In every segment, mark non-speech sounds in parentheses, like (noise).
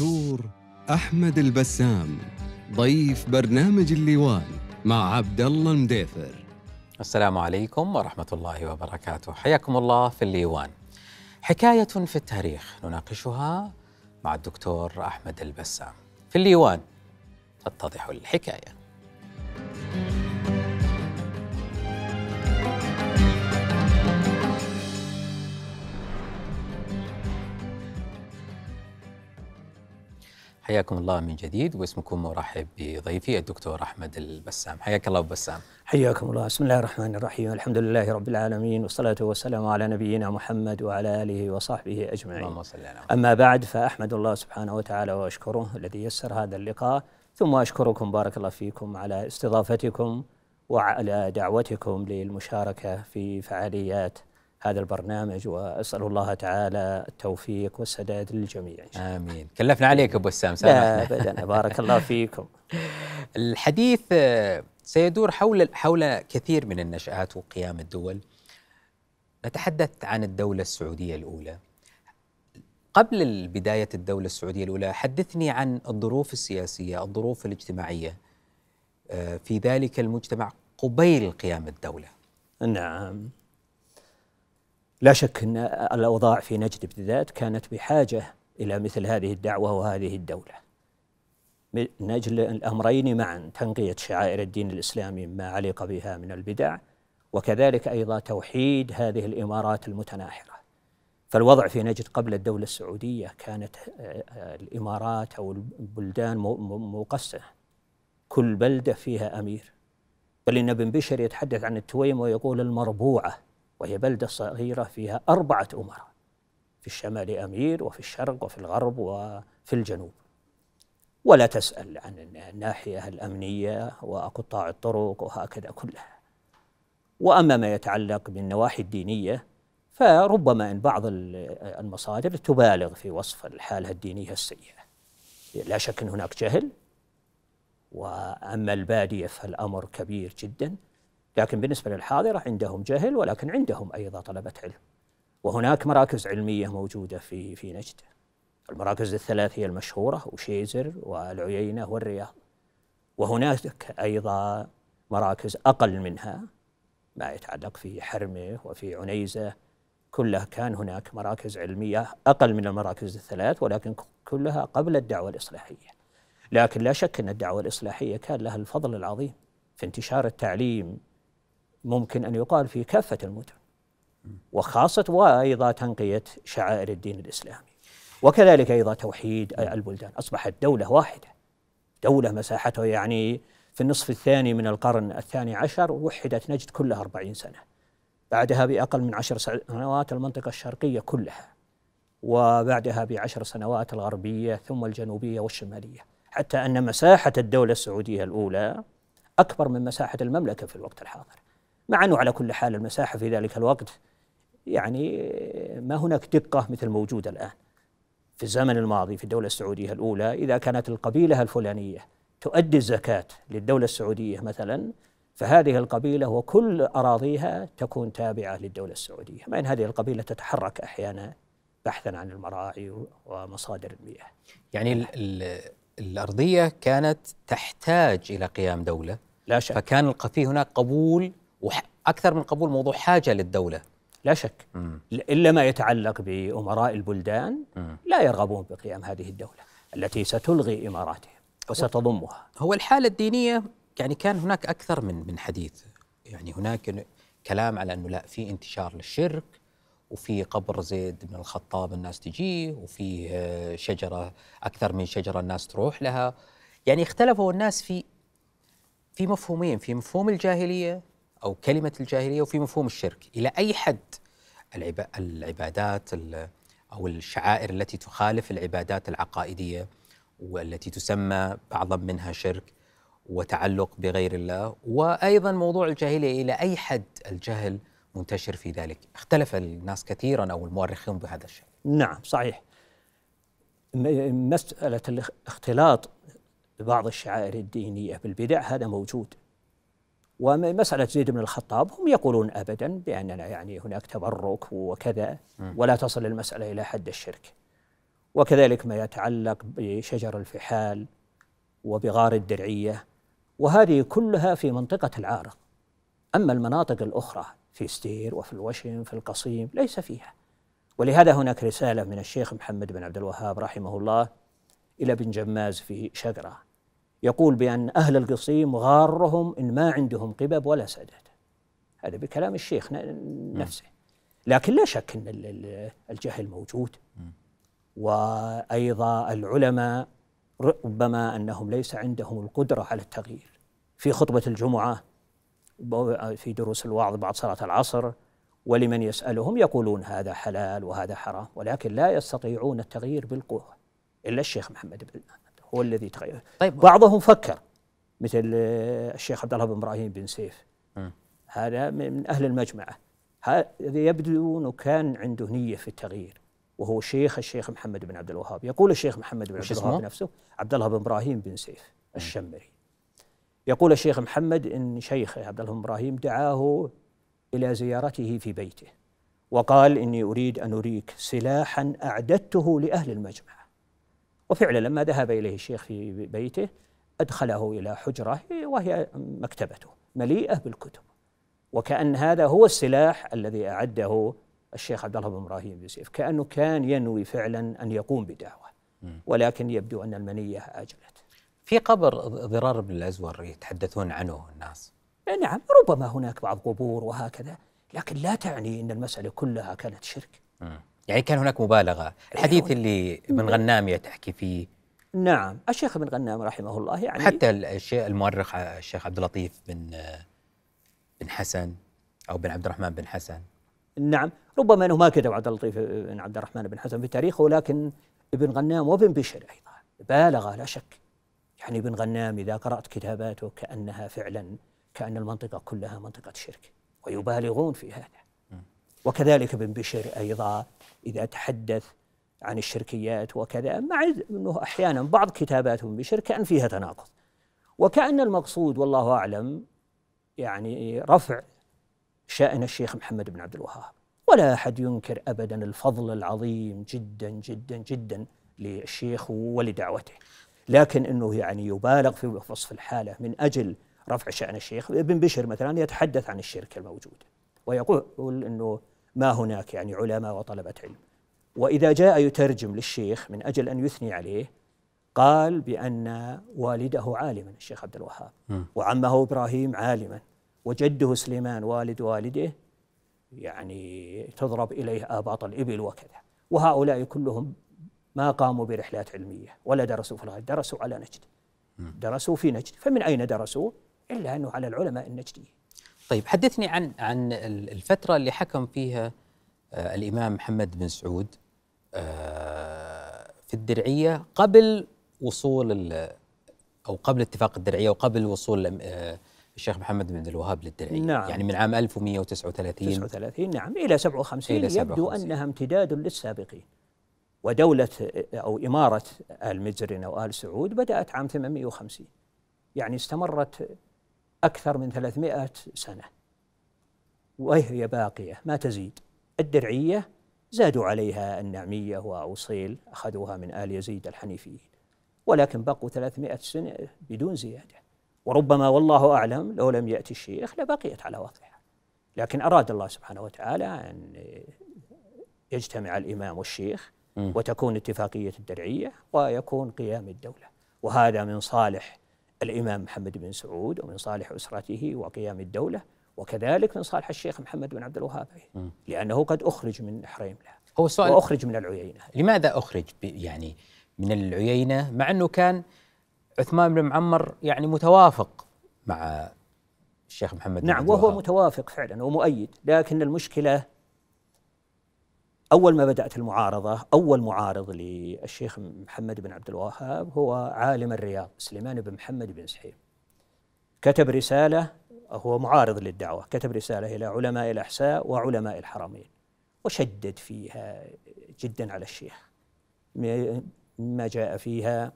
الدكتور أحمد البسام ضيف برنامج الليوان مع عبد الله المديفر السلام عليكم ورحمة الله وبركاته. حياكم الله في الليوان حكاية في التاريخ نناقشها مع الدكتور أحمد البسام. في الليوان تتضح الحكاية. حياكم الله من جديد واسمكم مرحب بضيفي الدكتور أحمد البسام. حياك الله أبو بسام. حياكم الله. بسم الله الرحمن الرحيم. الحمد لله رب العالمين والصلاة والسلام على نبينا محمد وعلى آله وصحبه أجمعين. اللهم صل على أما بعد فأحمد الله سبحانه وتعالى وأشكره الذي يسر هذا اللقاء ثم أشكركم بارك الله فيكم على استضافتكم وعلى دعوتكم للمشاركة في فعاليات هذا البرنامج وأسأل الله تعالى التوفيق والسداد للجميع. إن شاء آمين. كلفنا عليك أبو بسام لا أبدا. بارك الله (laughs) فيكم. الحديث آه، سيدور حول حول كثير من النشآت وقيام الدول. نتحدث عن الدولة السعودية الأولى. قبل بداية الدولة السعودية الأولى حدثني عن الظروف السياسية الظروف الاجتماعية. آه، في ذلك المجتمع قبيل قيام الدولة. نعم. لا شك أن الأوضاع في نجد بالذات كانت بحاجة إلى مثل هذه الدعوة وهذه الدولة. من أجل الأمرين معا تنقية شعائر الدين الإسلامي ما علق بها من البدع وكذلك أيضا توحيد هذه الإمارات المتناحرة. فالوضع في نجد قبل الدولة السعودية كانت آه، آه، الإمارات أو البلدان مقسمة كل بلدة فيها أمير. بل إن ابن بشر يتحدث عن التويم ويقول المربوعة. وهي بلدة صغيرة فيها أربعة أمراء في الشمال أمير وفي الشرق وفي الغرب وفي الجنوب. ولا تسأل عن الناحية الأمنية وقطاع الطرق وهكذا كلها. وأما ما يتعلق بالنواحي الدينية فربما أن بعض ال- المصادر تبالغ في وصف الحالة الدينية السيئة. لا شك أن هناك جهل وأما البادية فالأمر كبير جدا. لكن بالنسبة للحاضرة عندهم جهل ولكن عندهم أيضا طلبة علم. وهناك مراكز علمية موجودة في في نجد. المراكز الثلاث هي المشهورة وشيزر والعيينة والرياض. وهناك أيضا مراكز أقل منها ما يتعلق في حرمة وفي عنيزة. كلها كان هناك مراكز علمية أقل من المراكز الثلاث ولكن كلها قبل الدعوة الإصلاحية. لكن لا شك أن الدعوة الإصلاحية كان لها الفضل العظيم في انتشار التعليم ممكن أن يقال في كافة المدن وخاصة وأيضا تنقية شعائر الدين الإسلامي. وكذلك أيضا توحيد البلدان. أصبحت دولة واحدة دولة مساحتها يعني في النصف الثاني من القرن الثاني عشر وحدت نجد كلها أربعين سنة. بعدها بأقل من عشر سنوات المنطقة الشرقية كلها وبعدها بعشر سنوات الغربية ثم الجنوبية والشمالية. حتى أن مساحة الدولة السعودية الأولى أكبر من مساحة المملكة في الوقت الحاضر. مع أنه على كل حال المساحة في ذلك الوقت يعني ما هناك دقة مثل موجودة الآن في الزمن الماضي في الدولة السعودية الأولى إذا كانت القبيلة الفلانية تؤدي الزكاة للدولة السعودية مثلا فهذه القبيلة وكل أراضيها تكون تابعة للدولة السعودية. مع أن هذه القبيلة تتحرك أحيانا بحثا عن المراعي ومصادر المياه. يعني ال ال الأرضية كانت تحتاج إلى قيام دولة. لا شك. فكان الق- في هناك قبول وأكثر من قبول موضوع حاجة للدولة. لا شك. إلا ما يتعلق بأمراء البلدان لا يرغبون بقيام هذه الدولة التي ستلغي إماراتهم وستضمها. هو الحالة الدينية يعني كان هناك أكثر من من حديث. يعني هناك كلام على أنه لا في انتشار للشرك وفي قبر زيد بن الخطاب الناس تجيه وفي آه، شجرة أكثر من شجرة الناس تروح لها. يعني اختلفوا الناس في في مفهومين في مفهوم الجاهلية أو كلمة الجاهلية وفي مفهوم الشرك. إلى أي حد؟ العبا- العبادات ال- أو الشعائر التي تخالف العبادات العقائدية والتي تسمى بعضا منها شرك وتعلق بغير الله. وأيضا موضوع الجاهلية إلى أي حد الجهل منتشر في ذلك؟ اختلف الناس كثيرا أو المؤرخون بهذا الشيء. نعم صحيح. مسألة الاختلاط ببعض الشعائر الدينية بالبدع هذا موجود. ومسألة زيد بن الخطاب هم يقولون أبدا بأننا يعني هناك تبرك وكذا ولا تصل المسألة إلى حد الشرك. وكذلك ما يتعلق بشجر الفحال وبغار الدرعية وهذه كلها في منطقة العارض. أما المناطق الأخرى في ستير وفي الوشم في القصيم ليس فيها. ولهذا هناك رسالة من الشيخ محمد بن عبد الوهاب رحمه الله إلى بن جماز في شقرة يقول بأن أهل القصيم غارهم إن ما عندهم قبب ولا سدد هذا بكلام الشيخ نفسه. لكن لا شك أن الجهل موجود. وأيضا العلماء ربما أنهم ليس عندهم القدرة على التغيير. في خطبة الجمعة في دروس الوعظ بعد صلاة العصر ولمن يسألهم يقولون هذا حلال وهذا حرام ولكن لا يستطيعون التغيير بالقوة إلا الشيخ محمد بن هو الذي تغير طيب. بعضهم فكر مثل الشيخ عبد الله بن إبراهيم بن سيف. م. هذا من أهل المجمعة. هذا يبدو انه كان عنده نية في التغيير وهو شيخ الشيخ محمد بن عبد الوهاب. يقول الشيخ محمد بن عبد الوهاب نفسه عبد الله بن إبراهيم بن سيف الشمري. يقول الشيخ محمد إن شيخه عبد الله بن إبراهيم دعاه إلى زيارته في بيته وقال إني أريد أن أريك سلاحا أعددته لأهل المجمع وفعلا لما ذهب إليه الشيخ في بيته أدخله إلى حجرة وهي مكتبته مليئة بالكتب. وكأن هذا هو السلاح الذي أعده الشيخ عبد الله بن إبراهيم بن سيف كأنه كان ينوي فعلا أن يقوم بدعوة. ولكن يبدو أن المنية آجلت. في قبر ضرار بن الأزور يتحدثون عنه الناس؟ نعم ربما هناك بعض قبور وهكذا لكن لا تعني إن المسألة كلها كانت شرك. يعني كان هناك مبالغة. الحديث اللي ابن غناميه تحكي فيه. نعم الشيخ ابن غنام رحمه الله يعني حتى الشيخ المؤرخ الشيخ عبد اللطيف بن بن حسن أو بن عبد الرحمن بن حسن. نعم ربما أنه ما كتب عبد اللطيف بن عبد الرحمن بن حسن في تاريخه ولكن ابن غنام وابن بشر أيضا بالغ لا شك. يعني ابن غنام إذا قرأت كتاباته كأنها فعلا كأن المنطقة كلها منطقة شرك ويبالغون في هذا. وكذلك ابن بشر أيضا إذا تحدث عن الشركيات وكذا مع إنه أحيانا بعض كتابات ابن بشر كأن فيها تناقض. وكأن المقصود والله أعلم يعني رفع شأن الشيخ محمد بن عبد الوهاب. ولا أحد ينكر أبدا الفضل العظيم جدا جدا جدا للشيخ ولدعوته. لكن أنه يعني يبالغ في وصف الحالة من أجل رفع شأن الشيخ. ابن بشر مثلا يتحدث عن الشرك الموجود. ويقول أنه ما هناك يعني علماء وطلبة علم. وإذا جاء يترجم للشيخ من أجل أن يثني عليه قال بأن والده عالما الشيخ عبد الوهاب. وعمه إبراهيم عالما. وجده سليمان والد والده يعني تضرب إليه آباط الإبل وكذا. وهؤلاء كلهم ما قاموا برحلات علمية ولا درسوا في الغد درسوا على نجد. درسوا في نجد. فمن أين درسوا؟ إلا أنه على العلماء النجديين طيب حدثني عن عن الفترة اللي حكم فيها آه، الإمام محمد بن سعود آه، في الدرعية قبل وصول أو قبل اتفاق الدرعية وقبل وصول آه، الشيخ محمد بن الوهاب للدرعية. نعم. يعني من عام 1139 39 نعم إلى 57 إلى 57 يبدو أنها امتداد للسابقين. ودولة أو إمارة آل مزرن أو آل سعود بدأت عام 850 يعني استمرت أكثر من 300 سنة. وهي باقية ما تزيد. الدرعية زادوا عليها النعمية وأوصيل أخذوها من آل يزيد الحنيفيين. ولكن بقوا 300 سنة بدون زيادة. وربما والله أعلم لو لم يأتي الشيخ لبقيت على وضعها. لكن أراد الله سبحانه وتعالى أن يجتمع الإمام والشيخ وتكون اتفاقية الدرعية ويكون قيام الدولة. وهذا من صالح الإمام محمد بن سعود ومن صالح أسرته وقيام الدولة وكذلك من صالح الشيخ محمد بن عبد الوهاب لأنه قد أخرج من حريم له. هو السؤال وأخرج من العيينة. لماذا أخرج يعني من العيينة؟ مع أنه كان عثمان بن معمر يعني متوافق مع الشيخ محمد نعم بن وهو متوافق فعلا ومؤيد. لكن المشكلة أول ما بدأت المعارضة أول معارض للشيخ محمد بن عبد الوهاب هو عالم الرياض سليمان بن محمد بن سحيم. كتب رسالة هو معارض للدعوة كتب رسالة إلى علماء الأحساء وعلماء الحرمين وشدد فيها جدا على الشيخ. مما جاء فيها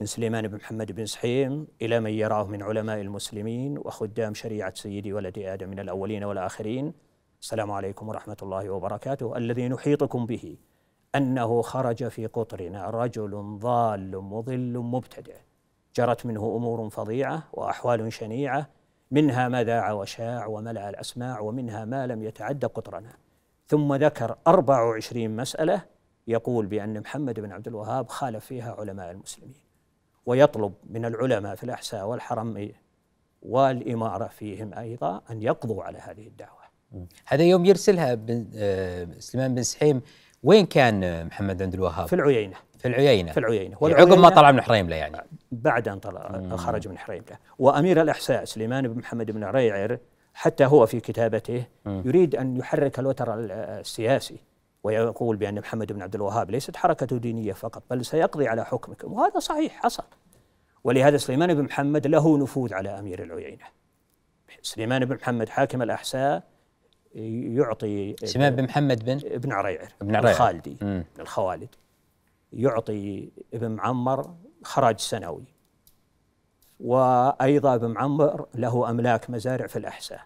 من سليمان بن محمد بن سحيم إلى من يراه من علماء المسلمين وخدام شريعة سيدي ولد آدم من الأولين والآخرين. السلام عليكم ورحمة الله وبركاته الذي نحيطكم به أنه خرج في قطرنا رجل ضال مضل مبتدع جرت منه أمور فظيعة وأحوال شنيعة منها ما ذاع وشاع وملأ الأسماع ومنها ما لم يتعد قطرنا. ثم ذكر 24 مسألة يقول بأن محمد بن عبد الوهاب خالف فيها علماء المسلمين ويطلب من العلماء في الأحساء والحرم والإمارة فيهم أيضا أن يقضوا على هذه الدعوة. هذا يوم يرسلها بن آه، سليمان بن سحيم. وين كان محمد بن الوهاب؟ في العيينة. في العيينة. في العيينة. عقب ما طلع من حريملة يعني. بعد أن طلع خرج من حريملة. وأمير الإحساء سليمان بن محمد بن ريعر حتى هو في كتابته يريد أن يحرك الوتر السياسي ويقول بأن محمد بن عبد الوهاب ليست حركة دينية فقط بل سيقضي على حكمكم. وهذا صحيح حصل. ولهذا سليمان بن محمد له نفوذ على أمير العيينة. سليمان بن محمد حاكم الأحساء يعطي سليمان بن محمد بن ابن عريعر ابن عريعر. الخالدي من الخوالد يعطي ابن معمر خراج سنوي. وأيضا ابن معمر له أملاك مزارع في الأحساء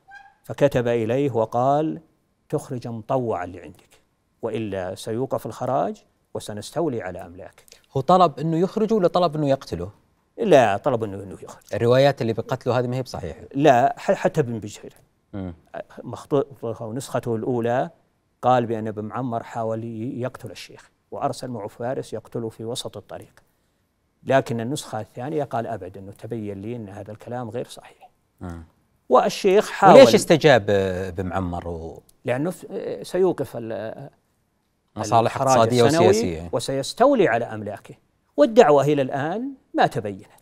فكتب إليه وقال تخرج مطوعا لعندك وإلا سيوقف الخراج وسنستولي على أملاكك. هو طلب أنه يخرجه ولا طلب أنه يقتله؟ لا طلب أنه, إنه يخرج. الروايات اللي بقتله هذه ما هي بصحيحة. لا حتى ابن بشير مخطوطه ونسخته الأولى قال بأن ابن معمر حاول يقتل الشيخ وأرسل معه فارس يقتله في وسط الطريق. لكن النسخة الثانية قال أبدا أنه تبين لي أن هذا الكلام غير صحيح. مم. والشيخ حاول وليش استجاب ابن معمر و... لأنه سيوقف مصالح اقتصادية وسياسية. وسيستولي على أملاكه. والدعوة إلى الآن ما تبينت.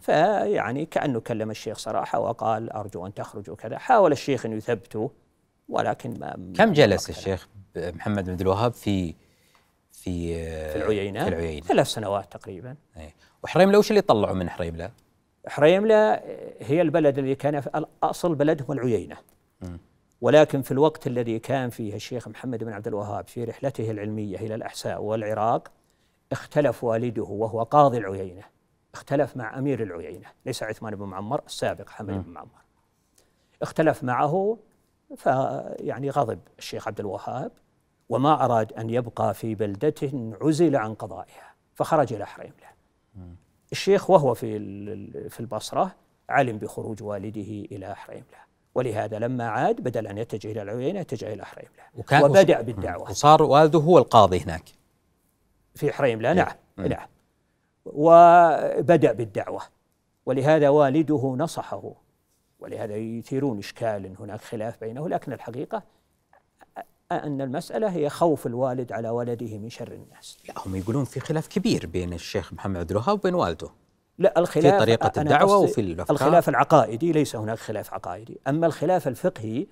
فيعني كأنه كلم الشيخ صراحة وقال أرجو أن تخرجوا كذا. حاول الشيخ أن يثبته ولكن ما كم جلس الشيخ محمد بن الوهاب في في في العيينة, في العيينة. ثلاث سنوات تقريبا. أي. وحريملة وش اللي طلعوا من حريملة؟ حريملة هي البلد الذي كان في أصل بلدهم العيينة. ولكن في الوقت الذي كان فيه الشيخ محمد بن عبد الوهاب في رحلته العلمية إلى الأحساء والعراق اختلف والده وهو قاضي العيينة. اختلف مع أمير العيينة ليس عثمان بن معمر السابق حمد بن معمر. اختلف معه فيعني غضب الشيخ عبد الوهاب وما أراد أن يبقى في بلدته عزل عن قضائها فخرج إلى حريملة الشيخ وهو في في البصرة علم بخروج والده إلى حريملة ولهذا لما عاد بدل أن يتجه إلى العيينة اتجه إلى حريملة وكان وبدأ بالدعوة. وصار والده هو القاضي هناك. في حريملة نعم. نعم. وبدأ بالدعوة. ولهذا والده نصحه. ولهذا يثيرون إشكال هناك خلاف بينه لكن الحقيقة أن المسألة هي خوف الوالد على ولده من شر الناس. لا هم يقولون في خلاف كبير بين الشيخ محمد عبد الوهاب وبين والده. لا الخلاف في طريقة الدعوة وفي الأفكار. الخلاف العقائدي ليس هناك خلاف عقائدي. أما الخلاف الفقهي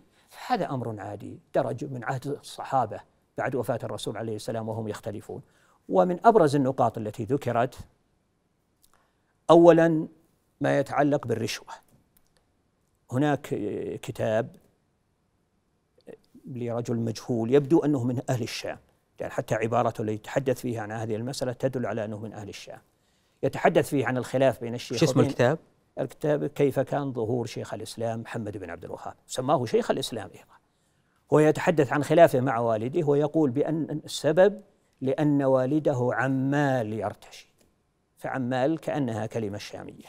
هذا أمر عادي. درج من عهد الصحابة بعد وفاة الرسول عليه السلام وهم يختلفون. ومن أبرز النقاط التي ذكرت أولا ما يتعلق بالرشوة. هناك كتاب لرجل مجهول يبدو أنه من أهل الشام يعني حتى عبارته اللي يتحدث فيها عن هذه المسألة تدل على أنه من أهل الشام. يتحدث فيه عن الخلاف بين الشيخ شو اسم الكتاب؟ الكتاب كيف كان ظهور شيخ الإسلام محمد بن عبد الوهاب سماه شيخ الإسلام أيضا. هو يتحدث عن خلافه مع والده ويقول بأن السبب لأن والده عمال يرتشي. فعمال كأنها كلمة شامية.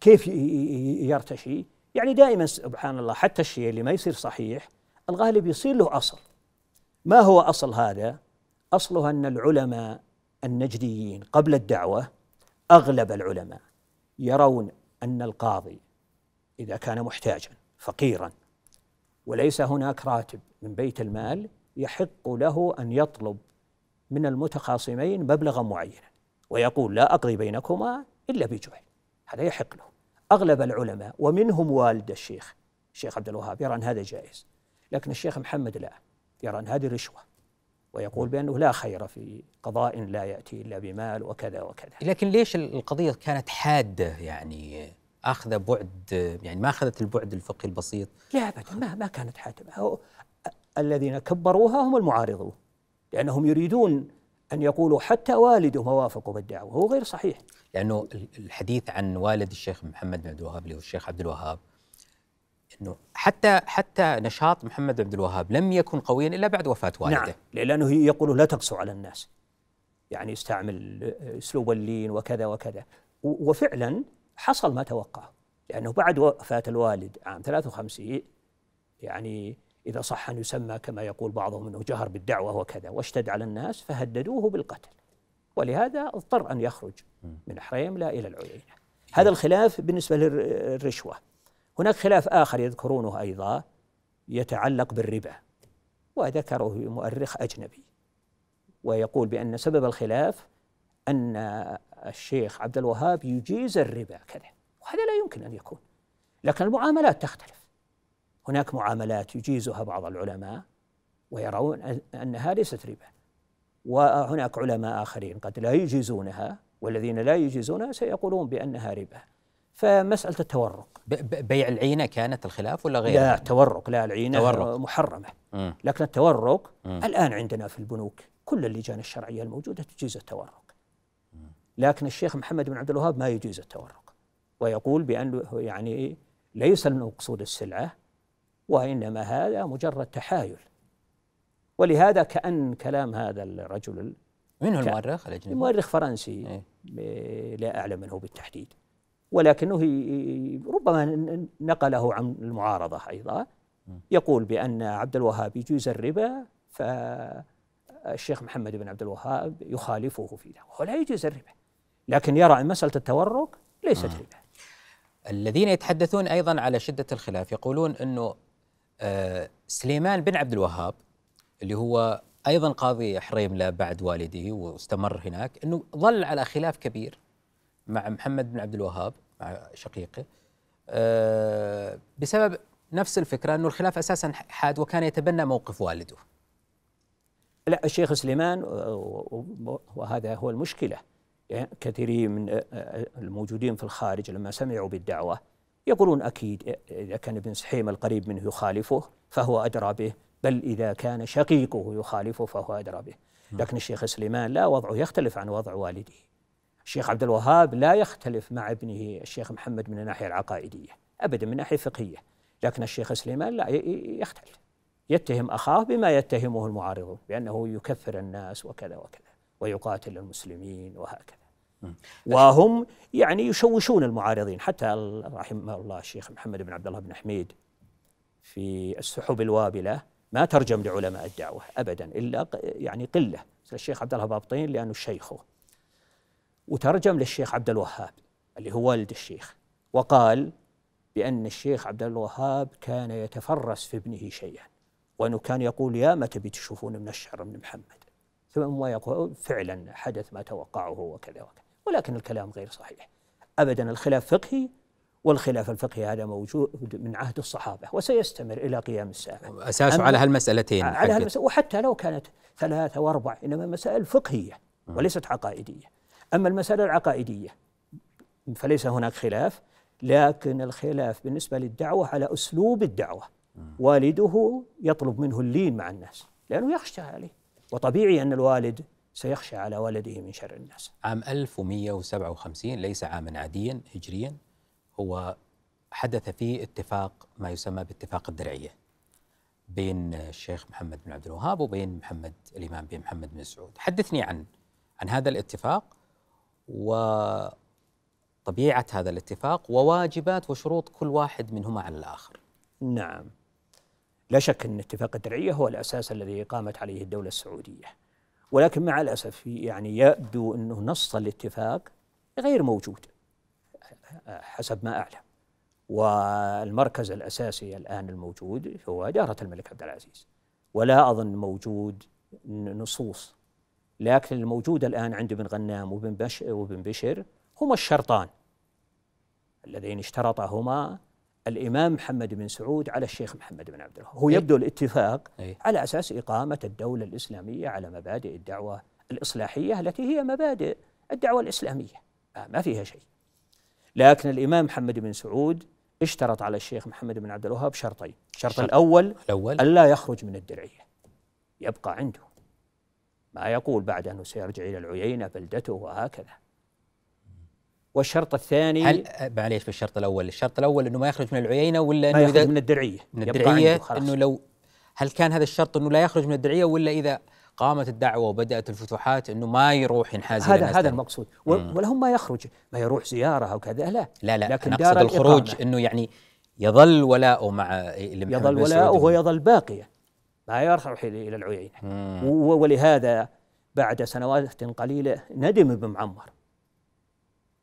كيف يرتشي؟ يعني دائما سبحان الله حتى الشيء اللي ما يصير صحيح الغالب يصير له أصل. ما هو أصل هذا؟ أصله أن العلماء النجديين قبل الدعوة أغلب العلماء يرون أن القاضي إذا كان محتاجا فقيرا. وليس هناك راتب من بيت المال يحق له أن يطلب من المتخاصمين مبلغا معينا. ويقول لا أقضي بينكما إلا بجهل هذا يحق له. أغلب العلماء ومنهم والد الشيخ الشيخ عبد الوهاب يرى أن هذا جائز. لكن الشيخ محمد لا يرى أن هذه رشوة. ويقول بأنه لا خير في قضاء لا يأتي إلا بمال وكذا وكذا. لكن ليش القضية كانت حادة؟ يعني أخذ بعد يعني ما أخذت البعد الفقهي البسيط؟ لا أبدا ما, ما كانت حادة. الذين كبروها هم المعارضون لأنهم يريدون أن يقولوا حتى والده وافقوا بالدعوة هو غير صحيح. لأنه الحديث عن والد الشيخ محمد بن عبد الوهاب اللي هو الشيخ عبد الوهاب إنه حتى حتى نشاط محمد بن عبد الوهاب لم يكن قويا إلا بعد وفاة والده. نعم لأنه يقول لا تقسوا على الناس. يعني يستعمل أسلوب اللين وكذا وكذا. وفعلا حصل ما توقعه لأنه بعد وفاة الوالد عام 53 يعني إذا صح أن يسمى كما يقول بعضهم أنه جهر بالدعوة وكذا واشتد على الناس فهددوه بالقتل. ولهذا اضطر أن يخرج من حريمله إلى العيينة. هذا الخلاف بالنسبة للرشوة. هناك خلاف آخر يذكرونه أيضا يتعلق بالربا وذكره مؤرخ أجنبي ويقول بأن سبب الخلاف أن الشيخ عبد الوهاب يجيز الربا كذا وهذا لا يمكن أن يكون. لكن المعاملات تختلف. هناك معاملات يجيزها بعض العلماء ويرون أن- أنها ليست ربا. وهناك علماء آخرين قد لا يجيزونها والذين لا يجيزونها سيقولون بأنها ربا. فمسألة التورق. بيع العينة كانت الخلاف ولا غير لا تورق لا العينة تورق. محرمة. مم. لكن التورق مم. الآن عندنا في البنوك كل اللجان الشرعية الموجودة تجيز التورق. لكن الشيخ محمد بن عبد الوهاب ما يجيز التورق. ويقول بأنه يعني ليس المقصود السلعة وإنما هذا مجرد تحايل. ولهذا كأن كلام هذا الرجل من هو المؤرخ الاجنبي؟ مؤرخ فرنسي إيه. لا أعلم منه بالتحديد. ولكنه ربما نقله عن المعارضة أيضا. يقول بأن عبد الوهاب يجوز الربا فالشيخ محمد بن عبد الوهاب يخالفه في ذلك وهو لا يجوز الربا. لكن يرى أن مسألة التورق ليست ربا. الذين يتحدثون أيضا على شدة الخلاف يقولون آه، سليمان بن عبد الوهاب اللي هو أيضا قاضي حريمله بعد والده واستمر هناك إنه ظل على خلاف كبير مع محمد بن عبد الوهاب مع شقيقه آه، بسبب نفس الفكرة إنه الخلاف أساسا حاد وكان يتبنى موقف والده. لا الشيخ سليمان و- وهذا هو المشكلة. يعني كثيرين من الموجودين في الخارج لما سمعوا بالدعوة يقولون أكيد إذا كان ابن سحيم القريب منه يخالفه فهو أدرى به بل إذا كان شقيقه يخالفه فهو أدرى به. لكن الشيخ سليمان لا وضعه يختلف عن وضع والده. الشيخ عبد الوهاب لا يختلف مع ابنه الشيخ محمد من الناحية العقائدية أبدا من ناحية فقهية. لكن الشيخ سليمان لا يختلف. يتهم أخاه بما يتهمه المعارضون بأنه يكفر الناس وكذا وكذا ويقاتل المسلمين وهكذا. وهم يعني يشوشون المعارضين حتى رحمه الله الشيخ محمد بن عبد الله بن حميد في السحب الوابلة ما ترجم لعلماء الدعوة أبدا إلا ق- يعني مثل الشيخ عبد الله بابطين لأنه شيخه. وترجم للشيخ عبد الوهاب اللي هو والد الشيخ وقال بأن الشيخ عبد الوهاب كان يتفرس في ابنه شيئا وأنه كان يقول يا متى بتشوفون من الشعر من محمد؟ ثم يقول فعلا حدث ما توقعه وكذا وكذا. ولكن الكلام غير صحيح. أبدا الخلاف فقهي والخلاف الفقهي هذا موجود من عهد الصحابة وسيستمر إلى قيام الساعة. اساسه أما- على هالمسألتين على. هالمسألة وحتى لو كانت ثلاثة وأربع إنما مسائل فقهية وليست عقائدية. أما المسألة العقائدية فليس هناك خلاف لكن الخلاف بالنسبة للدعوة على أسلوب الدعوة. والده يطلب منه اللين مع الناس لأنه يخشى عليه. وطبيعي أن الوالد سيخشى على ولده من شر الناس. عام 1157 ليس عاما عاديا هجريا هو حدث فيه اتفاق ما يسمى باتفاق الدرعية بين الشيخ محمد بن عبد الوهاب وبين محمد الإمام بن محمد بن سعود. حدثني عن عن هذا الاتفاق وطبيعة هذا الاتفاق وواجبات وشروط كل واحد منهما على الآخر. نعم. لا شك أن اتفاق الدرعية هو الأساس الذي قامت عليه الدولة السعودية. ولكن مع الأسف يعني يبدو أنه نص الاتفاق غير موجود حسب ما أعلم. والمركز الأساسي الآن الموجود هو إدارة الملك عبد العزيز. ولا أظن موجود نصوص. لكن الموجود الآن عند ابن غنام وابن بش وابن بشر هما الشرطان اللذين اشترطهما الإمام محمد بن سعود على الشيخ محمد بن عبد الوهاب هو إيه. يبدو الاتفاق إيه. على أساس إقامة الدولة الإسلامية على مبادئ الدعوة الإصلاحية التي هي مبادئ الدعوة الإسلامية. آه ما فيها شيء. لكن الإمام محمد بن سعود اشترط على الشيخ محمد بن عبد الوهاب شرطين. الشرط شرط. الأول الأول. ألا يخرج من الدرعية. يبقى عنده. ما يقول بعد أنه سيرجع إلى العيينة بلدته وهكذا. والشرط الثاني هل معليش بالشرط الأول الشرط الأول إنه ما يخرج من العيينه ولا إنه يخرج من الدرعية من الدرعية. إنه لو هل كان هذا الشرط إنه لا يخرج من الدرعية ولا إذا قامت الدعوة وبدأت الفتوحات إنه ما يروح ينحاز إلى هذا هذا ثانية؟ المقصود. ولهم ما يخرج ما يروح زيارة أو كذا لا. لا لا لكن أنا اقصد الخروج الإقامة. إنه يعني يظل ولاؤه مع يظل ولاؤه ويظل باقيا ما يروح إلى العيينه و- ولهذا بعد سنوات قليلة ندم ابن معمر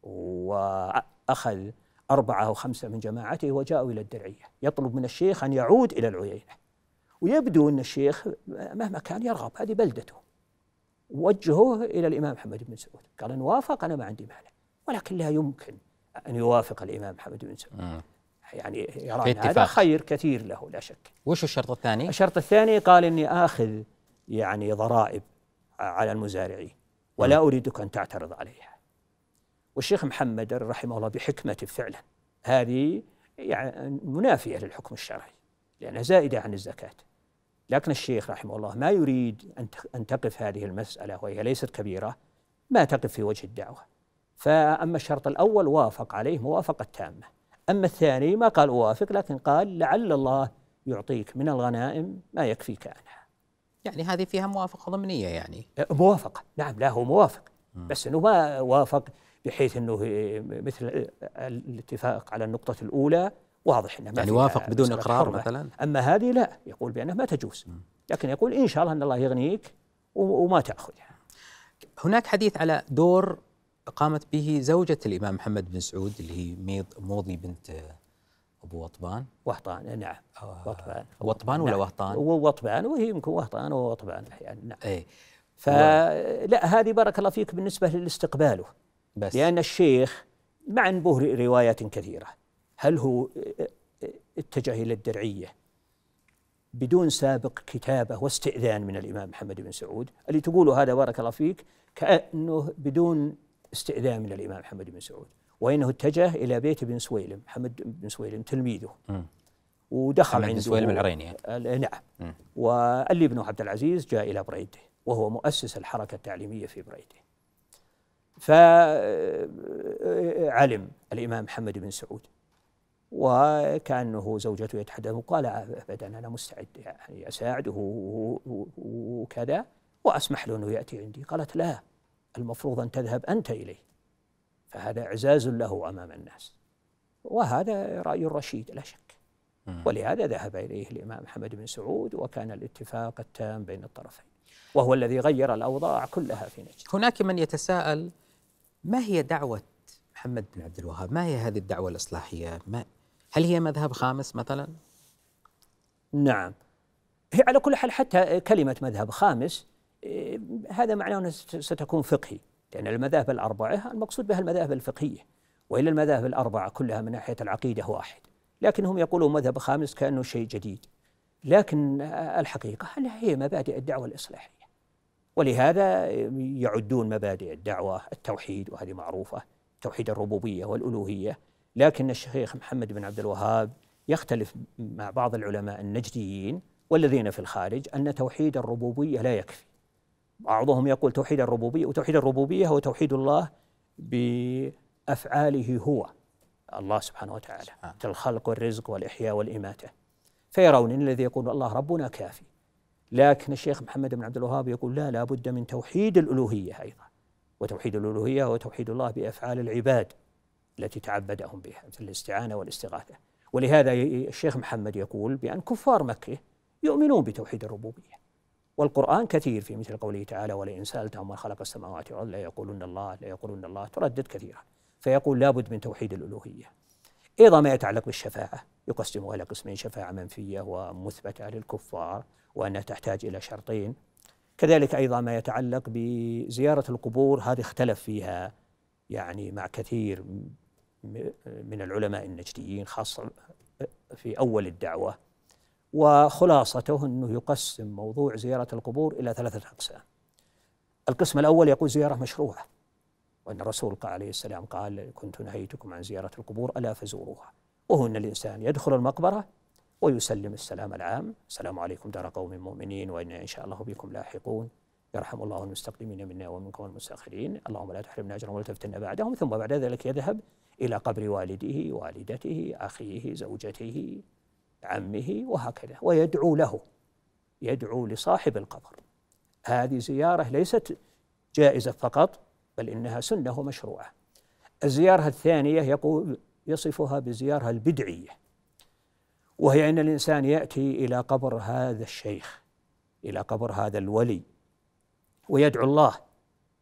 وأخذ أربعة أو خمسة من جماعته وجاءوا إلى الدرعية يطلب من الشيخ أن يعود إلى العيينة ويبدو أن الشيخ مهما كان يرغب هذه بلدته وجهوه إلى الإمام محمد بن سعود قال إن وافق أنا ما عندي مانع ولكن لا يمكن أن يوافق الإمام محمد بن سعود. يعني يرى أن هذا. خير كثير له لا شك وش الشرط الثاني؟ الشرط الثاني قال إني آخذ يعني ضرائب على المزارعين ولا أريدك أن تعترض عليها. والشيخ محمد رحمه الله بحكمته فعلا هذه يعني منافية للحكم الشرعي لأنها زائدة عن الزكاة. لكن الشيخ رحمه الله ما يريد أن أن تقف هذه المسألة وهي ليست كبيرة ما تقف في وجه الدعوة. فأما الشرط الأول وافق عليه موافقة تامة. أما الثاني ما قال أوافق لكن قال لعل الله يعطيك من الغنائم ما يكفيك عنها يعني هذه فيها موافقة ضمنية يعني موافقة نعم لا هو موافق بس إنه ما وافق بحيث إنه مثل الاتفاق على النقطة الأولى واضح إنه ما يعني وافق بدون حرمة. مثلاً؟ أما هذه لا يقول بانها ما تجوز. لكن يقول إن شاء الله إن الله يغنيك وما تأخذها. هناك حديث على دور قامت به زوجة الإمام محمد بن سعود اللي هي ميض موضي بنت أبو وطبان. وهطان نعم. وطبان. وطبان ولا نعم. وهطان؟ ووطبان وهي يمكن وهطان ووطبان. أحيانا نعم. إيه. فلا هذه بارك الله فيك بالنسبة لاستقباله بس. لأن الشيخ مع أنه روايات كثيرة. هل هو اتجه إلى الدرعية بدون سابق كتابة واستئذان من الإمام محمد بن سعود؟ اللي تقوله هذا بارك الله فيك كأنه بدون استئذان من الإمام محمد بن سعود. وإنه اتجه إلى بيت بن سويلم محمد بن سويلم تلميذه. مم. ودخل محمد عنده سويلم العريني. ال- نعم. مم. واللي ابن عبد العزيز جاء إلى بريده وهو مؤسس الحركة التعليمية في بريده. فعلم الإمام محمد بن سعود. وكأنه زوجته يتحدث وقال أبدا أنا مستعد يعني أساعده وكذا وأسمح له أنه يأتي عندي. قالت لا المفروض أن تذهب أنت إليه. فهذا إعزاز له أمام الناس. وهذا رأي رشيد لا شك. ولهذا ذهب إليه الإمام محمد بن سعود وكان الاتفاق التام بين الطرفين. وهو الذي غير الأوضاع كلها في نجد. هناك من يتساءل ما هي دعوة محمد بن عبد الوهاب؟ ما هي هذه الدعوة الإصلاحية؟ ما هل هي مذهب خامس مثلا؟ نعم هي على كل حال حتى كلمة مذهب خامس إيه، هذا معناه أنها ست- ستكون فقهي لأن المذاهب الأربعة المقصود بها المذاهب الفقهية وإلا المذاهب الأربعة كلها من ناحية العقيدة واحد لكنهم يقولون مذهب خامس كأنه شيء جديد لكن الحقيقة أنها هي مبادئ الدعوة الإصلاحية ولهذا يعدون مبادئ الدعوة التوحيد وهذه معروفة توحيد الربوبية والألوهية. لكن الشيخ محمد بن عبد الوهاب يختلف مع بعض العلماء النجديين والذين في الخارج أن توحيد الربوبية لا يكفي. بعضهم يقول توحيد الربوبية وتوحيد الربوبية هو توحيد الله بأفعاله هو الله سبحانه وتعالى الخلق والرزق والإحياء والإماتة. فيرون أن الذي يقول الله ربنا كافي. لكن الشيخ محمد بن عبد الوهاب يقول لا لا بد من توحيد الألوهية أيضا وتوحيد الألوهية هو توحيد الله بأفعال العباد التي تعبدهم بها مثل الاستعانة والاستغاثة. ولهذا الشيخ محمد يقول بأن كفار مكة يؤمنون بتوحيد الربوبية. والقرآن كثير في مثل قوله تعالى ولئن سألتهم من خلق السماوات والأرض لا يقولون الله لا يقولون الله تردد كثيرا. فيقول لابد من توحيد الألوهية. أيضا ما يتعلق بالشفاعة يقسمها إلى قسمين شفاعة منفية ومثبتة للكفار وأنها تحتاج إلى شرطين. كذلك أيضا ما يتعلق بزيارة القبور هذه اختلف فيها يعني مع كثير من العلماء النجديين خاصة في أول الدعوة. وخلاصته أنه يقسم موضوع زيارة القبور إلى ثلاثة أقسام. القسم الأول يقول زيارة مشروعة وأن الرسول قال عليه السلام قال كنت نهيتكم عن زيارة القبور ألا فزوروها. وهو أن الإنسان يدخل المقبرة ويسلم السلام العام. السلام عليكم دار قوم مؤمنين وإنا إن شاء الله بكم لاحقون. يرحم الله المستقدمين منا ومنكم والمستأخرين اللهم لا تحرمنا أجرا ولا تفتنا بعدهم. ثم بعد ذلك يذهب إلى قبر والده والدته أخيه زوجته عمه وهكذا. ويدعو له يدعو لصاحب القبر. هذه زيارة ليست جائزة فقط بل إنها سنة ومشروعة. الزيارة الثانية يقول يصفها بزيارة البدعية. وهي أن الإنسان يأتي إلى قبر هذا الشيخ إلى قبر هذا الولي ويدعو الله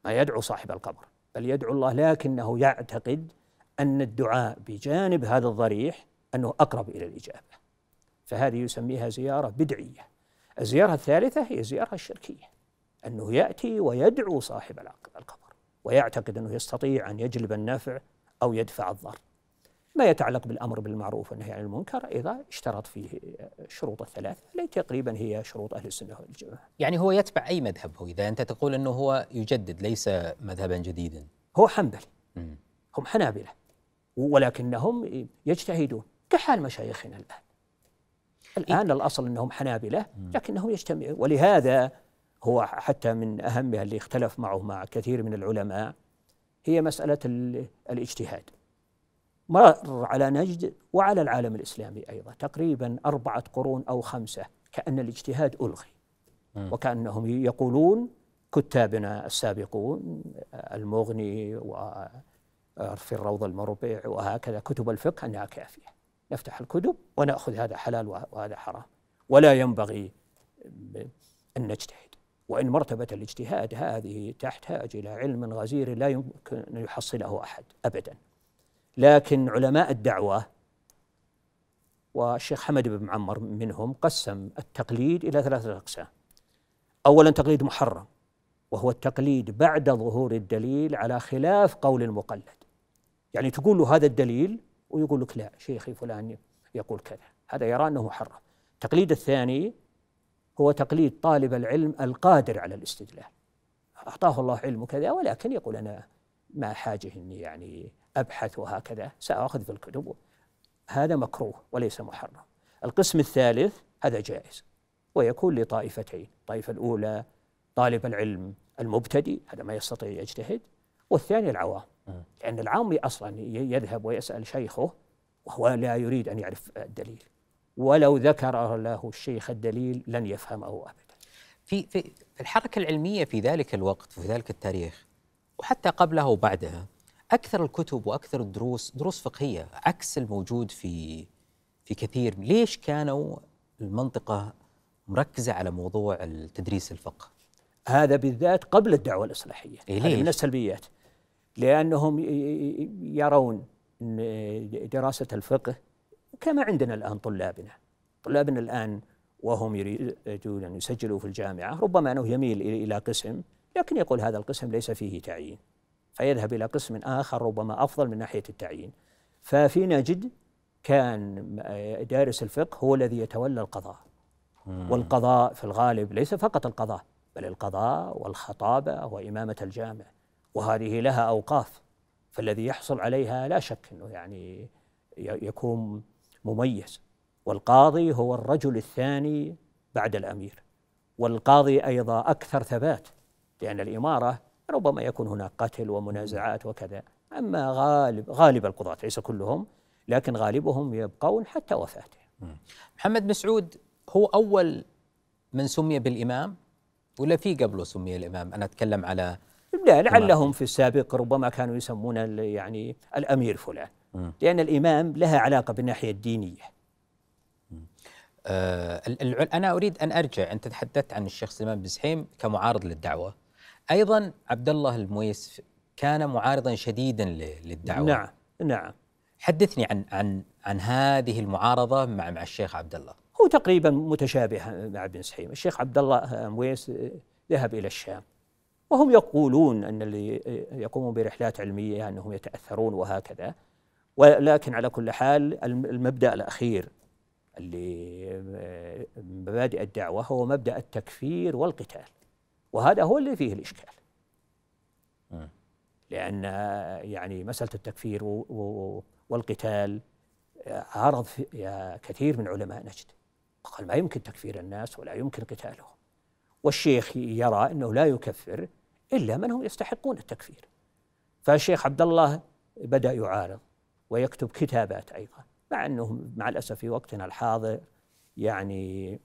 ما يدعو صاحب القبر بل يدعو الله لكنه يعتقد أن الدعاء بجانب هذا الضريح أنه أقرب إلى الإجابة. فهذه يسميها زيارة بدعية. الزيارة الثالثة هي الزيارة الشركية أنه يأتي ويدعو صاحب القبر ويعتقد أنه يستطيع أن يجلب النفع أو يدفع الضر. ما يتعلق بالأمر بالمعروف والنهي عن المنكر أيضا اشترط فيه الشروط الثلاثة التي تقريبا هي شروط أهل السنة والجماعة. يعني هو يتبع أي مذهب هو؟ إذا أنت تقول أنه هو يجدد ليس مذهبا جديدا. هو حنبلي هم حنابلة. ولكنهم يجتهدون كحال مشايخنا الآن. الآن الأصل أنهم حنابلة لكنهم يجتمعون. ولهذا هو حتى من أهمها اللي اختلف معه مع كثير من العلماء هي مسألة الاجتهاد. مر على نجد وعلى العالم الإسلامي أيضا تقريبا أربعة قرون أو خمسة كأن الاجتهاد ألغي. وكأنهم يقولون كتابنا السابقون المغني وفي الروض المربع وهكذا كتب الفقه أنها كافية. نفتح الكتب ونأخذ هذا حلال وهذا حرام. ولا ينبغي أن نجتهد. وإن مرتبة الاجتهاد هذه تحتاج إلى علم غزير لا يمكن أن يحصله أحد أبدا. لكن علماء الدعوة والشيخ حمد بن معمر منهم قسم التقليد إلى ثلاثة أقسام. أولا تقليد محرم وهو التقليد بعد ظهور الدليل على خلاف قول المقلد. يعني تقول له هذا الدليل ويقول لك لا شيخي فلان يقول كذا. هذا يرى أنه محرم. التقليد الثاني هو تقليد طالب العلم القادر على الاستدلال. أعطاه الله علم كذا ولكن يقول أنا ما حاجة إني يعني أبحث وهكذا سأخذ في الكتب. هذا مكروه وليس محرم. القسم الثالث هذا جائز. ويكون لطائفتين الطائفة الأولى طالب العلم المبتدئ هذا ما يستطيع يجتهد والثاني العوام. لأن العامي أصلا يذهب ويسأل شيخه وهو لا يريد أن يعرف الدليل. ولو ذكر له الشيخ الدليل لن يفهمه أبدا. في في الحركة العلمية في ذلك الوقت وفي ذلك التاريخ وحتى قبلها وبعدها أكثر الكتب وأكثر الدروس دروس فقهية عكس الموجود في في كثير. ليش كانوا المنطقة مركزة على موضوع التدريس الفقه؟ هذا بالذات قبل الدعوة الإصلاحية. إيه هذه من السلبيات. لأنهم يرون أن دراسة الفقه كما عندنا الآن طلابنا. طلابنا الآن وهم يريدون أن يسجلوا في الجامعة ربما أنه يميل إلى قسم لكن يقول هذا القسم ليس فيه تعيين. فيذهب إلى قسم آخر ربما أفضل من ناحية التعيين. ففي نجد كان دارس الفقه هو الذي يتولى القضاء. والقضاء في الغالب ليس فقط القضاء بل القضاء والخطابة وإمامة الجامع. وهذه لها أوقاف فالذي يحصل عليها لا شك أنه يعني يكون مميز. والقاضي هو الرجل الثاني بعد الأمير. والقاضي أيضا أكثر ثبات لأن الإمارة ربما يكون هناك قتل ومنازعات وكذا. أما غالب غالب القضاة ليس كلهم لكن غالبهم يبقون حتى وفاته. محمد مسعود هو أول من سمي بالإمام؟ ولا في قبله سمي الإمام؟ أنا أتكلم على لا لعلهم في السابق ربما كانوا يسمون يعني الأمير فلان. لأن الإمام لها علاقة بالناحية الدينية. آه أنا أريد أن أرجع أنت تحدثت عن الشيخ سليمان بن سحيم كمعارض للدعوة. أيضا عبد الله المويس كان معارضا شديدا للدعوة. نعم نعم. حدثني عن عن عن هذه المعارضة مع مع الشيخ عبد الله هو تقريبا متشابه مع ابن سحيم الشيخ عبد الله مويس ذهب إلى الشام وهم يقولون أن اللي يقومون برحلات علمية أنهم يتأثرون وهكذا ولكن على كل حال المبدأ الأخير اللي مبادئ الدعوة هو مبدأ التكفير والقتال. وهذا هو اللي فيه الإشكال. لأن يعني مسألة التكفير والقتال عرض كثير من علماء نجد. قال ما يمكن تكفير الناس ولا يمكن قتالهم. والشيخ يرى أنه لا يكفر إلا من هم يستحقون التكفير. فالشيخ عبد الله بدأ يعارض ويكتب كتابات أيضا مع أنه مع الأسف في وقتنا الحاضر يعني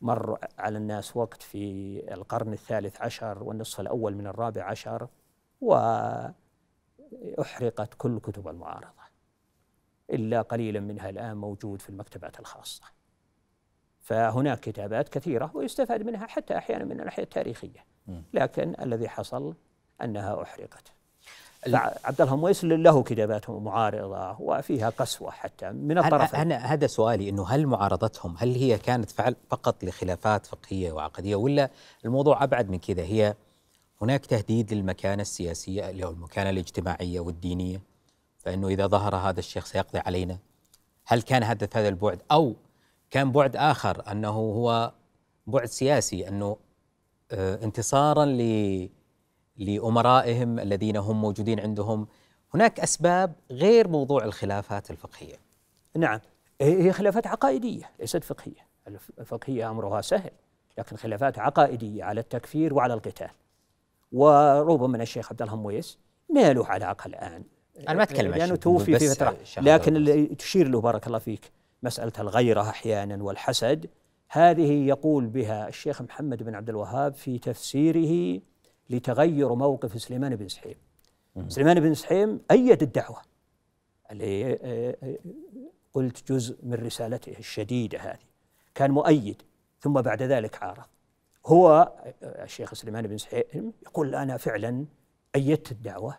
مر على الناس وقت في القرن الثالث عشر والنصف الأول من الرابع عشر وأحرقت كل كتب المعارضة. إلا قليلا منها الآن موجود في المكتبات الخاصة. فهناك كتابات كثيرة ويستفاد منها حتى أحيانا من الناحية التاريخية. لكن الذي حصل أنها أحرقت. عبد الله مويس له كتابات معارضة وفيها قسوة حتى من الطرفين. أنا هذا سؤالي أنه هل معارضتهم هل هي كانت فعل فقط لخلافات فقهية وعقدية ولا الموضوع أبعد من كذا؟ هي هناك تهديد للمكانة السياسية أو المكانة الاجتماعية والدينية فإنه إذا ظهر هذا الشيخ سيقضي علينا. هل كان هدف هذا البعد؟ أو كان بعد آخر أنه هو بعد سياسي أنه آه، انتصارا ل لأمرائهم الذين هم موجودين عندهم. هناك أسباب غير موضوع الخلافات الفقهية. نعم هي خلافات عقائدية ليست فقهية. الفقهية أمرها سهل لكن خلافات عقائدية على التكفير وعلى القتال. وربما الشيخ عبد الله مويس ما له علاقة الآن. أنا ما أتكلم لأنه توفي في فترة. لكن اللي تشير له بارك الله فيك مسألة الغيرة أحيانا والحسد. هذه يقول بها الشيخ محمد بن عبد الوهاب في تفسيره لتغير موقف سليمان بن سحيم. سليمان بن سحيم أيد الدعوة. اللي آه، آه، قلت جزء من رسالته الشديدة هذه. كان مؤيد ثم بعد ذلك عارض. هو آه، الشيخ سليمان بن سحيم يقول أنا فعلا أيدت الدعوة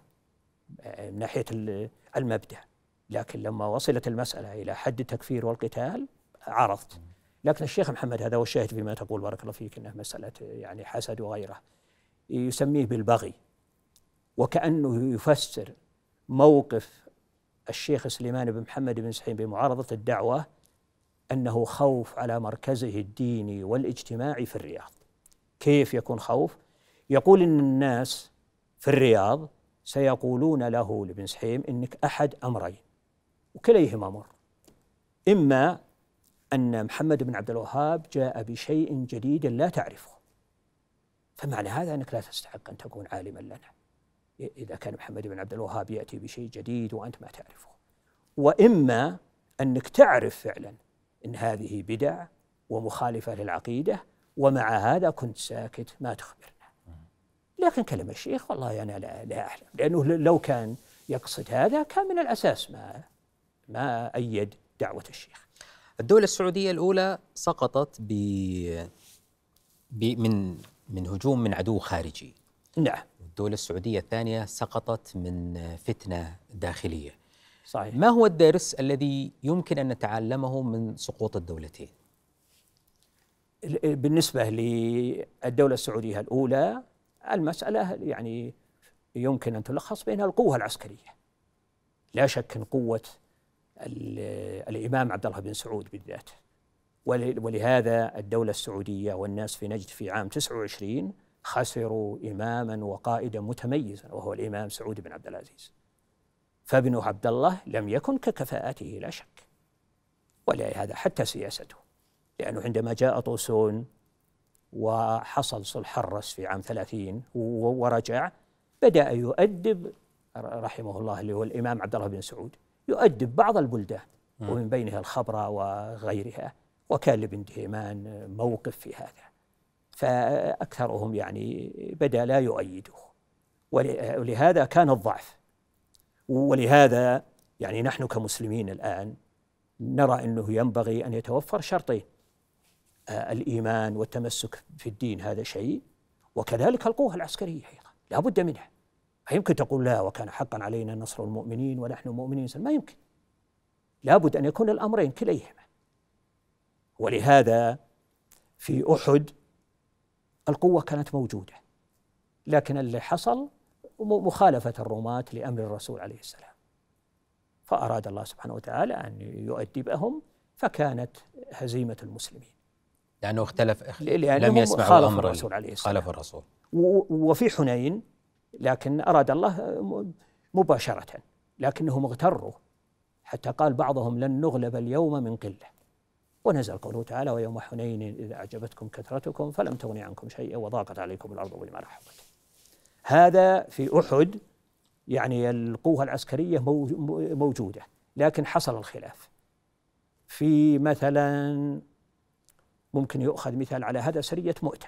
من ناحية المبدأ. لكن لما وصلت المسألة إلى حد التكفير والقتال عرضت لكن الشيخ محمد هذا هو الشاهد فيما تقول بارك الله فيك إنه مسألة يعني حسد وغيره. يسميه بالبغي وكأنه يفسر موقف الشيخ سليمان بن محمد بن سحيم بمعارضة الدعوة أنه خوف على مركزه الديني والاجتماعي في الرياض. كيف يكون خوف؟ يقول إن الناس في الرياض سيقولون له لابن سحيم إنك أحد أمرين وكليهما مر. إما أن محمد بن عبد الوهاب جاء بشيء جديد لا تعرفه. فمعنى هذا أنك لا تستحق أن تكون عالما لنا. إذا كان محمد بن عبد الوهاب يأتي بشيء جديد وأنت ما تعرفه. وإما أنك تعرف فعلا أن هذه بدع ومخالفة للعقيدة ومع هذا كنت ساكت ما تخبرنا. لكن كلام الشيخ والله أنا لا, لا أعلم. لأنه لو كان يقصد هذا كان من الأساس ما ما أيد دعوة الشيخ. الدولة السعودية الأولى سقطت ب من من هجوم من عدو خارجي. نعم. الدولة السعودية الثانية سقطت من فتنة داخلية. صحيح. ما هو الدرس الذي يمكن أن نتعلمه من سقوط الدولتين؟ بالنسبة للدولة السعودية الأولى المسألة يعني يمكن أن تلخص بين القوة العسكرية. لا شك أن قوة الإمام عبد الله بن سعود بالذات. ولهذا الدولة السعودية والناس في نجد في عام 29 خسروا إماما وقائدا متميزا وهو الإمام سعود بن عبد العزيز. فابن عبد الله لم يكن ككفاءته لا شك. ولهذا حتى سياسته. لأنه عندما جاء طوسون وحصل صلح الرس في عام ثلاثين ورجع بدأ يؤدب رحمه الله اللي هو الإمام عبد الله بن سعود يؤدب بعض البلدان ومن بينها الخبرة وغيرها. وكان لابن دهيمان موقف في هذا فأكثرهم يعني بدأ لا يؤيده. ولهذا كان الضعف. ولهذا يعني نحن كمسلمين الآن نرى أنه ينبغي أن يتوفر شرطين الإيمان والتمسك في الدين هذا شيء وكذلك القوة العسكرية أيضا لا بد منها. يمكن تقول لا وكان حقا علينا نصر المؤمنين ونحن مؤمنين ما يمكن. لابد أن يكون الأمرين كليهما. ولهذا في أحد القوة كانت موجودة لكن اللي حصل مخالفة الرماة لأمر الرسول عليه السلام. فأراد الله سبحانه وتعالى أن يؤدبهم فكانت هزيمة المسلمين. لأنه اختلف لم يسمع خالف أمر الرسول عليه السلام. خالف الرسول. وفي حنين لكن أراد الله مباشرة لكنهم اغتروا. حتى قال بعضهم لن نغلب اليوم من قلة. ونزل قوله تعالى ويوم حنين إذا أعجبتكم كثرتكم فلم تغن عنكم شيئا وضاقت عليكم الأرض بما رحبت هذا في أحد يعني القوة العسكرية موجودة لكن حصل الخلاف. في مثلا ممكن يؤخذ مثال على هذا سرية مؤتة.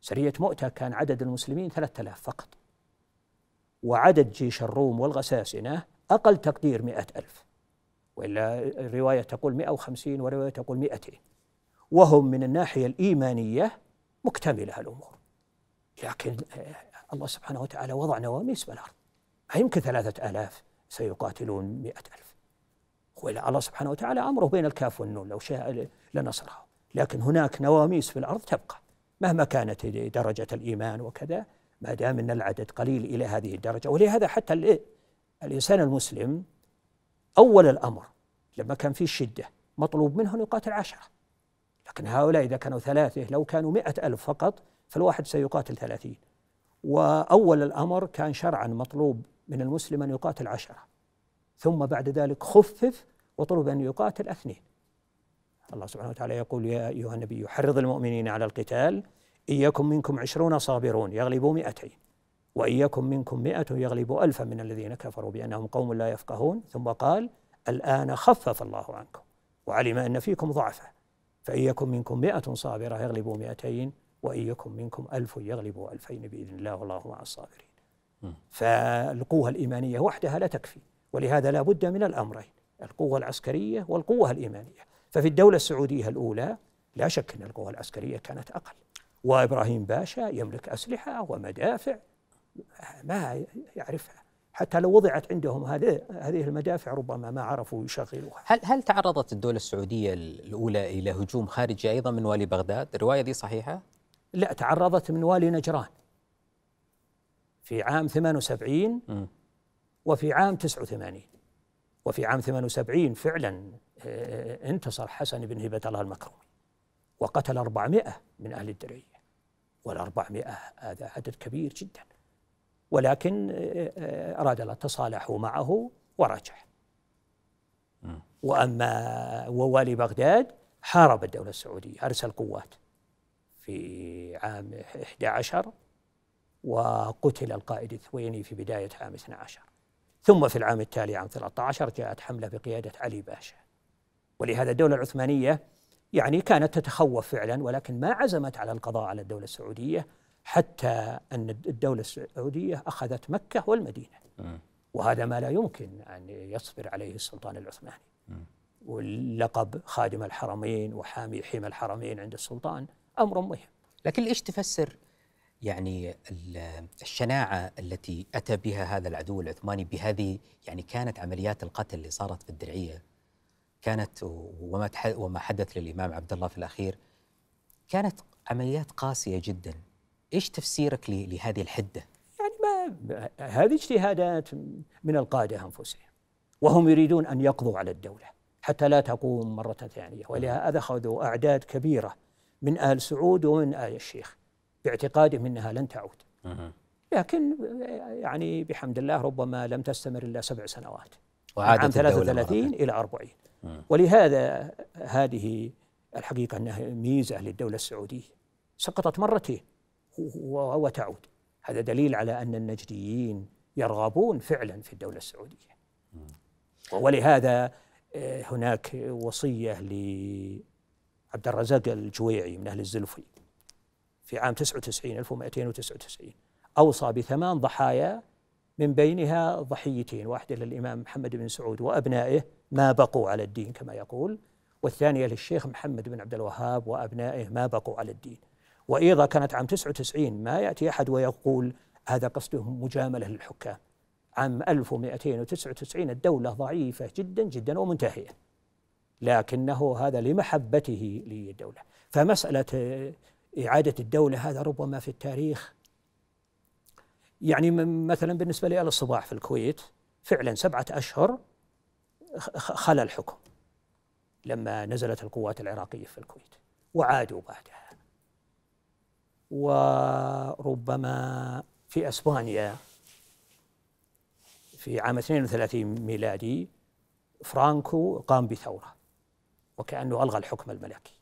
سرية مؤتة كان عدد المسلمين ثلاثة آلاف فقط وعدد جيش الروم والغساسنة أقل تقدير مئة ألف. وإلا الرواية تقول 150 ورواية تقول 200 وهم من الناحية الإيمانية مكتملة الأمور. لكن آه، الله سبحانه وتعالى وضع نواميس بالأرض ما يمكن ثلاثة آلاف سيقاتلون مئة ألف. وإلا الله سبحانه وتعالى أمره بين الكاف والنون لو شاء لنصرها لكن هناك نواميس في الأرض تبقى. مهما كانت درجة الإيمان وكذا ما دام أن العدد قليل إلى هذه الدرجة. ولهذا حتى الإنسان المسلم أول الأمر لما كان في الشدة مطلوب منه أن يقاتل عشرة لكن هؤلاء إذا كانوا ثلاثة لو كانوا مئة ألف فقط فالواحد سيقاتل ثلاثين. وأول الأمر كان شرعا مطلوب من المسلم أن يقاتل عشرة. ثم بعد ذلك خفف وطلب أن يقاتل اثنين. الله سبحانه وتعالى يقول يا أيها النبي حرض المؤمنين على القتال إن يكن منكم عشرون صابرون يغلبوا مئتين. وإن يكن منكم مئة يغلبوا ألفا من الذين كفروا بأنهم قوم لا يفقهون. ثم قال الآن خفف الله عنكم وعلم أن فيكم ضعفا. فإن يكن منكم مئة صابرة يغلبوا مئتين وإن يكن منكم ألف يغلبوا ألفين بإذن الله والله مع الصابرين. فالقوة الإيمانية وحدها لا تكفي ولهذا لا بد من الأمرين القوة العسكرية والقوة الإيمانية. ففي الدولة السعودية الأولى لا شك أن القوة العسكرية كانت أقل. وإبراهيم باشا يملك أسلحة ومدافع ما يعرفها حتى لو وضعت عندهم هذه هذه المدافع ربما ما عرفوا يشغلوها. هل هل تعرضت الدولة السعودية الأولى إلى هجوم خارجي أيضا من والي بغداد؟ الرواية دي صحيحة؟ لا تعرضت من والي نجران في عام 78 م. وفي عام 89 وفي عام 78 فعلا آه، انتصر حسن بن هبة الله المكرومي وقتل 400 من أهل الدرية وال400 هذا عدد كبير جدا ولكن آه، أراد الله تصالحوا معه ورجع. وأما ووالي بغداد حارب الدولة السعودية أرسل قوات في عام 11 وقتل القائد الثويني في بداية عام 12 ثم في العام التالي عام 13 جاءت حملة بقيادة علي باشا. ولهذا الدولة العثمانية يعني كانت تتخوف فعلا ولكن ما عزمت على القضاء على الدولة السعودية حتى أن الدولة السعودية أخذت مكة والمدينة. وهذا ما لا يمكن أن يصبر عليه السلطان العثماني. واللقب خادم الحرمين وحامي حمى الحرمين عند السلطان أمر مهم. لكن إيش تفسر يعني الشناعة التي أتى بها هذا العدو العثماني بهذه يعني كانت عمليات القتل اللي صارت في الدرعية؟ كانت وما وما حدث للإمام عبد الله في الأخير. كانت عمليات قاسية جدا. إيش تفسيرك لهذه الحدة؟ يعني ما هذه اجتهادات من القادة أنفسهم وهم يريدون أن يقضوا على الدولة حتى لا تقوم مرة ثانية ولهذا أخذوا أعداد كبيرة من آل سعود ومن آل الشيخ باعتقادهم إنها لن تعود. لكن يعني بحمد الله ربما لم تستمر إلا سبع سنوات. وعادت عام 33 إلى 40 ولهذا هذه الحقيقة أنها ميزة للدولة السعودية سقطت مرتين وتعود هذا دليل على أن النجديين يرغبون فعلا في الدولة السعودية. ولهذا آه، هناك وصية لعبد الرزاق الجويعي من أهل الزلفي. في عام 99 1299 أوصى بثمان ضحايا من بينها ضحيتين واحدة للإمام محمد بن سعود وأبنائه ما بقوا على الدين كما يقول والثانية للشيخ محمد بن عبد الوهاب وأبنائه ما بقوا على الدين. وإذا كانت عام 99 ما يأتي أحد ويقول هذا قصده مجاملة للحكام. عام 1299 الدولة ضعيفة جدا جدا ومنتهية. لكنه هذا لمحبته للدولة. فمسألة إعادة الدولة هذا ربما في التاريخ. يعني مثلا بالنسبة لآل الصباح في الكويت فعلا سبعة أشهر خلى الحكم لما نزلت القوات العراقية في الكويت. وعادوا بعدها. وربما في أسبانيا في عام 32 ميلادي فرانكو قام بثورة وكأنه ألغى الحكم الملكي.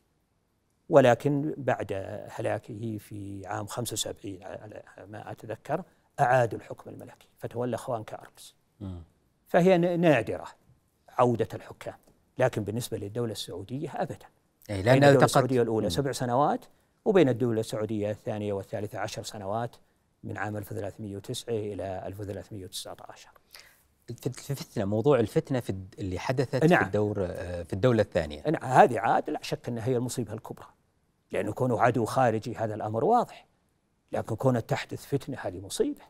ولكن بعد هلاكه في عام 75 على ما أتذكر أعادوا الحكم الملكي فتولى خوان كارلس. فهي نادرة عودة الحكام لكن بالنسبة للدولة السعودية أبدا. أي بين الدولة السعودية الأولى سبع سنوات وبين الدولة السعودية الثانية والثالثة عشر سنوات من عام 1309 إلى 1319 في الفتنه موضوع الفتنة في اللي حدثت نعم. في الدور في الدولة الثانية. نعم هذه عاد لا شك أنها هي المصيبة الكبرى لأنه كونه عدو خارجي هذا الأمر واضح لكن كونها تحدث فتنة هذه مصيبة.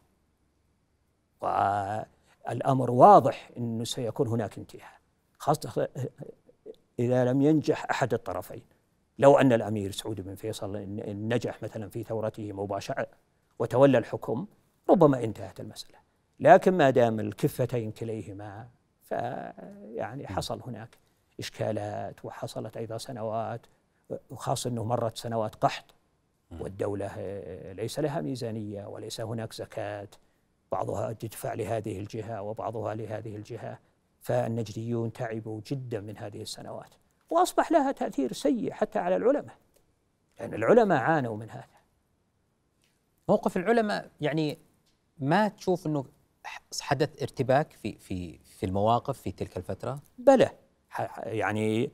والأمر واضح إنه سيكون هناك انتهاء خاصة إذا لم ينجح أحد الطرفين. لو أن الأمير سعود بن فيصل نجح مثلا في ثورته مباشرة وتولى الحكم ربما انتهت المسألة. لكن ما دام الكفتين كليهما فيعني حصل هناك إشكالات وحصلت أيضا سنوات وخاصة أنه مرت سنوات قحط والدولة ليس لها ميزانية وليس هناك زكاة بعضها تدفع لهذه الجهة وبعضها لهذه الجهة فالنجديون تعبوا جدا من هذه السنوات. وأصبح لها تأثير سيء حتى على العلماء. يعني العلماء عانوا من هذا. موقف العلماء يعني ما تشوف أنه حدث ارتباك في في في المواقف في تلك الفترة؟ بلى. يعني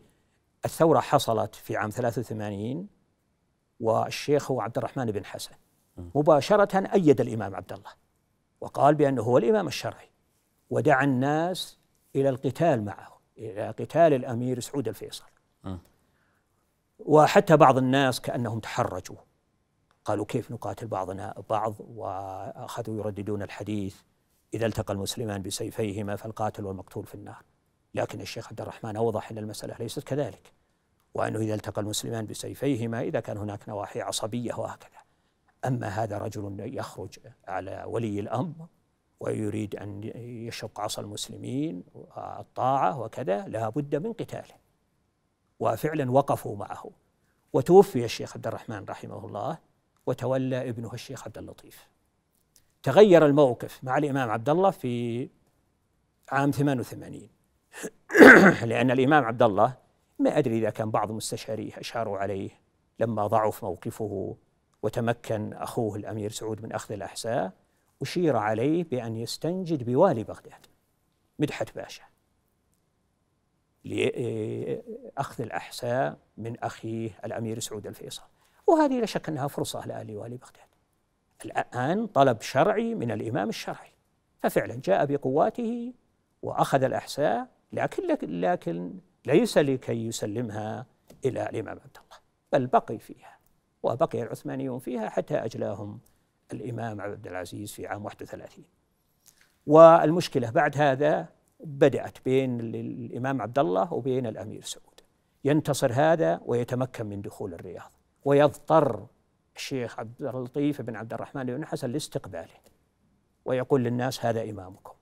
الثورة حصلت في عام 83 والشيخ هو عبد الرحمن بن حسن. مباشرة أيد الإمام عبد الله وقال بأنه هو الإمام الشرعي ودعا الناس إلى القتال معه. إلى قتال الأمير سعود الفيصل. وحتى بعض الناس كأنهم تحرجوا. قالوا كيف نقاتل بعضنا بعض وأخذوا يرددون الحديث. إذا التقى المسلمان بسيفيهما فالقاتل والمقتول في النار. لكن الشيخ عبد الرحمن أوضح أن المسألة ليست كذلك. وأنه إذا التقى المسلمان بسيفيهما إذا كان هناك نواحي عصبية وهكذا. أما هذا رجل يخرج على ولي الأمر ويريد أن يشق عصا المسلمين الطاعة وكذا لا بد من قتاله. وفعلا وقفوا معه. وتوفي الشيخ عبد الرحمن رحمه الله وتولى ابنه الشيخ عبد اللطيف. تغير الموقف مع الإمام عبد الله في عام 88 (coughs) لأن الإمام عبد الله ما أدري إذا كان بعض مستشاريه أشاروا عليه لما ضعف موقفه وتمكن أخوه الأمير سعود من أخذ الأحساء أشير عليه بأن يستنجد بوالي بغداد. مدحت باشا. لأخذ الأحساء من أخيه الأمير سعود الفيصل. وهذه لا شك أنها فرصة لوالي بغداد. الآن طلب شرعي من الإمام الشرعي. ففعلا جاء بقواته وأخذ الأحساء لكن لكن ليس لكي يسلمها إلى الإمام عبد الله. بل بقي فيها وبقي العثمانيون فيها حتى أجلاهم الإمام عبد العزيز في عام 31 والمشكلة بعد هذا بدأت بين الإمام عبد الله وبين الأمير سعود. ينتصر هذا ويتمكن من دخول الرياض ويضطر الشيخ عبد اللطيف بن عبد الرحمن بن حسن لاستقباله ويقول للناس هذا إمامكم.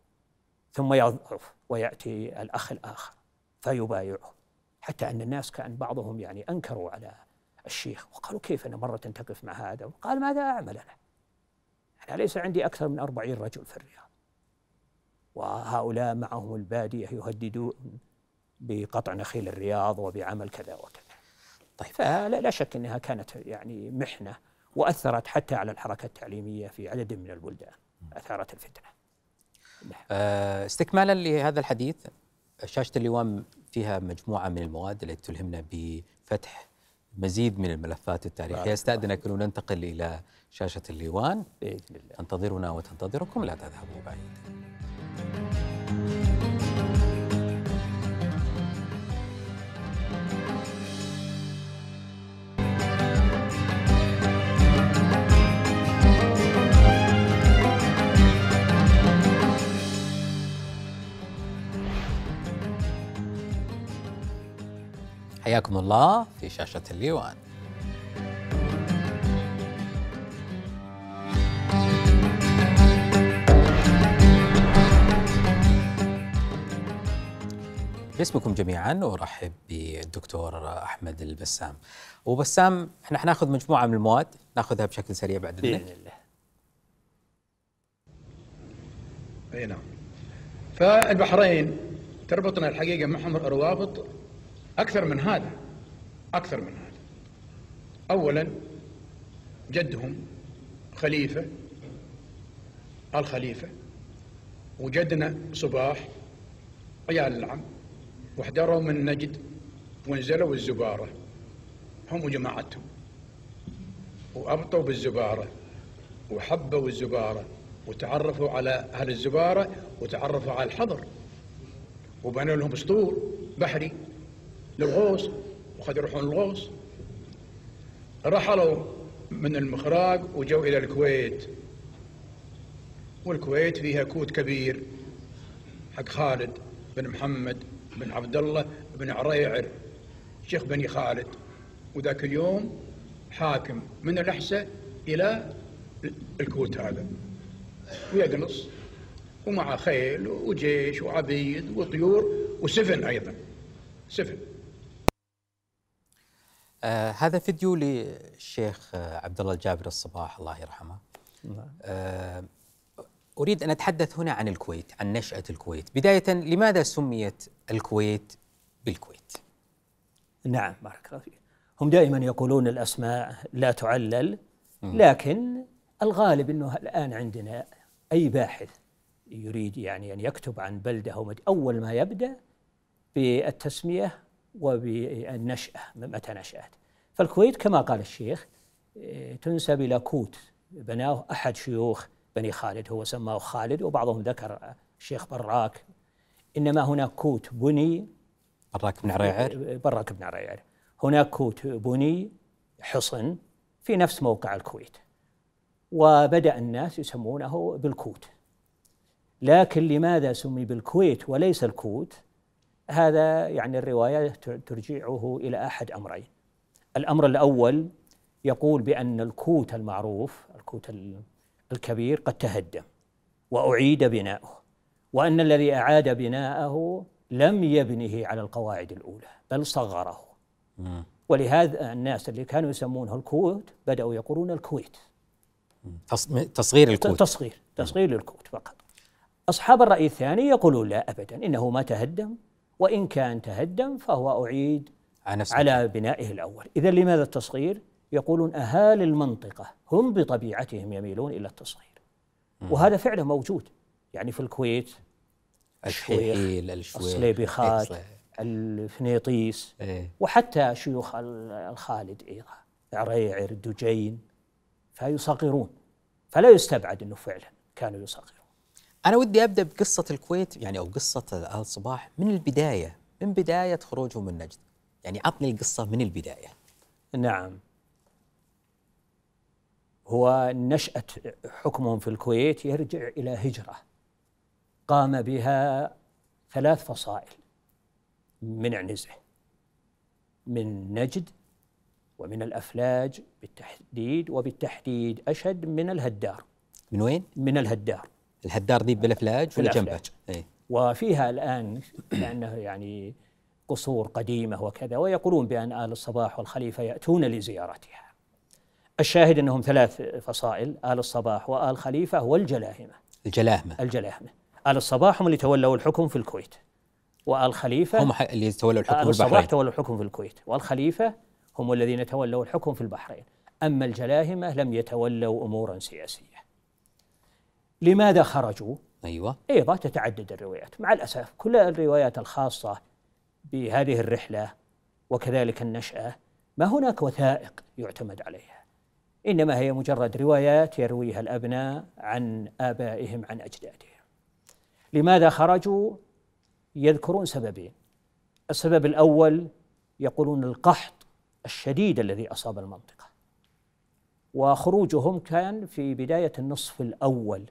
ثم يضعف ويأتي الأخ الآخر فيبايعه حتى أن الناس كأن بعضهم يعني أنكروا على الشيخ. وقالوا كيف أنا مرة تقف مع هذا؟ قال ماذا أعمل أنا؟ أنا ليس عندي أكثر من أربعين رجل في الرياض. وهؤلاء معهم البادية يهددون بقطع نخيل الرياض وبعمل كذا وكذا. طيب فلا لا شك إنها كانت يعني محنة وأثرت حتى على الحركة التعليمية في عدد من البلدان أثارت الفتنة. آه، استكمالا لهذا الحديث شاشة اللواء فيها مجموعة من المواد التي تلهمنا بفتح مزيد من الملفات التاريخية. أستأذنك ان ننتقل إلى شاشة الليوان. الله. تنتظرنا وتنتظركم لا تذهبوا بعيدا حياكم الله في شاشة الليوان. باسمكم جميعا أرحب بالدكتور أحمد البسام. وبسام إحنا حناخذ مجموعة من المواد نأخذها بشكل سريع بعد بإذن الله. أي نعم. فالبحرين تربطنا الحقيقة معهم روابط أكثر من هذا أكثر من هذا. أولا جدهم خليفة الخليفة وجدنا صباح عيال العم واحضروا من نجد ونزلوا الزبارة. هم وجماعتهم. وأبطوا بالزبارة وحبوا الزبارة وتعرفوا على أهل الزبارة وتعرفوا على الحضر. وبنوا لهم اسطول بحري. للغوص وقد يروحون الغوص. رحلوا من المخراج وجوا إلى الكويت. والكويت فيها كوت كبير حق خالد بن محمد بن عبد الله بن عريعر شيخ بني خالد. وذاك اليوم حاكم من الأحساء إلى الكوت هذا. ويجلس ومع خيل وجيش وعبيد وطيور وسفن أيضا. سفن. آه هذا فيديو للشيخ آه، عبد الله الجابر الصباح الله يرحمه. آه أريد أن أتحدث هنا عن الكويت عن نشأة الكويت. بداية لماذا سميت الكويت بالكويت؟ نعم بارك الله فيك. هم دائما يقولون الأسماء لا تعلل لكن الغالب إنه الآن عندنا أي باحث يريد يعني أن يكتب عن بلده أو مدينة أول ما يبدأ بالتسمية وبالنشأة متى نشأت. فالكويت كما قال الشيخ إيه، تنسب إلى كوت. بناه أحد شيوخ بني خالد هو سماه خالد وبعضهم ذكر الشيخ براك. إنما هناك كوت بني براك بن عريعر؟ براك بن عريعر. هناك كوت بني حصن في نفس موقع الكويت. وبدأ الناس يسمونه بالكوت. لكن لماذا سمي بالكويت وليس الكوت؟ هذا يعني الرواية ترجعه إلى أحد أمرين. الأمر الأول يقول بأن الكوت المعروف الكوت الكبير قد تهدم وأعيد بناؤه وأن الذي أعاد بناءه لم يبنه على القواعد الأولى بل صغره. ولهذا الناس اللي كانوا يسمونه الكوت بدأوا يقولون الكويت. تصغير الكوت. تصغير تصغير للكوت فقط. أصحاب الرأي الثاني يقولون لا أبدا إنه ما تهدم وإن كان تهدم فهو أعيد على, على بنائه الأول. إذا لماذا التصغير؟ يقولون أهالي المنطقة هم بطبيعتهم يميلون إلى التصغير. وهذا فعلا موجود. يعني في الكويت الشويخ الصليبيخات الفنيطيس إيه؟ وحتى شيوخ الخالد أيضا عريعر دجين فيصغرون. فلا يستبعد أنه فعلا كانوا يصغرون. أنا ودي أبدأ بقصة الكويت يعني أو قصة آل صباح من البداية من بداية خروجهم من نجد. يعني عطني القصة من البداية. نعم. هو نشأة حكمهم في الكويت يرجع إلى هجرة. قام بها ثلاث فصائل من عنزة. من نجد ومن الأفلاج بالتحديد وبالتحديد أشد من الهدار. من وين؟ من الهدار. الهدار ذي بالأفلاج ولا جنبها؟ إيه؟ وفيها الآن لأنه يعني قصور قديمة وكذا ويقولون بأن آل الصباح والخليفة يأتون لزيارتها. الشاهد أنهم ثلاث فصائل آل الصباح وآل خليفة والجلاهمة. الجلاهمة. الجلاهمة. آل الصباح هم اللي تولوا الحكم في الكويت وآل خليفة هم اللي تولوا الحكم في البحرين. الصباح تولوا الحكم في الكويت والخليفة هم الذين تولوا الحكم في البحرين. أما الجلاهمة لم يتولوا أمورا سياسية. لماذا خرجوا؟ أيوة. أيضا تتعدد الروايات. مع الأسف كل الروايات الخاصة بهذه الرحلة وكذلك النشأة ما هناك وثائق يعتمد عليها. إنما هي مجرد روايات يرويها الأبناء عن آبائهم عن أجدادهم. لماذا خرجوا؟ يذكرون سببين. السبب الأول يقولون القحط الشديد الذي أصاب المنطقة. وخروجهم كان في بداية النصف الأول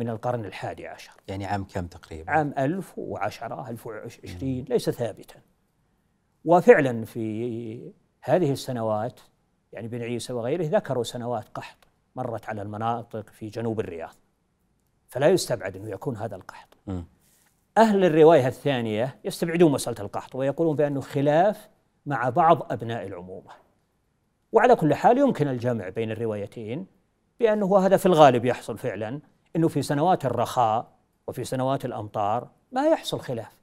من القرن الحادي عشر. يعني عام كم تقريبا؟ عام 1010 1020 ليس ثابتا. وفعلا في هذه السنوات يعني بن عيسى وغيره ذكروا سنوات قحط مرت على المناطق في جنوب الرياض. فلا يستبعد أنه يكون هذا القحط. م. أهل الرواية الثانية يستبعدون مسألة القحط ويقولون بأنه خلاف مع بعض أبناء العمومة. وعلى كل حال يمكن الجمع بين الروايتين بأنه هذا في الغالب يحصل فعلا. أنه في سنوات الرخاء وفي سنوات الأمطار ما يحصل خلاف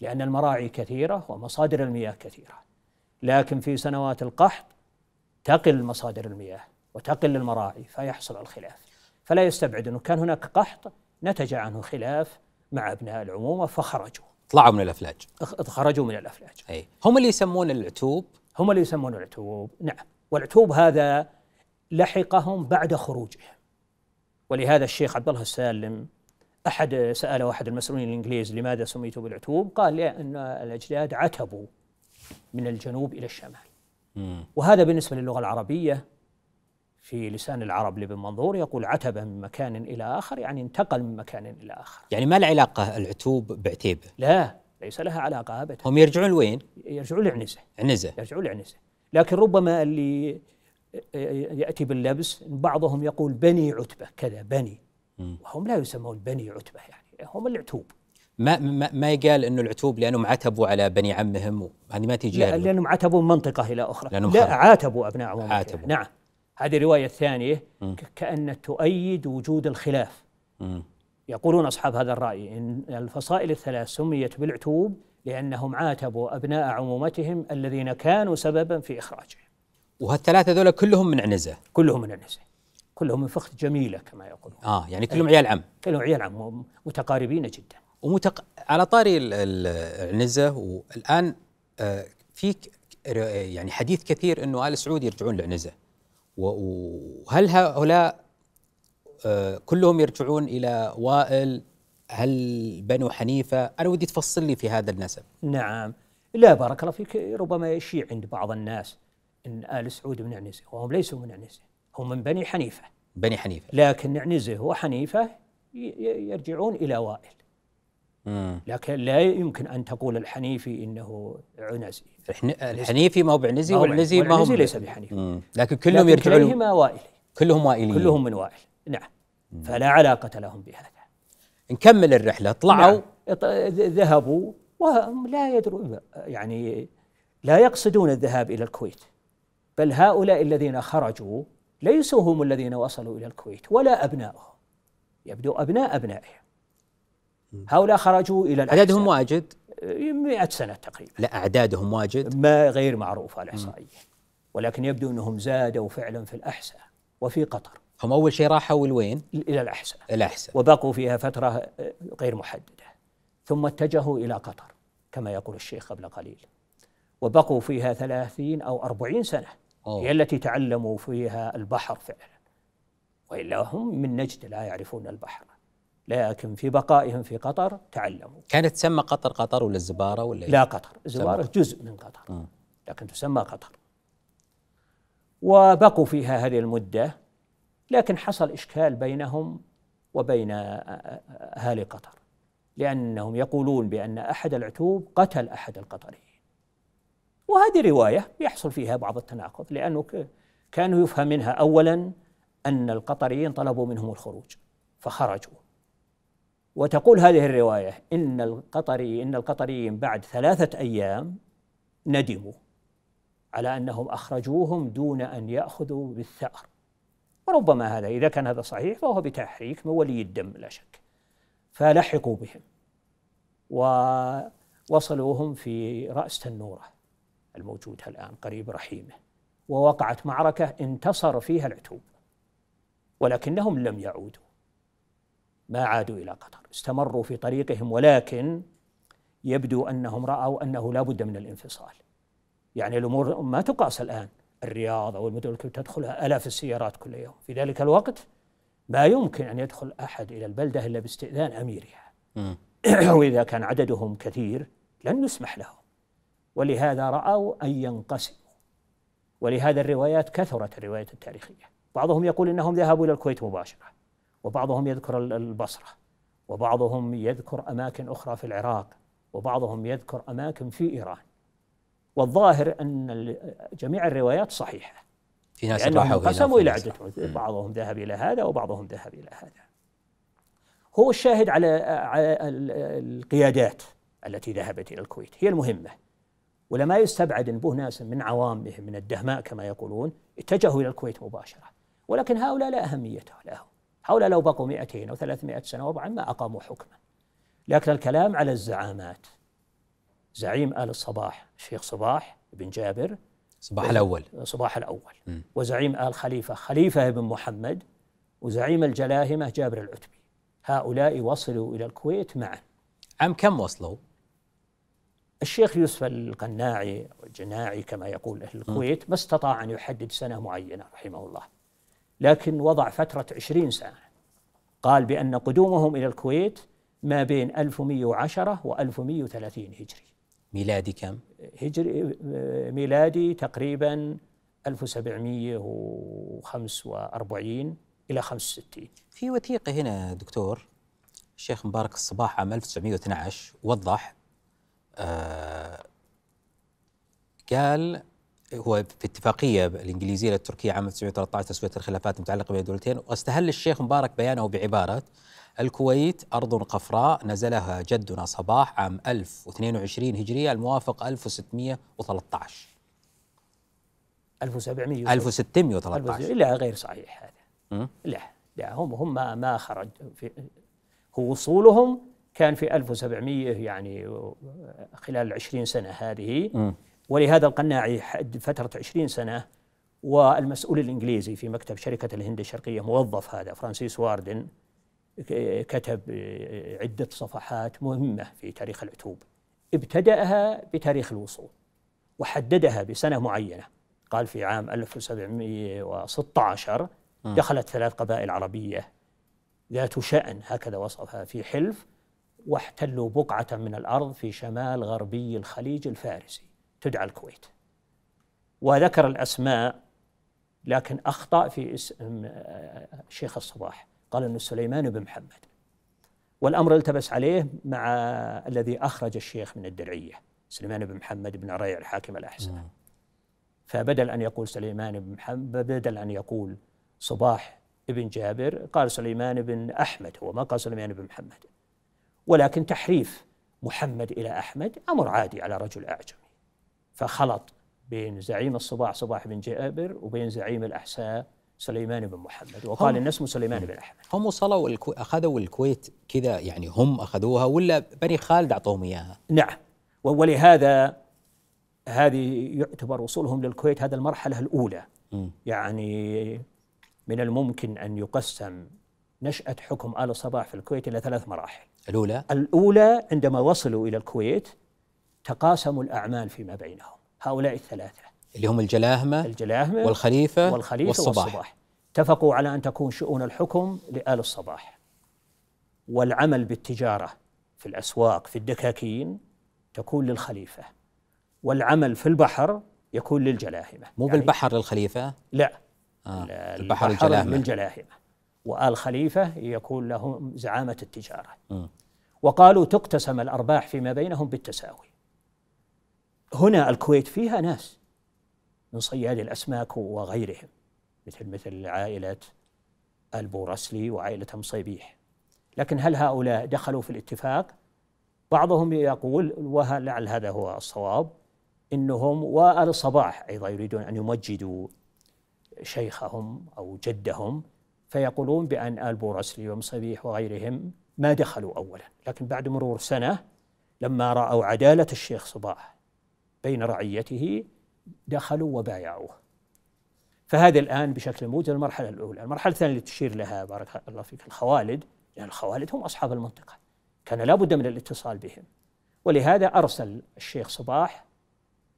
لأن المراعي كثيرة ومصادر المياه كثيرة. لكن في سنوات القحط تقل مصادر المياه وتقل المراعي فيحصل الخلاف. فلا يستبعد أنه كان هناك قحط نتج عنه خلاف مع أبناء العمومة فخرجوا. طلعوا من الأفلاج. خرجوا من الأفلاج. أي. هم اللي يسمون العتوب؟ هم اللي يسمونه العتوب. نعم. والعتوب هذا لحقهم بعد خروجهم. ولهذا الشيخ عبد الله السالم أحد سأله أحد المسؤولين الإنجليز لماذا سميتوا بالعتوب؟ قال لأن الأجداد عتبوا من الجنوب إلى الشمال. وهذا بالنسبة للغة العربية في لسان العرب لابن منظور يقول عتب من مكان إلى آخر يعني انتقل من مكان إلى آخر. يعني ما له علاقة العتوب بعتيبه لا ليس لها علاقة ابدا هم يرجعون لوين؟ يرجعون لعنزة عنزة يرجعون لعنزة لكن ربما اللي يأتي باللبس بعضهم يقول بني عتبة كذا بني. وهم لا يسمون بني عتبة يعني هم العتوب ما ما, ما يقال إنه العتوب لأنهم عتبوا على بني عمهم هذه ما تجي لا. لأنهم عتبوا من منطقة إلى أخرى لأنهم لا. عاتبوا أبناء عمومهم عاتبوا. نعم هذه الروايه الثانية كأن تؤيد وجود الخلاف. يقولون أصحاب هذا الرأي إن الفصائل الثلاث سميت بالعتوب لأنهم عاتبوا أبناء عمومتهم الذين كانوا سببا في إخراجهم وهالثلاثة ذولا كلهم من عنزة. كلهم من النساء كلهم من فخذ جميلة كما يقولون. آه يعني كلهم عيال عم. كلهم عيال عم متقاربين جدا. ومتق... على طاري ال- ال- العنزه والآن آه، في يعني حديث كثير إنه آل سعود يرجعون لعنزة. وهل هؤلاء آه، كلهم يرجعون إلى وائل؟ هل بنو حنيفة؟ أنا ودي تفصل لي في هذا النسب نعم. لا بارك الله فيك ربما يشيع عند بعض الناس. إن آل سعود من عنزه وهم ليسوا من عنزه هم من بني حنيفة. بني حنيفة. لكن عنزه وحنيفه يرجعون إلى وائل. مم. لكن لا يمكن أن تقول الحنيفي إنه عنزي. الحن- الحنيفي ما هو بعنزي والعنزي ما هو ليس بحنيفي مم. لكن كلهم لكن يرجعون كليهما وائلي. كلهم وائليين. كلهم من وائل. نعم. فلا علاقة لهم بهذا. نكمل الرحلة. طلعوا. نعم. ذهبوا. وهم لا يدرون يعني لا يقصدون الذهاب إلى الكويت. بل هؤلاء الذين خرجوا ليسوا هم الذين وصلوا إلى الكويت ولا ابنائهم يبدو أبناء أبنائهم. هؤلاء خرجوا إلى الأحساء. عددهم واجد؟ 100 سنة تقريبا. لا أعدادهم واجد؟ ما غير معروفه الاحصائيه ولكن يبدو إنهم زادوا فعلا في الأحساء وفي قطر. هم أول شيء راحوا لوين؟ إلى الأحساء. الأحساء. وبقوا فيها فترة غير محددة. ثم اتجهوا إلى قطر كما يقول الشيخ قبل قليل. وبقوا فيها ثلاثين أو أربعين سنة. أوه. هي التي تعلموا فيها البحر فعلا. وإلا هم من نجد لا يعرفون البحر. لكن في بقائهم في قطر تعلموا. كانت تسمى قطر قطر ولا الزباره ولا؟ لا قطر. زوارة جزء من قطر. مم. لكن تسمى قطر. وبقوا فيها هذه المدة لكن حصل إشكال بينهم وبين أهالي قطر. لأنهم يقولون بأن أحد العتوب قتل أحد القطريين وهذه رواية يحصل فيها بعض التناقض لأنه كانوا يفهم منها أولا أن القطريين طلبوا منهم الخروج فخرجوا. وتقول هذه الرواية إن القطري إن القطريين بعد ثلاثة أيام ندموا على أنهم أخرجوهم دون أن يأخذوا بالثأر. وربما هذا إذا كان هذا صحيح فهو بتحريك من ولي الدم لا شك. فلحقوا بهم ووصلوهم في رأس تنورة. الموجودة الآن قريب رحيمه. ووقعت معركة انتصر فيها العتوب ولكنهم لم يعودوا ما عادوا إلى قطر استمروا في طريقهم ولكن يبدو أنهم رأوا أنه لا بد من الانفصال. يعني الأمور ما تقاس الآن الرياض أو المدن التي تدخلها آلاف السيارات كل يوم. في ذلك الوقت ما يمكن أن يدخل أحد إلى البلدة إلا باستئذان أميرها. (coughs) وإذا كان عددهم كثير لن يسمح لهم. ولهذا رأوا أن ينقسموا. ولهذا الروايات كثرت الروايات التاريخية. بعضهم يقول إنهم ذهبوا إلى الكويت مباشرة وبعضهم يذكر ال- البصرة وبعضهم يذكر أماكن أخرى في العراق وبعضهم يذكر أماكن في إيران. والظاهر أن جميع الروايات صحيحة. في ناس راحوا انقسموا إلى عدة بعضهم ذهب إلى هذا وبعضهم ذهب إلى هذا. هو الشاهد على على ال- القيادات التي ذهبت إلى الكويت. هي المهمة. ولا ما يستبعد أن به ناس من عوامهم من الدهماء كما يقولون اتجهوا إلى الكويت مباشرة. ولكن هؤلاء لا أهمية لهم. هؤلاء لو بقوا 200 أو 300 سنة وضعا ما أقاموا حكما. لكن الكلام على الزعامات. زعيم آل الصباح الشيخ صباح بن جابر. صباح الأول. صباح الأول. وزعيم آل خليفة خليفة بن محمد. وزعيم الجلاهمة جابر العتبي. هؤلاء وصلوا إلى الكويت معا. عام كم وصلوا؟ الشيخ يوسف القناعي والجناعي كما يقول أهل الكويت ما استطاع أن يحدد سنة معينة رحمه الله لكن وضع فترة عشرين سنة. قال بأن قدومهم إلى الكويت ما بين 1110 و 1130 هجري. ميلادي كم؟ هجري ميلادي تقريبا 1745 إلى 65 في وثيقة هنا دكتور الشيخ مبارك الصباح عام 1912 وضح آه قال هو في اتفاقية الإنجليزية للتركية عام 1913 تسوية الخلافات المتعلقة بين الدولتين واستهل الشيخ مبارك بيانه بعبارة الكويت أرض قفراء نزلها جدنا صباح عام 1022 هجرية الموافق 1613 1700 1613 لا غير صحيح هذا. لا لا هم هم ما, ما خرج في هو وصولهم كان في 1700 يعني خلال العشرين سنة هذه. م. ولهذا القناعي حد فترة عشرين سنة والمسؤول الإنجليزي في مكتب شركة الهند الشرقية موظف هذا فرانسيس واردن كتب عدة صفحات مهمة في تاريخ العتوب. ابتدأها بتاريخ الوصول وحددها بسنة معينة. قال في عام 1716 دخلت ثلاث قبائل عربية ذات شأن هكذا وصفها في حلف واحتلوا بقعة من الأرض في شمال غربي الخليج الفارسي تدعى الكويت. وذكر الأسماء لكن أخطأ في اسم شيخ الصباح. قال أنه سليمان بن محمد. والأمر التبس عليه مع الذي أخرج الشيخ من الدرعية سليمان بن محمد بن ريع الحاكم الأحسن. فبدل أن يقول سليمان بن محمد بدل أن يقول صباح ابن جابر قال سليمان بن أحمد هو ما قال سليمان بن محمد. ولكن تحريف محمد إلى أحمد أمر عادي على رجل أعجمي. فخلط بين زعيم الصباح صباح بن جابر وبين زعيم الأحساء سليمان بن محمد وقال إن اسمه سليمان بن أحمد. هم وصلوا الكو... أخذوا الكويت كذا يعني هم أخذوها ولا بني خالد أعطوهم إياها؟ نعم. ولهذا هذه يعتبر وصولهم للكويت هذا المرحلة الأولى. م. يعني من الممكن أن يقسم نشأة حكم آل صباح في الكويت إلى ثلاث مراحل. الأولى. الأولى عندما وصلوا إلى الكويت تقاسموا الأعمال فيما بينهم. هؤلاء الثلاثة. اللي هم الجلاهمة الجلاهمة والخليفة, والخليفة والصباح, والصباح. اتفقوا على أن تكون شؤون الحكم لآل الصباح. والعمل بالتجارة في الأسواق في الدكاكين تكون للخليفة. والعمل في البحر يكون للجلاهمة. مو يعني بالبحر للخليفة؟ لا. آه. البحر, البحر للجلاهمة. للجلاهمة. وآل خليفة يكون لهم زعامة التجارة م. وقالوا تقتسم الأرباح فيما بينهم بالتساوي هنا الكويت فيها ناس من صياد الأسماك وغيرهم مثل مثل عائلة البورسلي وعائلة مصيبيح لكن هل هؤلاء دخلوا في الاتفاق؟ بعضهم يقول ولعل هذا هو الصواب إنهم وآل صباح أيضا يريدون أن يمجدوا شيخهم أو جدهم فيقولون بأن آل بورسلي ومصيبيح وغيرهم ما دخلوا اولا لكن بعد مرور سنة لما رأوا عدالة الشيخ صباح بين رعيته دخلوا وبايعوه. فهذا الآن بشكل موجز المرحلة الأولى. المرحلة الثانية اللي تشير لها بارك الله فيك الخوالد لأن الخوالد هم أصحاب المنطقة. كان لابد من الاتصال بهم. ولهذا أرسل الشيخ صباح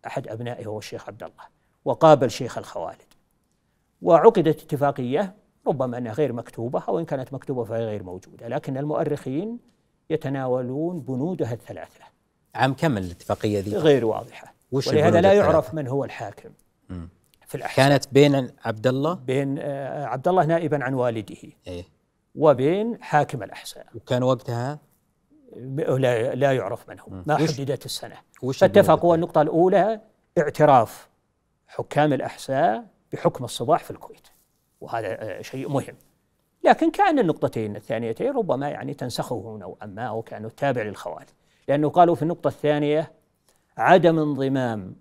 أحد أبنائه هو الشيخ عبد الله وقابل شيخ الخوالد. وعقدت اتفاقية ربما أنها غير مكتوبة أو إن كانت مكتوبة فهي غير موجودة لكن المؤرخين يتناولون بنودها الثلاثة. عام كم الاتفاقية ذي؟ غير واضحة. ولهذا لا يعرف من هو الحاكم. في الأحساء كانت بين عبد الله؟ بين آه، عبد الله نائبا عن والده. إيه؟ وبين حاكم الأحساء وكان وقتها؟ لا لا يعرف من هو. ما حددت السنة. فاتفقوا النقطة الأولى اعتراف حكام الأحساء بحكم الصباح في الكويت. وهذا آه، شيء مهم. لكن كأن النقطتين الثانيتين ربما يعني تنسخه نوعا ما أو كانوا تابع للخوارج. لأنه قالوا في النقطة الثانية عدم انضمام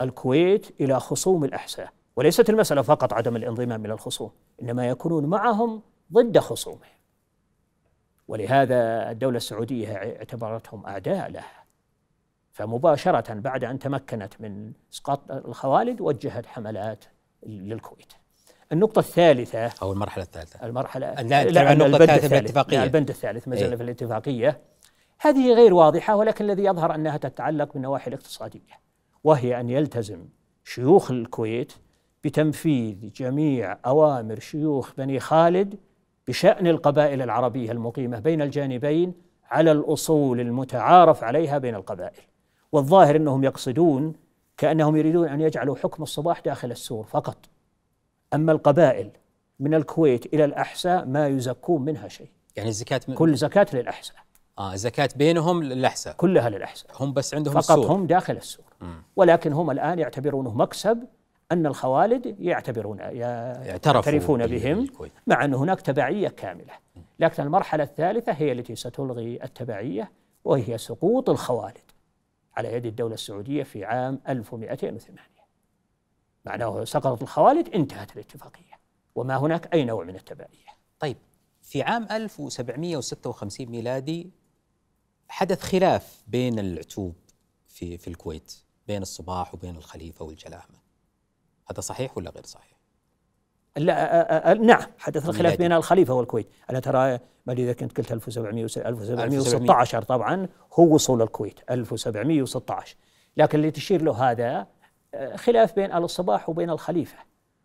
الكويت إلى خصوم الأحساء وليست المسألة فقط عدم الانضمام إلى الخصوم إنما يكونون معهم ضد خصومهم. ولهذا الدولة السعودية اعتبرتهم أعداء لها. فمباشرة بعد أن تمكنت من إسقاط الخوالد وجهت حملات للكويت. النقطة الثالثة. أو المرحلة الثالثة. المرحلة لا لا النقطة الثالثة في الاتفاقية البند الثالث ما زلنا إيه؟ في الاتفاقية. هذه غير واضحة ولكن الذي يظهر أنها تتعلق بالنواحي الاقتصادية وهي أن يلتزم شيوخ الكويت بتنفيذ جميع أوامر شيوخ بني خالد بشأن القبائل العربية المقيمة بين الجانبين على الأصول المتعارف عليها بين القبائل. والظاهر أنهم يقصدون كأنهم يريدون أن يجعلوا حكم الصباح داخل السور فقط. أما القبائل من الكويت إلى الأحساء ما يزكون منها شيء. يعني الزكاة من كل زكاة للأحساء. آه الزكاة بينهم للأحساء. كلها للأحساء. هم بس عندهم فقط السور هم داخل السور ولكن هم الآن يعتبرونه مكسب أن الخوالد يعتبرون يعترفون بهم بالكويت. مع أن هناك تبعية كاملة. لكن المرحلة الثالثة هي التي ستلغي التبعية وهي سقوط الخوالد على يد الدولة السعودية في عام 1208 معناه سقطت الخوالد انتهت الاتفاقية. وما هناك أي نوع من التبعية. طيب في عام 1756 ميلادي حدث خلاف بين العتوب في في الكويت بين الصباح وبين الخليفة والجلاهمة هذا صحيح ولا غير صحيح؟ لا نعم حدث الخلاف. بين الخليفة والكويت. أنا ترى ما أدري إذا كنت قلت 1700 1716 طبعا هو وصول الكويت 1716 لكن اللي تشير له هذا خلاف بين آل الصباح وبين الخليفة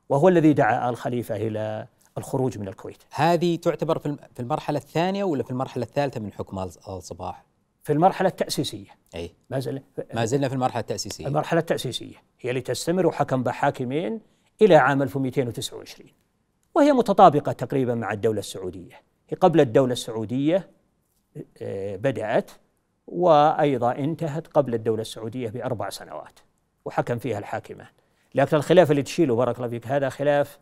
وهو الذي دعا آل الخليفة إلى الخروج من الكويت. هذه تعتبر في الم- في المرحلة الثانية ولا في المرحلة الثالثة من حكم آل آل صباح؟ في المرحلة التأسيسية. أي. ما زال ما زلنا في المرحلة التأسيسية. المرحلة التأسيسية هي اللي تستمر وحكم بها حاكمين إلى عام 1229 وهي متطابقة تقريبا مع الدولة السعودية. هي قبل الدولة السعودية آه، بدأت وأيضا انتهت قبل الدولة السعودية بأربع سنوات. وحكم فيها الحاكمان. لكن الخلاف اللي تشيله بارك الله فيك هذا خلاف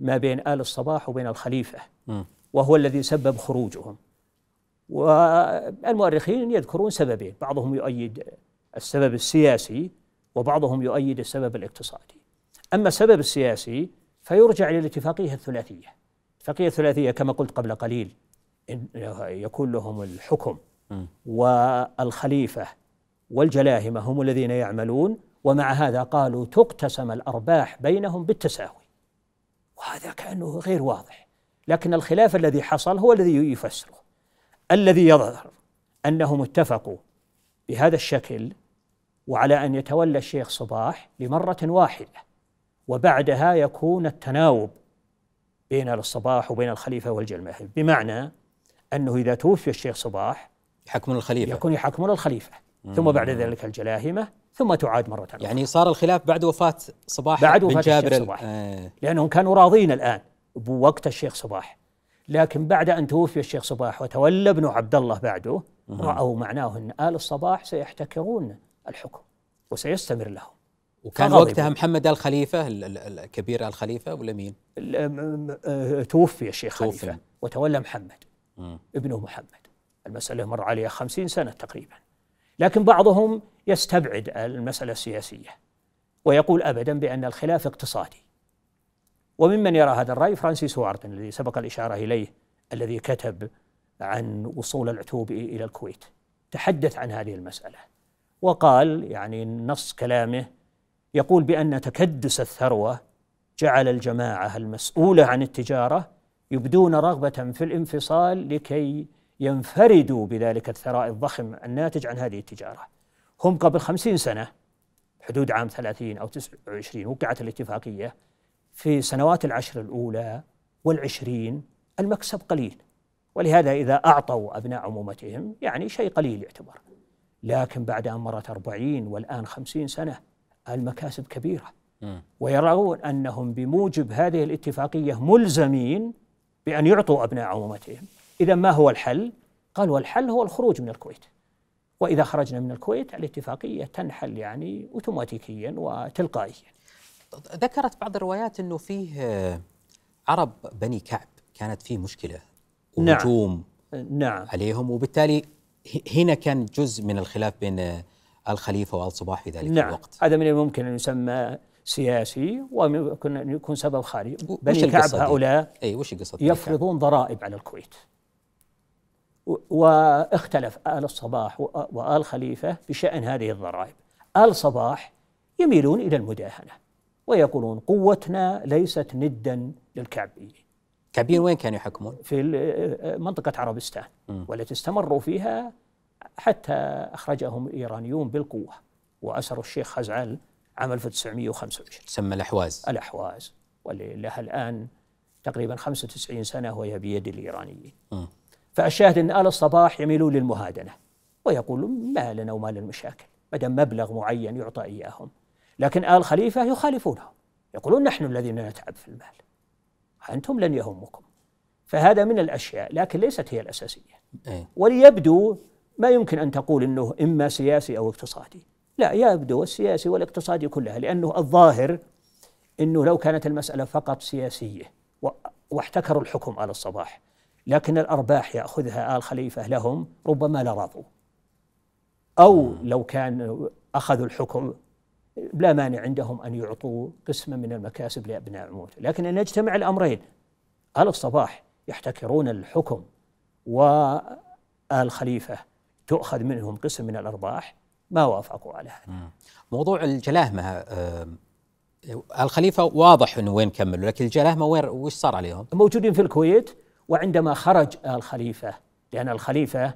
ما بين آل الصباح وبين الخليفة. مم. وهو الذي سبب خروجهم. والمؤرخين يذكرون سببين. بعضهم يؤيد السبب السياسي وبعضهم يؤيد السبب الاقتصادي. أما السبب السياسي فيرجع إلى الاتفاقية الثلاثية. الاتفاقية الثلاثية كما قلت قبل قليل إن يكون لهم الحكم. والخليفة والجلاهمة هم الذين يعملون ومع هذا قالوا تقتسم الأرباح بينهم بالتساوي. وهذا كأنه غير واضح. لكن الخلاف الذي حصل هو الذي يفسره. الذي يظهر أنهم اتفقوا بهذا الشكل وعلى أن يتولى الشيخ صباح لمرة واحدة. وبعدها يكون التناوب بين الصباح وبين الخليفة والجلمة بمعنى أنه إذا توفي الشيخ صباح يحكمون الخليفة. يكون يحكمون الخليفة. ثم بعد ذلك الجلاهمة ثم تعاد مرة أخرى يعني صار الخلاف بعد وفاة صباح بعد بن وفاة جابر الشيخ ال- صباح. آه لأنهم كانوا راضين الآن بوقت الشيخ صباح لكن بعد أن توفي الشيخ صباح وتولى ابن عبد الله بعده رأوا معناه أن آل الصباح سيحتكرون الحكم وسيستمر لهم وكان. وقتها محمد الخليفة ال- ال- الكبير الخليفة ولا مين؟ آه، توفي الشيخ توفي. خليفة وتولى محمد. ابنه محمد المسألة مر عليها خمسين سنة تقريبا لكن بعضهم يستبعد المسألة السياسية ويقول أبدا بأن الخلاف اقتصادي. وممن يرى هذا الرأي فرانسيس واردن الذي سبق الإشارة إليه الذي كتب عن وصول العتوب إلى الكويت تحدث عن هذه المسألة وقال يعني نص كلامه يقول بأن تكدس الثروة جعل الجماعة المسؤولة عن التجارة يبدون رغبة في الانفصال لكي ينفردوا بذلك الثراء الضخم الناتج عن هذه التجارة. هم قبل خمسين سنة حدود عام ثلاثين أو تسعة وعشرين وقعت الاتفاقية في سنوات العشر الأولى والعشرين المكسب قليل. ولهذا إذا أعطوا أبناء عمومتهم يعني شيء قليل يعتبر. لكن بعد أن مرت أربعين والآن خمسين سنة المكاسب كبيرة. ويرون أنهم بموجب هذه الاتفاقية ملزمين بأن يعطوا أبناء عمومتهم. إذا ما هو الحل؟ قال والحل هو الخروج من الكويت وإذا خرجنا من الكويت الاتفاقية تنحل يعني أوتوماتيكيا وتلقائيا ذكرت بعض الروايات إنه فيه آه، عرب بني كعب كانت فيه مشكلة نعم. وهجوم نعم عليهم وبالتالي هنا كان جزء من الخلاف بين آه، الخليفة وال صباح في ذلك نعم الوقت هذا من الممكن أن يسمى سياسي وممكن أن يكون سبب خارجي وش بني كعب القصة؟ هؤلاء اي وش كعب؟ يفرضون ضرائب على الكويت واختلف آل الصباح وآل خليفة بشأن هذه الضرائب. آل صباح يميلون إلى المداهنة ويقولون قوتنا ليست ندا للكعبيين. كعبيين وين كانوا يحكمون؟ في منطقة عربستان والتي استمروا فيها حتى أخرجهم الإيرانيون بالقوة وأسروا الشيخ خزعل عام 1925 تسمى الأحواز. الأحواز. واللي لها الآن تقريبا 95 سنة وهي بيد الإيرانيين. م. فالشاهد أن آل الصباح يميلون للمهادنة ويقولون ما لنا وما للمشاكل ما دام مبلغ معين يعطى إياهم. لكن آل خليفة يخالفونهم يقولون نحن الذين نتعب في المال. أنتم لن يهمكم. فهذا من الأشياء لكن ليست هي الأساسية. إيه. وليبدو ما يمكن أن تقول أنه إما سياسي أو اقتصادي. لا يبدو السياسي والاقتصادي كلها لأنه الظاهر أنه لو كانت المسألة فقط سياسية واحتكروا الحكم آل الصباح لكن الأرباح يأخذها آل خليفة لهم ربما لرضوا أو لو كان أخذوا الحكم لا مانع عندهم أن يعطوا قسما من المكاسب لأبناء عمود لكن أن يجتمع الأمرين آل الصباح يحتكرون الحكم وآل خليفة تؤخذ منهم قسم من الأرباح ما وافقوا على هذا. موضوع الجلاهمة آه، الخليفة واضح أنه وين كملوا لكن الجلاهمة وين وش صار عليهم؟ موجودين في الكويت وعندما خرج الخليفة لأن الخليفة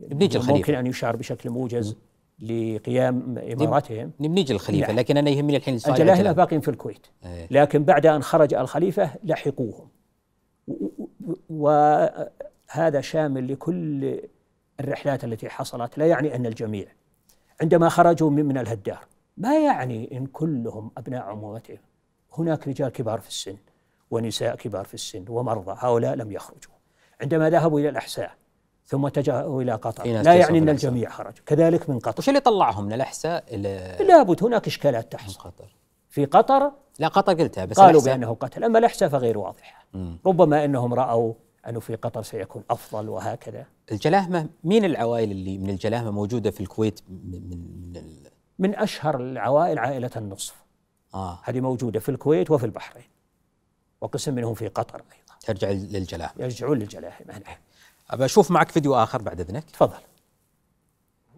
بنيجي الخليفة. ممكن أن يشار بشكل موجز لقيام إماراتهم. بنيجي الخليفة نعم. لكن أنا يهمني الحين الجلاهمة باقين في الكويت. إيه. لكن بعد أن خرج الخليفة لحقوهم. وهذا شامل لكل الرحلات التي حصلت. لا يعني أن الجميع عندما خرجوا من الهدار ما يعني إن كلهم أبناء عمومتهم؟ هناك رجال كبار في السن. ونساء كبار في السن ومرضى هؤلاء لم يخرجوا. عندما ذهبوا إلى الأحساء ثم اتجهوا إلى قطر لا يعني أن الجميع خرجوا. كذلك من قطر. وش اللي طلعهم من الأحساء إلى لابد هناك إشكالات تحصل. قطر؟ في قطر؟ لا قطر قلتها بس قالوا بأنه قتل أما الأحساء فغير واضحة. ربما أنهم رأوا أنه في قطر سيكون أفضل وهكذا. الجلاهمة مين العوائل اللي من الجلاهمة موجودة في الكويت من من, من أشهر العوائل عائلة النصف. آه. هذه موجودة في الكويت وفي البحرين. وقسم منهم في قطر أيضا. ترجع للجلاهمة يرجعون للجلاهمة نعم أبى أشوف معك فيديو آخر بعد إذنك. تفضل.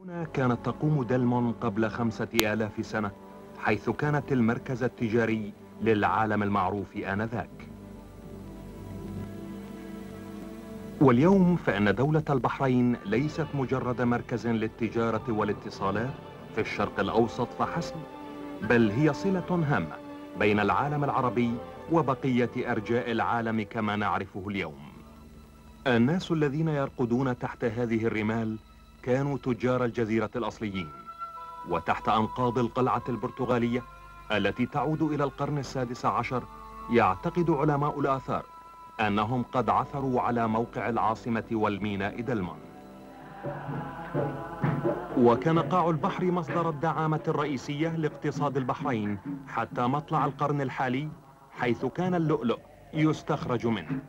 هنا كانت تقوم دلمون قبل خمسة آلاف سنة حيث كانت المركز التجاري للعالم المعروف آنذاك. واليوم فإن دولة البحرين ليست مجرد مركز للتجارة والاتصالات في الشرق الأوسط فحسب بل هي صلة هامة بين العالم العربي وبقية أرجاء العالم كما نعرفه اليوم. الناس الذين يرقدون تحت هذه الرمال كانوا تجار الجزيرة الأصليين وتحت أنقاض القلعة البرتغالية التي تعود إلى القرن السادس عشر يعتقد علماء الآثار أنهم قد عثروا على موقع العاصمة والميناء دلمون وكان قاع البحر مصدر الدعامة الرئيسية لاقتصاد البحرين حتى مطلع القرن الحالي حيث كان اللؤلؤ يستخرج منه.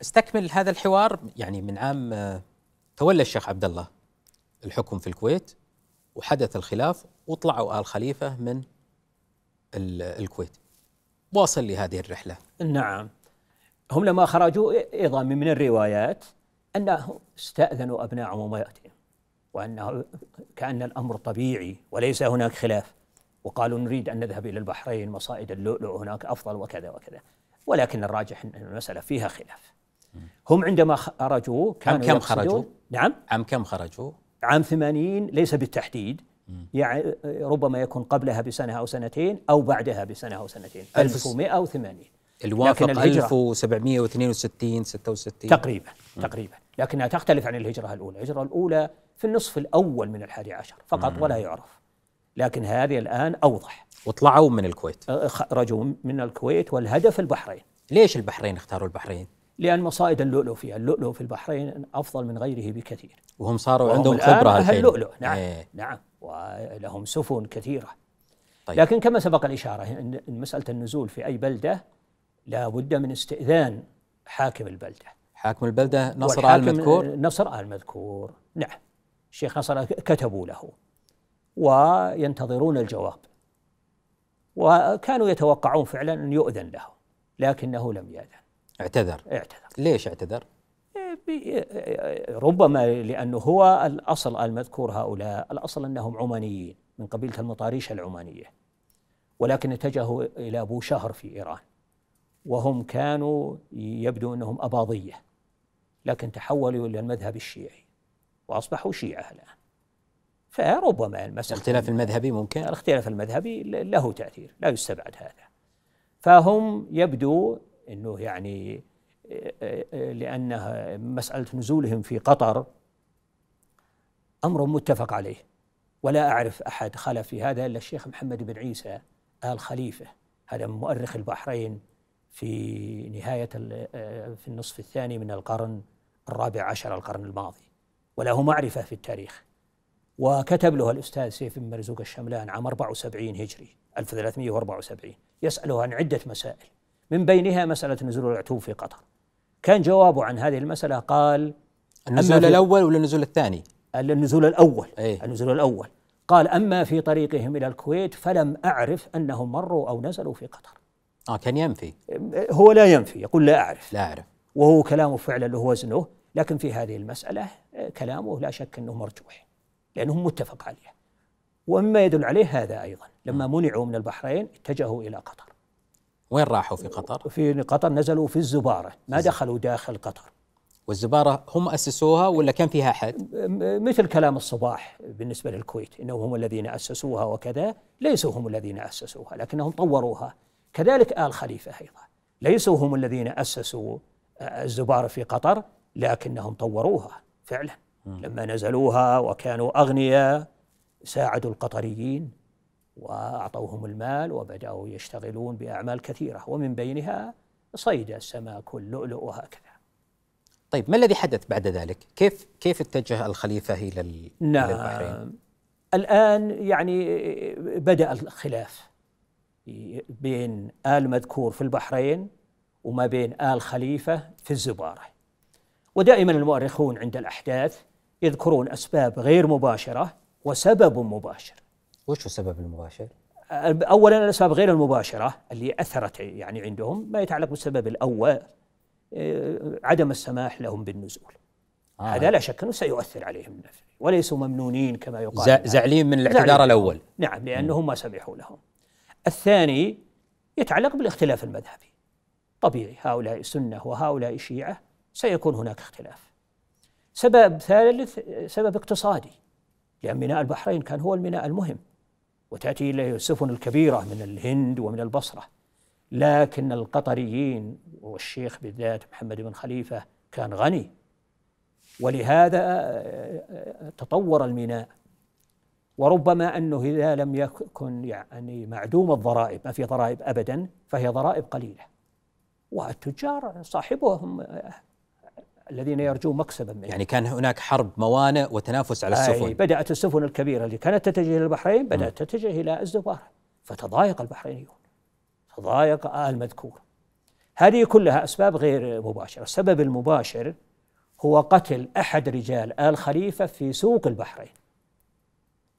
استكمل هذا الحوار يعني من عام آه، تولى الشيخ عبد الله الحكم في الكويت وحدث الخلاف وطلعوا آل خليفة من الكويت. واصل لهذه الرحلة. نعم. هم لما خرجوا أيضا من الروايات أنه استأذنوا أبناء عموماتهم وأنه كأن الأمر طبيعي وليس هناك خلاف. وقالوا نريد أن نذهب إلى البحرين مصائد اللؤلؤ هناك أفضل وكذا وكذا. ولكن الراجح أن المسألة فيها خلاف. هم عندما خرجوا كانوا عام كم خرجوا؟ نعم؟ عام كم خرجوا؟ عام ثمانين ليس بالتحديد. يعني ربما يكون قبلها بسنة أو سنتين أو بعدها بسنة أو سنتين. 1180 الوافق 1762 66 تقريبا تقريبا. لكنها تختلف عن الهجرة الأولى. الهجرة الأولى في النصف الأول من الحادي عشر فقط مم. ولا يعرف. لكن هذه الآن أوضح. وطلعوا من الكويت. خرجوا من الكويت والهدف البحرين. ليش البحرين اختاروا البحرين؟ لأن مصائد اللؤلؤ فيها اللؤلؤ في البحرين أفضل من غيره بكثير. وهم صاروا عندهم خبرة أهل اللؤلؤ نعم إيه. نعم ولهم سفن كثيرة. طيب. لكن كما سبق الإشارة أن مسألة النزول في أي بلدة لا بد من استئذان حاكم البلدة. حاكم البلدة نصر آل مذكور؟ نصر آل مذكور. نعم. الشيخ نصر كتبوا له وينتظرون الجواب. وكانوا يتوقعون فعلا أن يؤذن له لكنه لم يأذن. اعتذر. اعتذر. ليش اعتذر؟ بي- ربما لأنه هو الأصل المذكور هؤلاء الأصل أنهم عمانيين من قبيلة المطاريش العمانية. ولكن اتجهوا إلى بوشهر في إيران. وهم كانوا يبدو أنهم أباضية لكن تحولوا إلى المذهب الشيعي. وأصبحوا شيعة الآن. فربما المسألة الاختلاف المذهبي ممكن. الاختلاف المذهبي له تأثير لا يستبعد هذا. فهم يبدو أنه يعني لأنها مسألة نزولهم في قطر أمر متفق عليه. ولا أعرف أحد خلف في هذا إلا الشيخ محمد بن عيسى آل خليفة هذا مؤرخ البحرين في نهاية في النصف الثاني من القرن الرابع عشر القرن الماضي. وله معرفة في التاريخ. وكتب له الأستاذ سيف بن مرزوق الشملان عام 74 هجري 1374 يسأله عن عدة مسائل. من بينها مسألة نزول العتوب في قطر. كان جوابه عن هذه المسألة قال النزول الأول ولا النزول الثاني؟ النزول الأول. إيه. النزول الأول. قال أما في طريقهم إلى الكويت فلم أعرف أنهم مروا أو نزلوا في قطر. آه كان ينفي. هو لا ينفي يقول لا أعرف. لا أعرف. وهو كلامه فعلا له وزنه لكن في هذه المسألة آه، كلامه لا شك أنه مرجوح لأنه متفق عليه. ومما يدل عليه هذا أيضا لما منعوا من البحرين اتجهوا إلى قطر. وين راحوا في قطر؟ في قطر نزلوا في الزبارة. ما دخلوا داخل قطر. والزبارة هم أسسوها ولا كان فيها أحد؟ م- مثل كلام الصباح بالنسبة للكويت إنهم هم الذين أسسوها وكذا ليسوا هم الذين أسسوها لكنهم طوروها. كذلك آل خليفة أيضا ليسوا هم الذين أسسوا آه، الزبارة في قطر. لكنهم طوروها فعلا. لما نزلوها وكانوا أغنياء ساعدوا القطريين وأعطوهم المال وبدأوا يشتغلون بأعمال كثيرة. ومن بينها صيد السمك واللؤلؤ وهكذا. طيب ما الذي حدث بعد ذلك؟ كيف كيف اتجه الخليفة إلى ال- إلى البحرين؟ نعم الآن يعني بدأ الخلاف بين آل مذكور في البحرين وما بين آل خليفة في الزبارة. ودائما المؤرخون عند الأحداث يذكرون أسباب غير مباشرة وسبب مباشر. وش هو السبب المباشر؟ اولا الأسباب غير المباشرة اللي أثرت يعني عندهم ما يتعلق بالسبب الأول آه، عدم السماح لهم بالنزول. آه. هذا لا شك أنه سيؤثر عليهم وليسوا ممنونين كما يقال. زعلين من الاعتذار زعلين. الأول. نعم لأنهم ما سمحوا لهم. الثاني يتعلق بالاختلاف المذهبي. طبيعي هؤلاء سنة وهؤلاء شيعة سيكون هناك اختلاف. سبب ثالث سبب اقتصادي لأن ميناء البحرين كان هو الميناء المهم وتأتي إليه السفن الكبيرة من الهند ومن البصرة. لكن القطريين والشيخ بالذات محمد بن خليفة كان غني. ولهذا آه، تطور الميناء. وربما أنه إذا لم يكن يعني معدوم الضرائب ما في ضرائب أبدا فهي ضرائب قليلة. والتجار صاحبهم آه، الذين يرجون مكسبا منه. يعني كان هناك حرب موانئ وتنافس على أي السفن. بدأت السفن الكبيرة اللي كانت تتجه إلى البحرين بدأت تتجه إلى الزبارة فتضايق البحرينيون. تضايق آل مذكور. هذه كلها أسباب غير مباشرة. السبب المباشر هو قتل أحد رجال آل خليفة في سوق البحرين.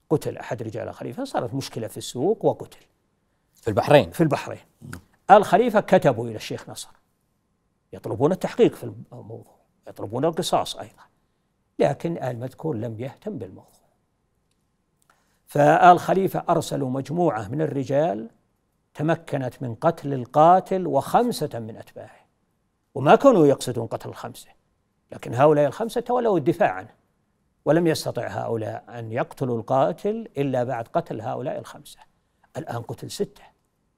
قتل أحد رجال آل خليفة. صارت مشكلة في السوق وقتل. في البحرين. في البحرين. آل خليفة كتبوا إلى الشيخ نصر يطلبون التحقيق في الموضوع. يطلبون القصاص أيضا لكن آل مذكور لم يهتم بالموضوع. فآل خليفة أرسلوا مجموعة من الرجال تمكنت من قتل القاتل وخمسة من أتباعه. وما كانوا يقصدون قتل الخمسة لكن هؤلاء الخمسة تولوا الدفاع عنه ولم يستطع هؤلاء أن يقتلوا القاتل إلا بعد قتل هؤلاء الخمسة. الآن قتل ستة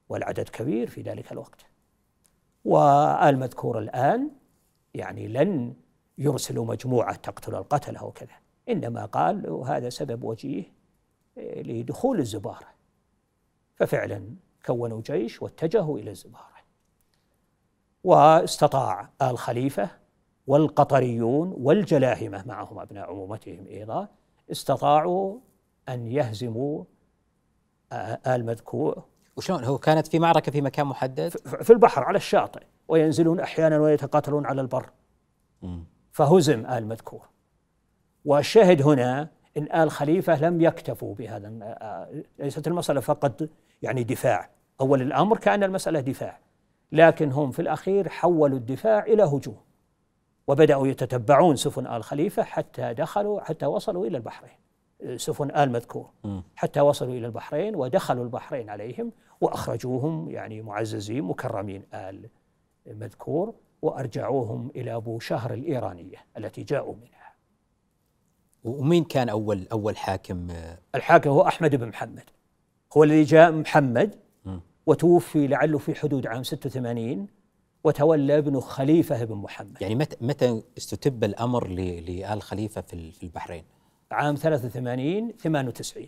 والعدد كبير في ذلك الوقت. وآل مذكور الآن يعني لن يرسلوا مجموعة تقتل القتلة وكذا إنما قال هذا سبب وجيه إيه، لدخول الزبارة. ففعلا كونوا جيش واتجهوا إلى الزبارة. واستطاع آل خليفة والقطريون والجلاهمة معهم أبناء عمومتهم أيضا استطاعوا أن يهزموا آه، آل مذكور. وشلون؟ هو كانت في معركة في مكان محدد؟ في البحر على الشاطئ. وينزلون أحيانا ويتقاتلون على البر. فهزم آل مذكور. والشاهد هنا إن آل خليفة لم يكتفوا بهذا ليست المسألة فقط يعني دفاع. أول الأمر كأن المسألة دفاع. لكن هم في الأخير حولوا الدفاع إلى هجوم. وبدأوا يتتبعون سفن آل خليفة حتى دخلوا حتى وصلوا إلى البحرين. سفن آل مذكور. حتى وصلوا إلى البحرين ودخلوا البحرين عليهم وأخرجوهم يعني معززين مكرمين آل مذكور وأرجعوهم إلى أبو شهر الإيرانية التي جاءوا منها. ومين كان أول أول حاكم؟ الحاكم هو أحمد بن محمد. هو الذي جاء محمد وتوفي لعله في حدود عام 86 وتولى ابنه خليفة بن محمد. يعني متى متى استتب الأمر لآل خليفة في في البحرين؟ عام 83 98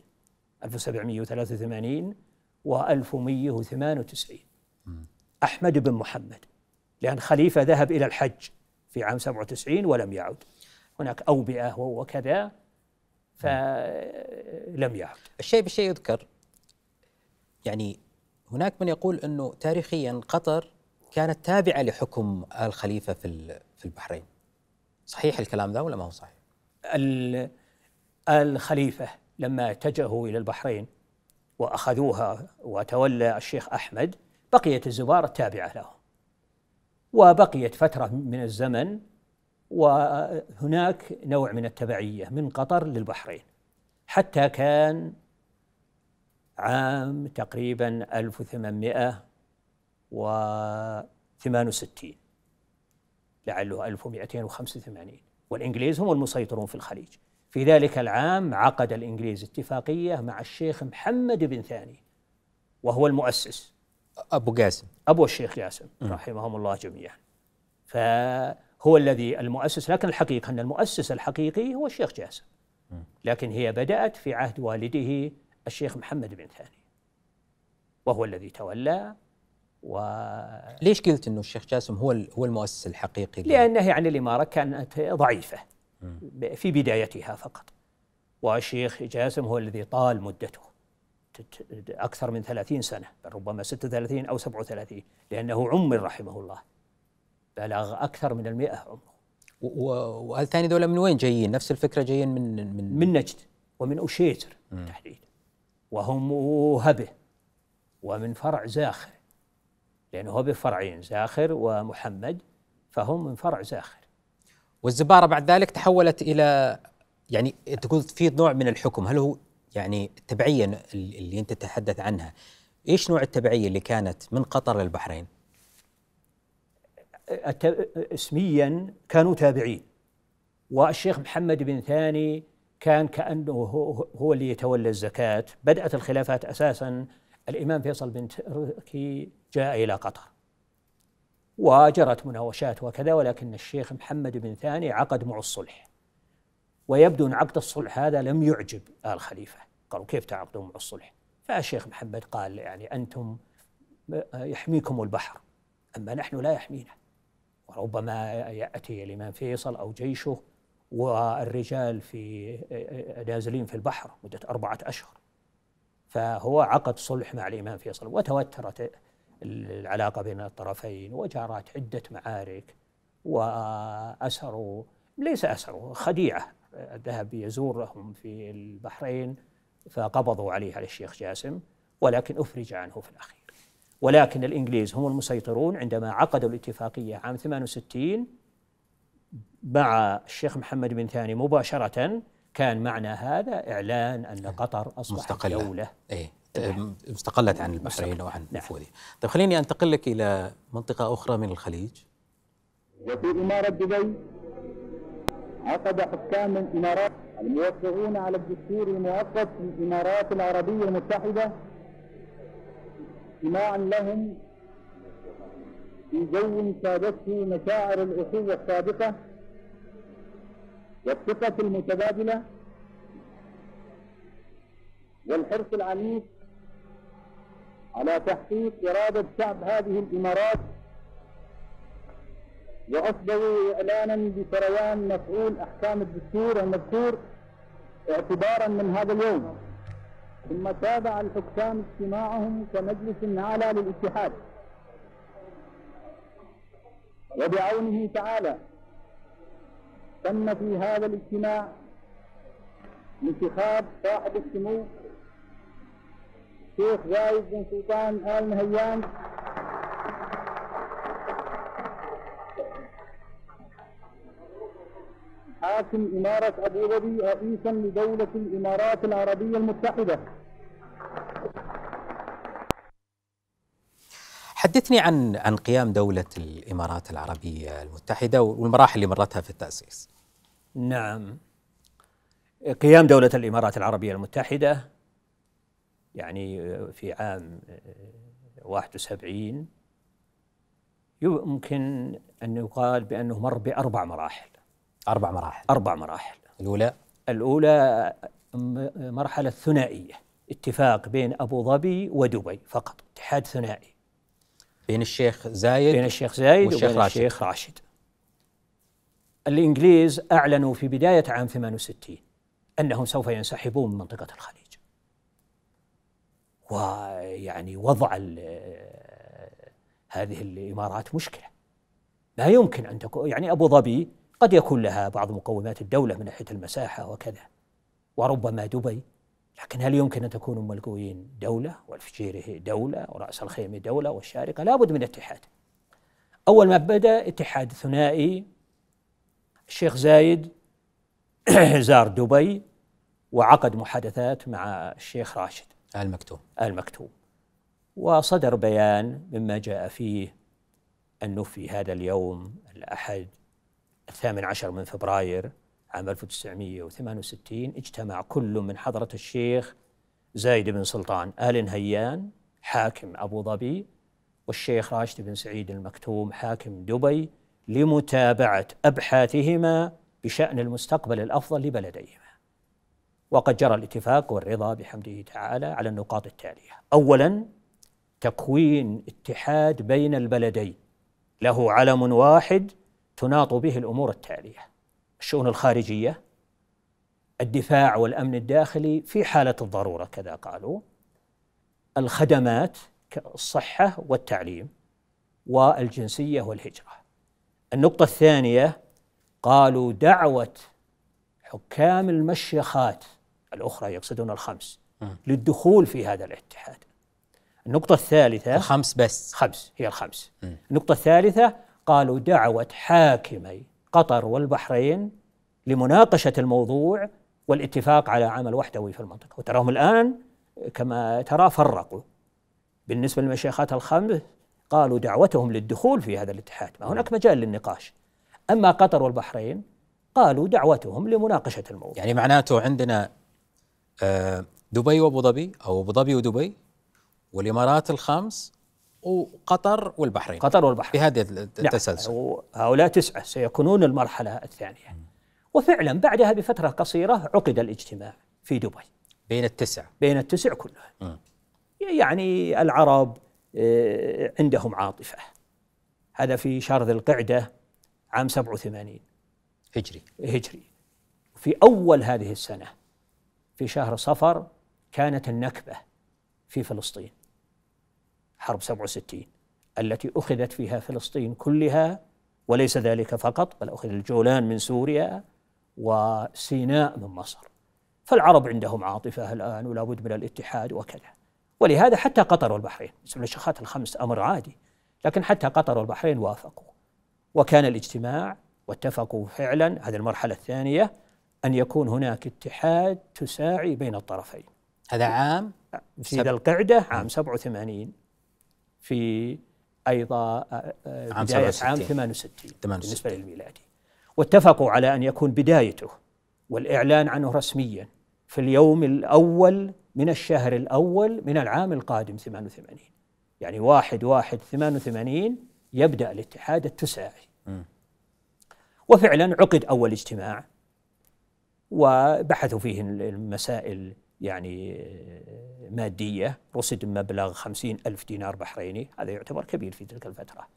1783 و 1198 أحمد بن محمد. لأن خليفة ذهب إلى الحج في عام 97 ولم يعد. هناك أوبئة وكذا فلم يعد. الشيء بالشيء يذكر. يعني هناك من يقول أنه تاريخيا قطر كانت تابعة لحكم آل خليفة في في البحرين. صحيح الكلام ذا ولا ما هو صحيح؟ الخليفة لما اتجهوا إلى البحرين وأخذوها وتولى الشيخ أحمد بقيت الزبارة تابعة لهم. وبقيت فترة من الزمن وهناك نوع من التبعية من قطر للبحرين. حتى كان عام تقريبا 1868 لعله 1285 والإنجليز هم المسيطرون في الخليج. في ذلك العام عقد الإنجليز اتفاقية مع الشيخ محمد بن ثاني وهو المؤسس. أبو قاسم. أبو الشيخ قاسم رحمهم الله جميعا. فهو الذي المؤسس لكن الحقيقة أن المؤسس الحقيقي هو الشيخ جاسم. لكن هي بدأت في عهد والده الشيخ محمد بن ثاني. وهو الذي تولى و ليش قلت إنه الشيخ جاسم هو هو المؤسس الحقيقي؟ لأنه يعني الإمارة كانت ضعيفة. في بدايتها فقط. والشيخ جاسم هو الذي طال مدته. أكثر من ثلاثين سنة بل ربما ستة ثلاثين أو سبعة وثلاثين لأنه عمر رحمه الله. بلغ أكثر من المئة عمره وآل ثاني ذولا من وين جايين؟ نفس الفكرة جايين من من من نجد ومن أشيتر بالتحديد وهم هبة ومن فرع زاخر. لأنه هبه فرعين زاخر ومحمد فهم من فرع زاخر. والزبارة بعد ذلك تحولت إلى يعني قلت في نوع من الحكم هل هو يعني التبعية اللي أنت تتحدث عنها. إيش نوع التبعية اللي كانت من قطر للبحرين؟ اسميا كانوا تابعين. والشيخ محمد بن ثاني كان كأنه هو اللي يتولى الزكاة. بدأت الخلافات أساسا. الإمام فيصل بن تركي جاء إلى قطر. وجرت مناوشات وكذا ولكن الشيخ محمد بن ثاني عقد معه الصلح. ويبدو أن عقد الصلح هذا لم يعجب آل خليفة. قالوا كيف تعقدون مع الصلح؟ فالشيخ محمد قال يعني أنتم يحميكم البحر أما نحن لا يحمينا. وربما يأتي الإمام فيصل أو جيشه والرجال في نازلين في البحر مدة أربعة أشهر. فهو عقد صلح مع الإمام فيصل وتوترت العلاقة بين الطرفين وجرت عدة معارك وأسروا ليس أسروا خديعة. ذهب يزورهم في البحرين فقبضوا عليه على الشيخ جاسم ولكن أفرج عنه في الأخير ولكن الإنجليز هم المسيطرون عندما عقدوا الاتفاقية عام 68 مع الشيخ محمد بن ثاني مباشرة كان معنى هذا إعلان أن قطر أصبحت مستقلة. دولة إيه؟ استقلت عن البحرين وعن نعم. نفوذها طيب خليني أنتقل لك إلى منطقة أخرى من الخليج وفي إمارة دبي عقد حكام الإمارات الموقعون على الدستور المؤقت في الإمارات العربية المتحدة اجتماعا لهم في جو سادته مشاعر الأخوة السابقة والثقة المتبادلة والحرص العنيف على تحقيق إرادة شعب هذه الإمارات وأصدروا إعلانا بسريان مفعول أحكام الدستور المذكور اعتبارا من هذا اليوم ثم تابع الحكام اجتماعهم كمجلس أعلى للاتحاد. وبعونه تعالى تم في هذا الاجتماع انتخاب صاحب السمو الشيخ زايد بن سلطان آل نهيان حاكم إمارة أبو ظبي رئيسا لدولة الإمارات العربية المتحدة. حدثني عن عن قيام دولة الإمارات العربية المتحدة والمراحل اللي مرتها في التأسيس. نعم. قيام دولة الإمارات العربية المتحدة يعني في عام 71 يمكن أن يقال بأنه مر بأربع مراحل. أربع مراحل. أربع مراحل. الأولى؟ الأولى مرحلة ثنائية اتفاق بين أبو ظبي ودبي فقط اتحاد ثنائي. بين الشيخ زايد بين الشيخ زايد والشيخ وبين راشد. الشيخ راشد. الإنجليز أعلنوا في بداية عام 68 أنهم سوف ينسحبون من منطقة الخليج. ويعني وضع هذه الإمارات مشكلة. لا يمكن أن تكون يعني أبو ظبي قد يكون لها بعض مقومات الدولة من ناحية المساحة وكذا. وربما دبي. لكن هل يمكن أن تكون أم القوين دولة والفجيرة دولة ورأس الخيمة دولة والشارقة؟ لابد من اتحاد. أول ما بدأ اتحاد ثنائي الشيخ زايد (clears throat) زار دبي وعقد محادثات مع الشيخ راشد آل مكتوم آل مكتوم وصدر بيان مما جاء فيه أنه في هذا اليوم الأحد الثامن عشر من فبراير عام 1968 اجتمع كل من حضرة الشيخ زايد بن سلطان آل نهيان حاكم أبو ظبي والشيخ راشد بن سعيد المكتوم حاكم دبي لمتابعة أبحاثهما بشأن المستقبل الأفضل لبلديهما. وقد جرى الاتفاق والرضا بحمده تعالى على النقاط التالية. أولا تكوين اتحاد بين البلدين. له علم واحد تناط به الأمور التالية. الشؤون الخارجية الدفاع والأمن الداخلي في حالة الضرورة كذا قالوا الخدمات كالصحة والتعليم والجنسية والهجرة. النقطة الثانية قالوا دعوة حكام المشيخات الأخرى يقصدون الخمس للدخول في هذا الاتحاد. النقطة الثالثة الخمس بس. خمس هي الخمس. النقطة الثالثة قالوا دعوة حاكمي قطر والبحرين لمناقشة الموضوع والاتفاق على عمل وحدوي في المنطقة. وتراهم الآن كما ترى فرقوا. بالنسبة للمشيخات الخمس قالوا دعوتهم للدخول في هذا الاتحاد. ما هناك مجال للنقاش. أما قطر والبحرين قالوا دعوتهم لمناقشة الموضوع. يعني معناته عندنا آه، دبي وأبو ظبي أو أبو ظبي ودبي والإمارات الخمس وقطر والبحرين. قطر والبحرين. بهذا نعم. التسلسل. هؤلاء تسعة سيكونون المرحلة الثانية. وفعلا بعدها بفترة قصيرة عقد الاجتماع في دبي. بين التسع. بين التسع كلها. يعني العرب آه، عندهم عاطفة. هذا في شهر ذي القعدة عام 87 هجري. هجري. في أول هذه السنة في شهر صفر كانت النكبة في فلسطين. حرب 67 التي أخذت فيها فلسطين كلها وليس ذلك فقط بل أخذ الجولان من سوريا وسيناء من مصر. فالعرب عندهم عاطفة الآن ولا بد من الاتحاد وكذا. ولهذا حتى قطر والبحرين بالنسبة للشيخات الخمس أمر عادي لكن حتى قطر والبحرين وافقوا. وكان الاجتماع واتفقوا فعلا هذه المرحلة الثانية أن يكون هناك اتحاد تساعي بين الطرفين. هذا عام في ذا القعدة عام 87 في أيضا آه، آه، عام بداية 67. عام 68 68. بالنسبة للميلادي واتفقوا على أن يكون بدايته والإعلان عنه رسميا في اليوم الأول من الشهر الأول من العام القادم 88 يعني واحد واحد 88 يبدأ الاتحاد التساعي وفعلا عقد أول اجتماع وبحثوا فيه المسائل يعني مادية رصد مبلغ خمسين ألف دينار بحريني. هذا يعتبر كبير في تلك الفترة.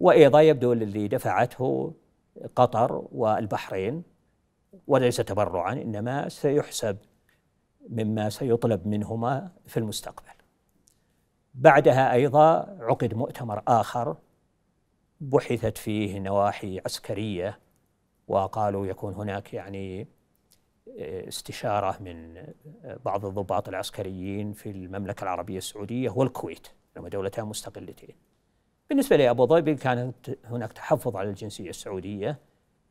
وأيضا يبدو اللي دفعته قطر والبحرين وليس تبرعا إنما سيحسب مما سيطلب منهما في المستقبل. بعدها أيضا عقد مؤتمر آخر بحثت فيه نواحي عسكرية وقالوا يكون هناك يعني استشارة من بعض الضباط العسكريين في المملكة العربية السعودية والكويت هما دولتان مستقلتين. بالنسبة لأبو ظبي كانت هناك تحفظ على الجنسية السعودية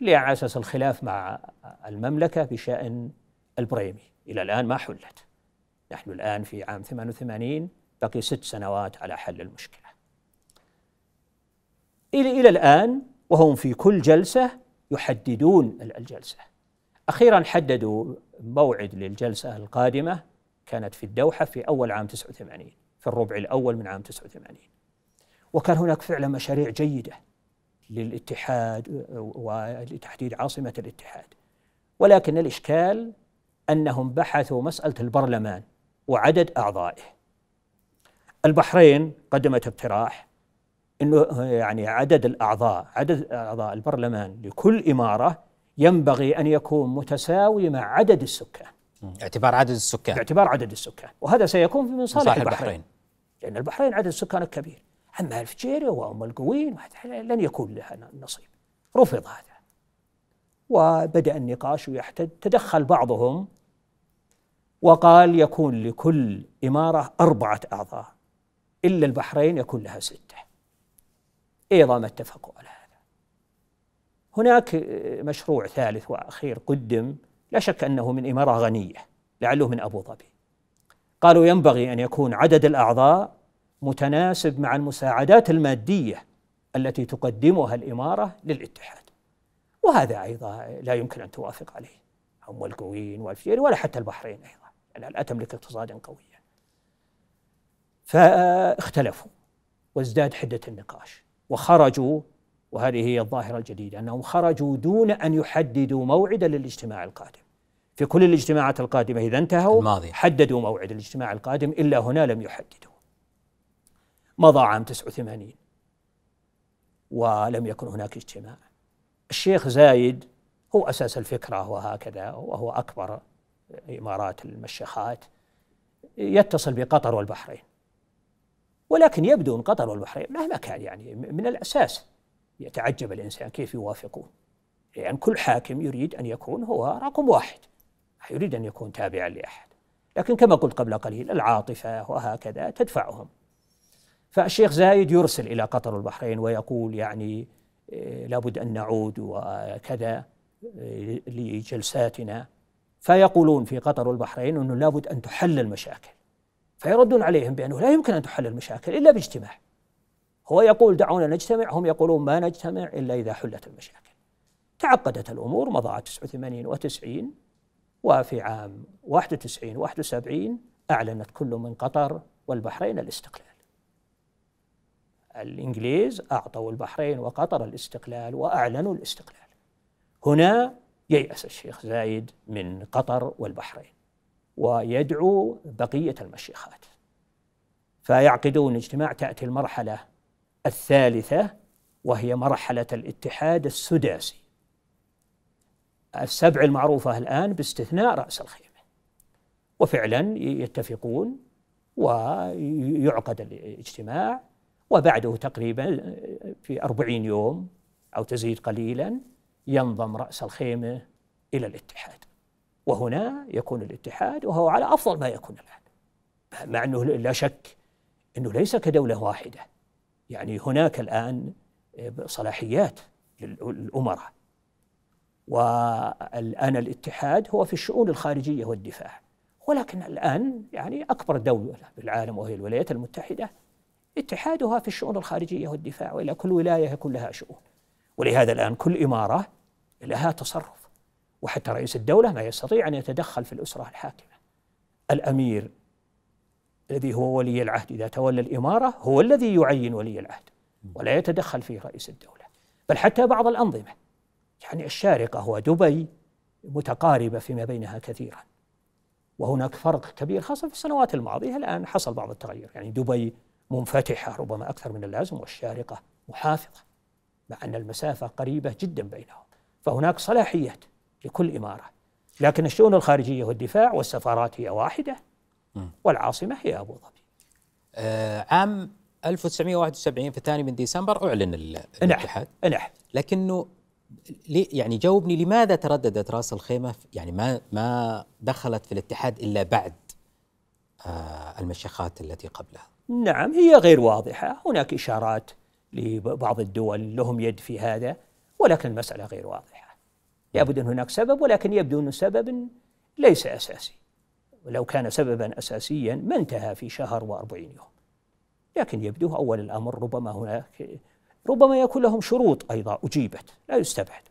على أساس الخلاف مع المملكة بشأن البريمي. إلى الآن ما حلت. نحن الآن في عام 88 بقي ست سنوات على حل المشكلة. إلى إلى الآن وهم في كل جلسة يحددون الجلسة. أخيرا حددوا موعد للجلسة القادمة كانت في الدوحة في أول عام 89 في الربع الأول من عام 89 وكان هناك فعلا مشاريع جيدة للاتحاد ولتحديد عاصمة الاتحاد. ولكن الإشكال أنهم بحثوا مسألة البرلمان وعدد أعضائه. البحرين قدمت اقتراح إنه يعني عدد الأعضاء عدد أعضاء البرلمان لكل إمارة ينبغي أن يكون متساوي مع عدد السكان. اعتبار عدد السكان. باعتبار عدد السكان. وهذا سيكون من صالح صالح البحرين, البحرين. لأن البحرين عدد السكان كبير أما الفجيري وأم القوين لن يكون لها نصيب. رفض هذا. وبدأ النقاش يحتد تدخل بعضهم وقال يكون لكل إمارة أربعة أعضاء. إلا البحرين يكون لها ستة. أيضا ما اتفقوا على هذا هناك مشروع ثالث وأخير قدم لا شك أنه من إمارة غنية لعله من أبو ظبي. قالوا ينبغي أن يكون عدد الأعضاء متناسب مع المساعدات المادية التي تقدمها الإمارة للاتحاد. وهذا أيضا لا يمكن أن توافق عليه هم القويين والفجيري ولا حتى البحرين أيضا لانها لا تملك اقتصادا قويا. فاختلفوا وازداد حدة النقاش وخرجوا وهذه هي الظاهرة الجديدة أنهم خرجوا دون أن يحددوا موعدا للاجتماع القادم. في كل الاجتماعات القادمة إذا انتهوا الماضي. حددوا موعد الاجتماع القادم إلا هنا لم يحددوا. مضى عام 89 ولم يكن هناك اجتماع. الشيخ زايد هو أساس الفكرة وهكذا وهو أكبر إمارات المشيخات يتصل بقطر والبحرين. ولكن يبدو إن قطر والبحرين مهما كان يعني من الأساس. يتعجب الإنسان كيف يوافقون لأن يعني كل حاكم يريد أن يكون هو رقم واحد يريد أن يكون تابعا لأحد. لكن كما قلت قبل قليل العاطفة وهكذا تدفعهم. فالشيخ زايد يرسل إلى قطر والبحرين ويقول يعني آه، لابد أن نعود وكذا آه، لجلساتنا. فيقولون في قطر والبحرين إنه لابد أن تحل المشاكل. فيردون عليهم بأنه لا يمكن أن تحل المشاكل إلا باجتماع. هو يقول دعونا نجتمع هم يقولون ما نجتمع إلا إذا حلت المشاكل. تعقدت الأمور مضى 89 و90 وفي عام 91 71 أعلنت كل من قطر والبحرين الاستقلال. الإنجليز أعطوا البحرين وقطر الاستقلال وأعلنوا الاستقلال. هنا ييأس الشيخ زايد من قطر والبحرين ويدعو بقية المشيخات. فيعقدون اجتماع تأتي المرحلة الثالثة وهي مرحلة الاتحاد السداسي. السبع المعروفة الآن باستثناء رأس الخيمة. وفعلا يتفقون ويعقد الاجتماع وبعده تقريبا في أربعين يوم أو تزيد قليلا ينضم رأس الخيمة إلى الاتحاد. وهنا يكون الاتحاد وهو على أفضل ما يكون الآن. مع أنه لا شك أنه ليس كدولة واحدة. يعني هناك الآن صلاحيات للأمراء. والآن الاتحاد هو في الشؤون الخارجية والدفاع. ولكن الآن يعني أكبر دولة بالعالم وهي الولايات المتحدة اتحادها في الشؤون الخارجية والدفاع وإلا كل ولاية يكون لها شؤون. ولهذا الآن كل إمارة لها تصرف. وحتى رئيس الدولة ما يستطيع أن يتدخل في الأسرة الحاكمة. الأمير الذي هو ولي العهد. إذا تولى الإمارة هو الذي يعين ولي العهد ولا يتدخل فيه رئيس الدولة. بل حتى بعض الأنظمة يعني الشارقة ودبي متقاربة فيما بينها كثيرا. وهناك فرق كبير خاصة في السنوات الماضية. الآن حصل بعض التغير يعني دبي منفتحة ربما أكثر من اللازم والشارقة محافظة مع أن المسافة قريبة جدا بينهم. فهناك صلاحيات لكل إمارة. لكن الشؤون الخارجية والدفاع والسفارات هي واحدة. والعاصمة هي أبو ظبي. آه عام 1971 في الثاني من ديسمبر أعلن الاتحاد. نعم. لكنه يعني جاوبني لماذا ترددت راس الخيمة؟ يعني ما ما دخلت في الاتحاد إلا بعد آه المشيخات التي قبلها. نعم هي غير واضحة. هناك إشارات لبعض الدول لهم يد في هذا ولكن المسألة غير واضحة. لابد أن هناك سبب ولكن يبدو أنه سبب ليس أساسي. ولو كان سببا أساسيا ما انتهى في شهر وأربعين يوم. لكن يبدو أول الأمر ربما هناك ربما يكون لهم شروط أيضا أجيبت لا يستبعد.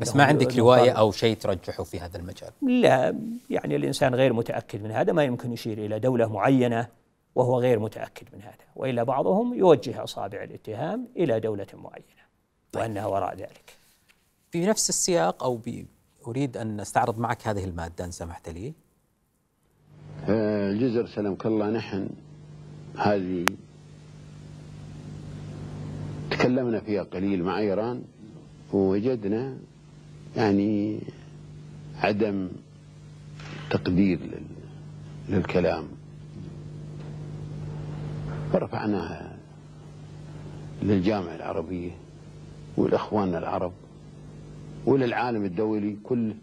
بس ما عندك رواية أو شيء ترجحه في هذا المجال؟ لا يعني الإنسان غير متأكد من هذا ما يمكن يشير إلى دولة معينة وهو غير متأكد من هذا. وإلا بعضهم يوجه أصابع الاتهام إلى دولة معينة وأنها وراء ذلك. في نفس السياق أو أريد أن أستعرض معك هذه المادة إن سمحت لي. الجزر سلمك الله نحن هذه تكلمنا فيها قليل مع إيران ووجدنا يعني عدم تقدير للكلام فرفعناها للجامعة العربية والإخوان العرب وللعالم الدولي كله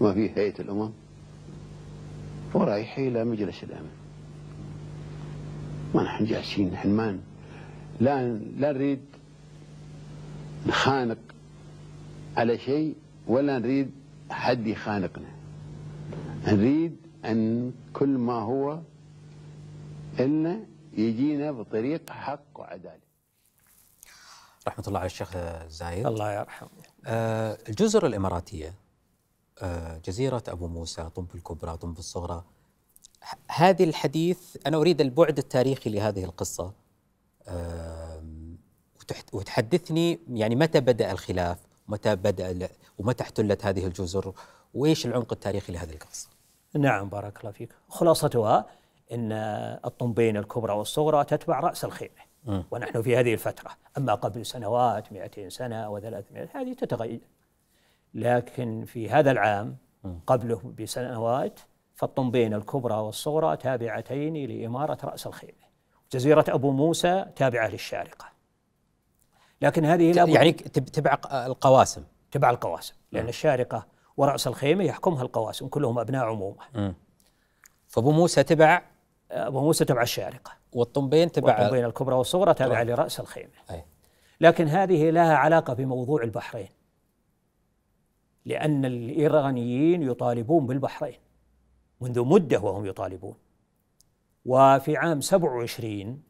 ما فيه هيئة الأمم. ورايح إلى مجلس الأمن. ما نحن جالسين نحن ما لا لا نريد نخانق على شيء ولا نريد حد يخانقنا. نريد أن كل ما هو إلنا يجينا بطريق حق وعدالة. رحمة الله على الشيخ زايد. الله يرحمه. آه الجزر الإماراتية جزيرة أبو موسى طنب الكبرى طنب الصغرى. هذه الحديث أنا أريد البعد التاريخي لهذه القصة. آه وتحدثني يعني متى بدأ الخلاف متى بدأ ومتى احتلت هذه الجزر وإيش العمق التاريخي لهذه القصة؟ نعم بارك الله فيك. خلاصتها أن الطنبين الكبرى والصغرى تتبع رأس الخيمة. ونحن في هذه الفترة. أما قبل سنوات 200 سنة و300 هذه تتغير. لكن في هذا العام قبله بسنوات فالطنبين الكبرى والصغرى تابعتين لإمارة رأس الخيمة. جزيرة أبو موسى تابعة للشارقة. لكن هذه لا يعني تبع القواسم. تبع القواسم لأن الشارقة ورأس الخيمة يحكمها القواسم كلهم أبناء عمومة. فأبو موسى تبع؟ أبو موسى تبع الشارقة. والطنبين تبع والطنبين الكبرى والصغرى تابعة لرأس الخيمة. أي. لكن هذه لها علاقة بموضوع البحرين. لأن الإيرانيين يطالبون بالبحرين منذ مدة وهم يطالبون وفي عام 27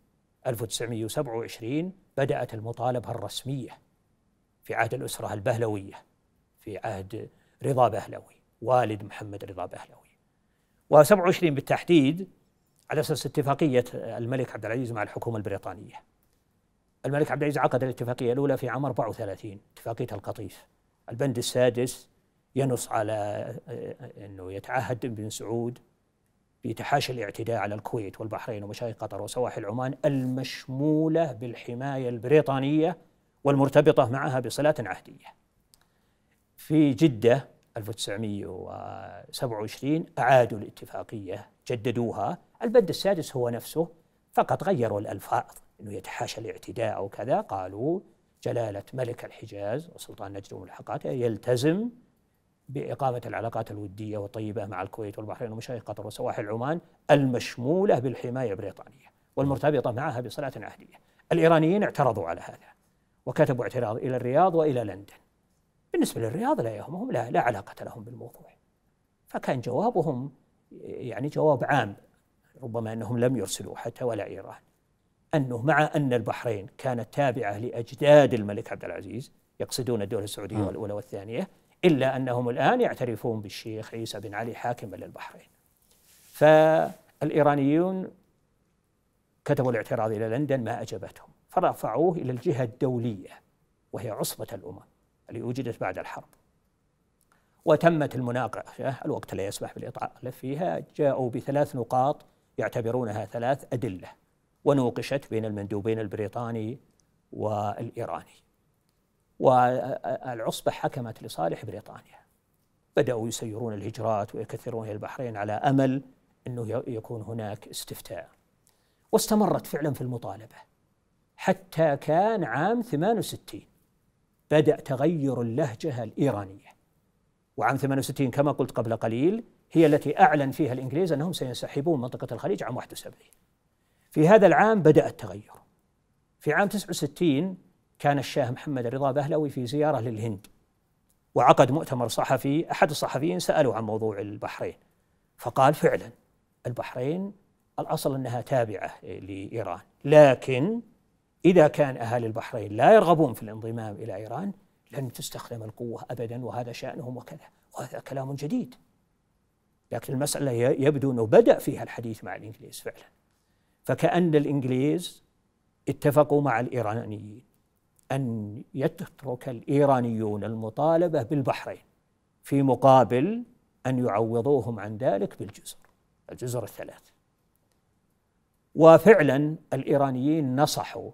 1927 بدأت المطالبة الرسمية في عهد الأسرة البهلوية في عهد رضا بهلوي والد محمد رضا بهلوي و27 بالتحديد على أساس اتفاقية الملك عبد العزيز مع الحكومة البريطانية. الملك عبد العزيز عقد الاتفاقية الأولى في عام 34 اتفاقية القطيف. البند السادس ينص على إنه يتعهد بن سعود بتحاشي الاعتداء على الكويت والبحرين ومشايخ قطر وسواحل عمان المشمولة بالحماية البريطانية والمرتبطة معها بصلات عهدية. في جدة 1927 أعادوا الاتفاقية جددوها البند السادس هو نفسه فقط غيروا الألفاظ أنه يتحاشى الاعتداء أو كذا قالوا جلالة ملك الحجاز وسلطان نجد وملحقاته يلتزم بإقامة العلاقات الودية والطيبة مع الكويت والبحرين ومشايخ قطر وسواحل عمان المشمولة بالحماية البريطانية والمرتبطة معها بصلاة عهدية. الإيرانيين اعترضوا على هذا وكتبوا اعتراض إلى الرياض وإلى لندن. بالنسبة للرياض لا يهمهم لا, لا علاقة لهم بالموضوع. فكان جوابهم يعني جواب عام ربما أنهم لم يرسلوا حتى ولا إيران. أنه مع أن البحرين كانت تابعة لأجداد الملك عبد العزيز يقصدون الدولة السعودية م. الأولى والثانية إلا أنهم الآن يعترفون بالشيخ عيسى بن علي حاكما للبحرين. فالإيرانيون كتبوا الاعتراض إلى لندن ما أجابتهم فرفعوه إلى الجهة الدولية وهي عصبة الأمم اللي وجدت بعد الحرب. وتمت المناقشة الوقت لا يسمح بالاطاله فيها جاءوا بثلاث نقاط يعتبرونها ثلاث أدلة ونوقشت بين المندوبين البريطاني والإيراني. والعصبة حكمت لصالح بريطانيا. بدأوا يسيرون الهجرات ويكثرون إلى البحرين على أمل أنه يكون هناك استفتاء. واستمرت فعلا في المطالبة. حتى كان عام 68 بدأ تغير اللهجة الإيرانية. وعام 68 كما قلت قبل قليل هي التي أعلن فيها الإنجليز أنهم سينسحبون منطقة الخليج عام 71 في هذا العام بدأ التغير. في عام 69 كان الشاه محمد رضا بهلوي في زيارة للهند وعقد مؤتمر صحفي أحد الصحفيين سألوا عن موضوع البحرين فقال فعلا البحرين الأصل أنها تابعة لإيران لكن إذا كان أهالي البحرين لا يرغبون في الانضمام إلى إيران لن تستخدم القوة أبدا وهذا شأنهم وكذا وهذا كلام جديد. لكن المسألة يبدو أنه بدأ فيها الحديث مع الإنجليز فعلا. فكأن الإنجليز اتفقوا مع الإيرانيين أن يترك الإيرانيون المطالبة بالبحرين في مقابل أن يعوضوهم عن ذلك بالجزر الجزر الثلاث. وفعلا الإيرانيين نصحوا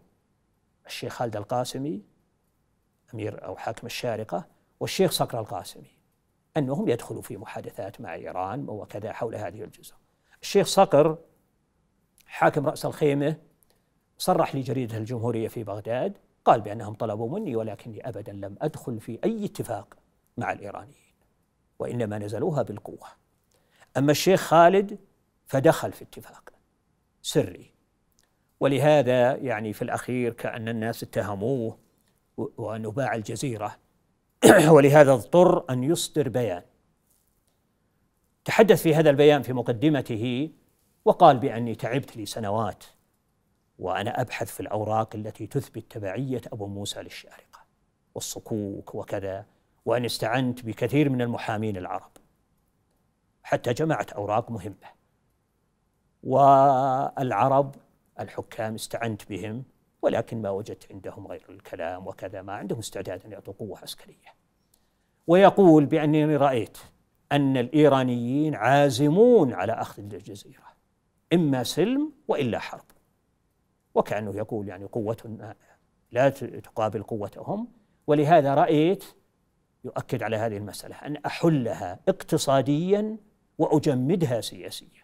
الشيخ خالد القاسمي أمير أو حاكم الشارقة والشيخ صقر القاسمي أنهم يدخلوا في محادثات مع إيران وكذا حول هذه الجزر. الشيخ صقر حاكم رأس الخيمة صرح لجريدة الجمهورية في بغداد قال بأنهم طلبوا مني ولكني أبدا لم أدخل في أي اتفاق مع الإيرانيين وإنما نزلوها بالقوة. أما الشيخ خالد فدخل في اتفاق سري ولهذا يعني في الأخير كأن الناس اتهموه وأنه باع الجزيرة. (clears throat) ولهذا اضطر أن يصدر بيان. تحدث في هذا البيان في مقدمته وقال بأني تعبت لي سنوات وأنا أبحث في الأوراق التي تثبت تبعية أبو موسى للشارقة والصكوك وكذا وأن استعنت بكثير من المحامين العرب. حتى جمعت أوراق مهمة. والعرب الحكام استعنت بهم ولكن ما وجدت عندهم غير الكلام وكذا ما عندهم استعداد أن يعطوا قوة عسكرية. ويقول بأنني رأيت أن الإيرانيين عازمون على أخذ الجزيرة. إما سلم وإلا حرب. وكأنه يقول يعني قوتنا لا تقابل قوتهم. ولهذا رأيت يؤكد على هذه المسألة أن أحلها اقتصاديا وأجمدها سياسيا.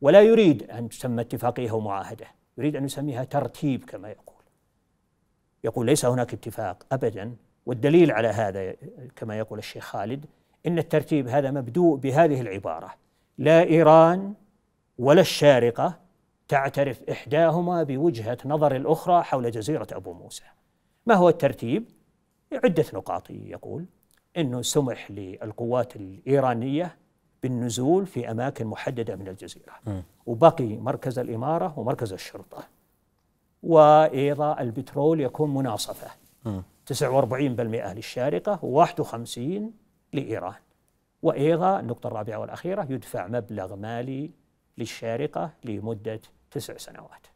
ولا يريد أن تسمى اتفاقية أو معاهدة يريد أن يسميها ترتيب كما يقول. يقول ليس هناك اتفاق أبدا والدليل على هذا كما يقول الشيخ خالد إن الترتيب هذا مبدوء بهذه العبارة. لا إيران ولا الشارقة تعترف إحداهما بوجهة نظر الأخرى حول جزيرة أبو موسى ما هو الترتيب؟ عدة نقاط يقول أنه سمح للقوات الإيرانية بالنزول في أماكن محددة من الجزيرة م. وبقي مركز الإمارة ومركز الشرطة وأيضا البترول يكون مناصفة م. 49% للشارقة و51 لإيران وأيضا النقطة الرابعة والأخيرة يدفع مبلغ مالي للشارقة لمدة تسع سنوات.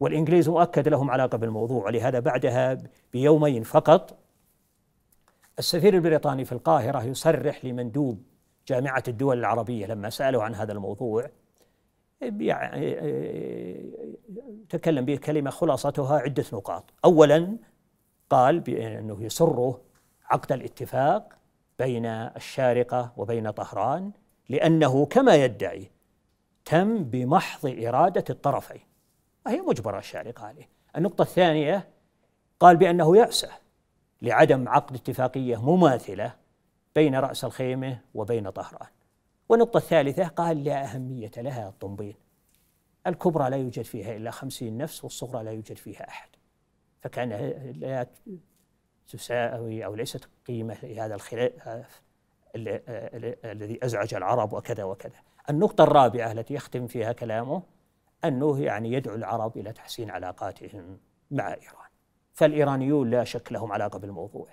والإنجليز مؤكد لهم علاقة بالموضوع ولهذا بعدها بيومين فقط السفير البريطاني في القاهرة يصرح لمندوب جامعة الدول العربية لما سألوا عن هذا الموضوع تكلم بكلمة خلاصتها عدة نقاط. أولا قال بأنه يسره عقد الاتفاق بين الشارقة وبين طهران لأنه كما يدعي تم بمحض إرادة الطرفين. وهي مجبرة الشارقة عليه النقطة الثانية قال بأنه يأسى لعدم عقد اتفاقية مماثلة بين رأس الخيمة وبين طهران. والنقطة الثالثة قال لا أهمية لها الطنبين الكبرى لا يوجد فيها إلا خمسين نفس والصغرى لا يوجد فيها أحد. فكان لا تساوي أو ليست قيمة لهذا الخلاف الذي أزعج العرب وكذا وكذا. النقطة الرابعة التي يختم فيها كلامه أنه يعني يدعو العرب إلى تحسين علاقاتهم مع إيران. فالإيرانيون لا شك لهم علاقة بالموضوع.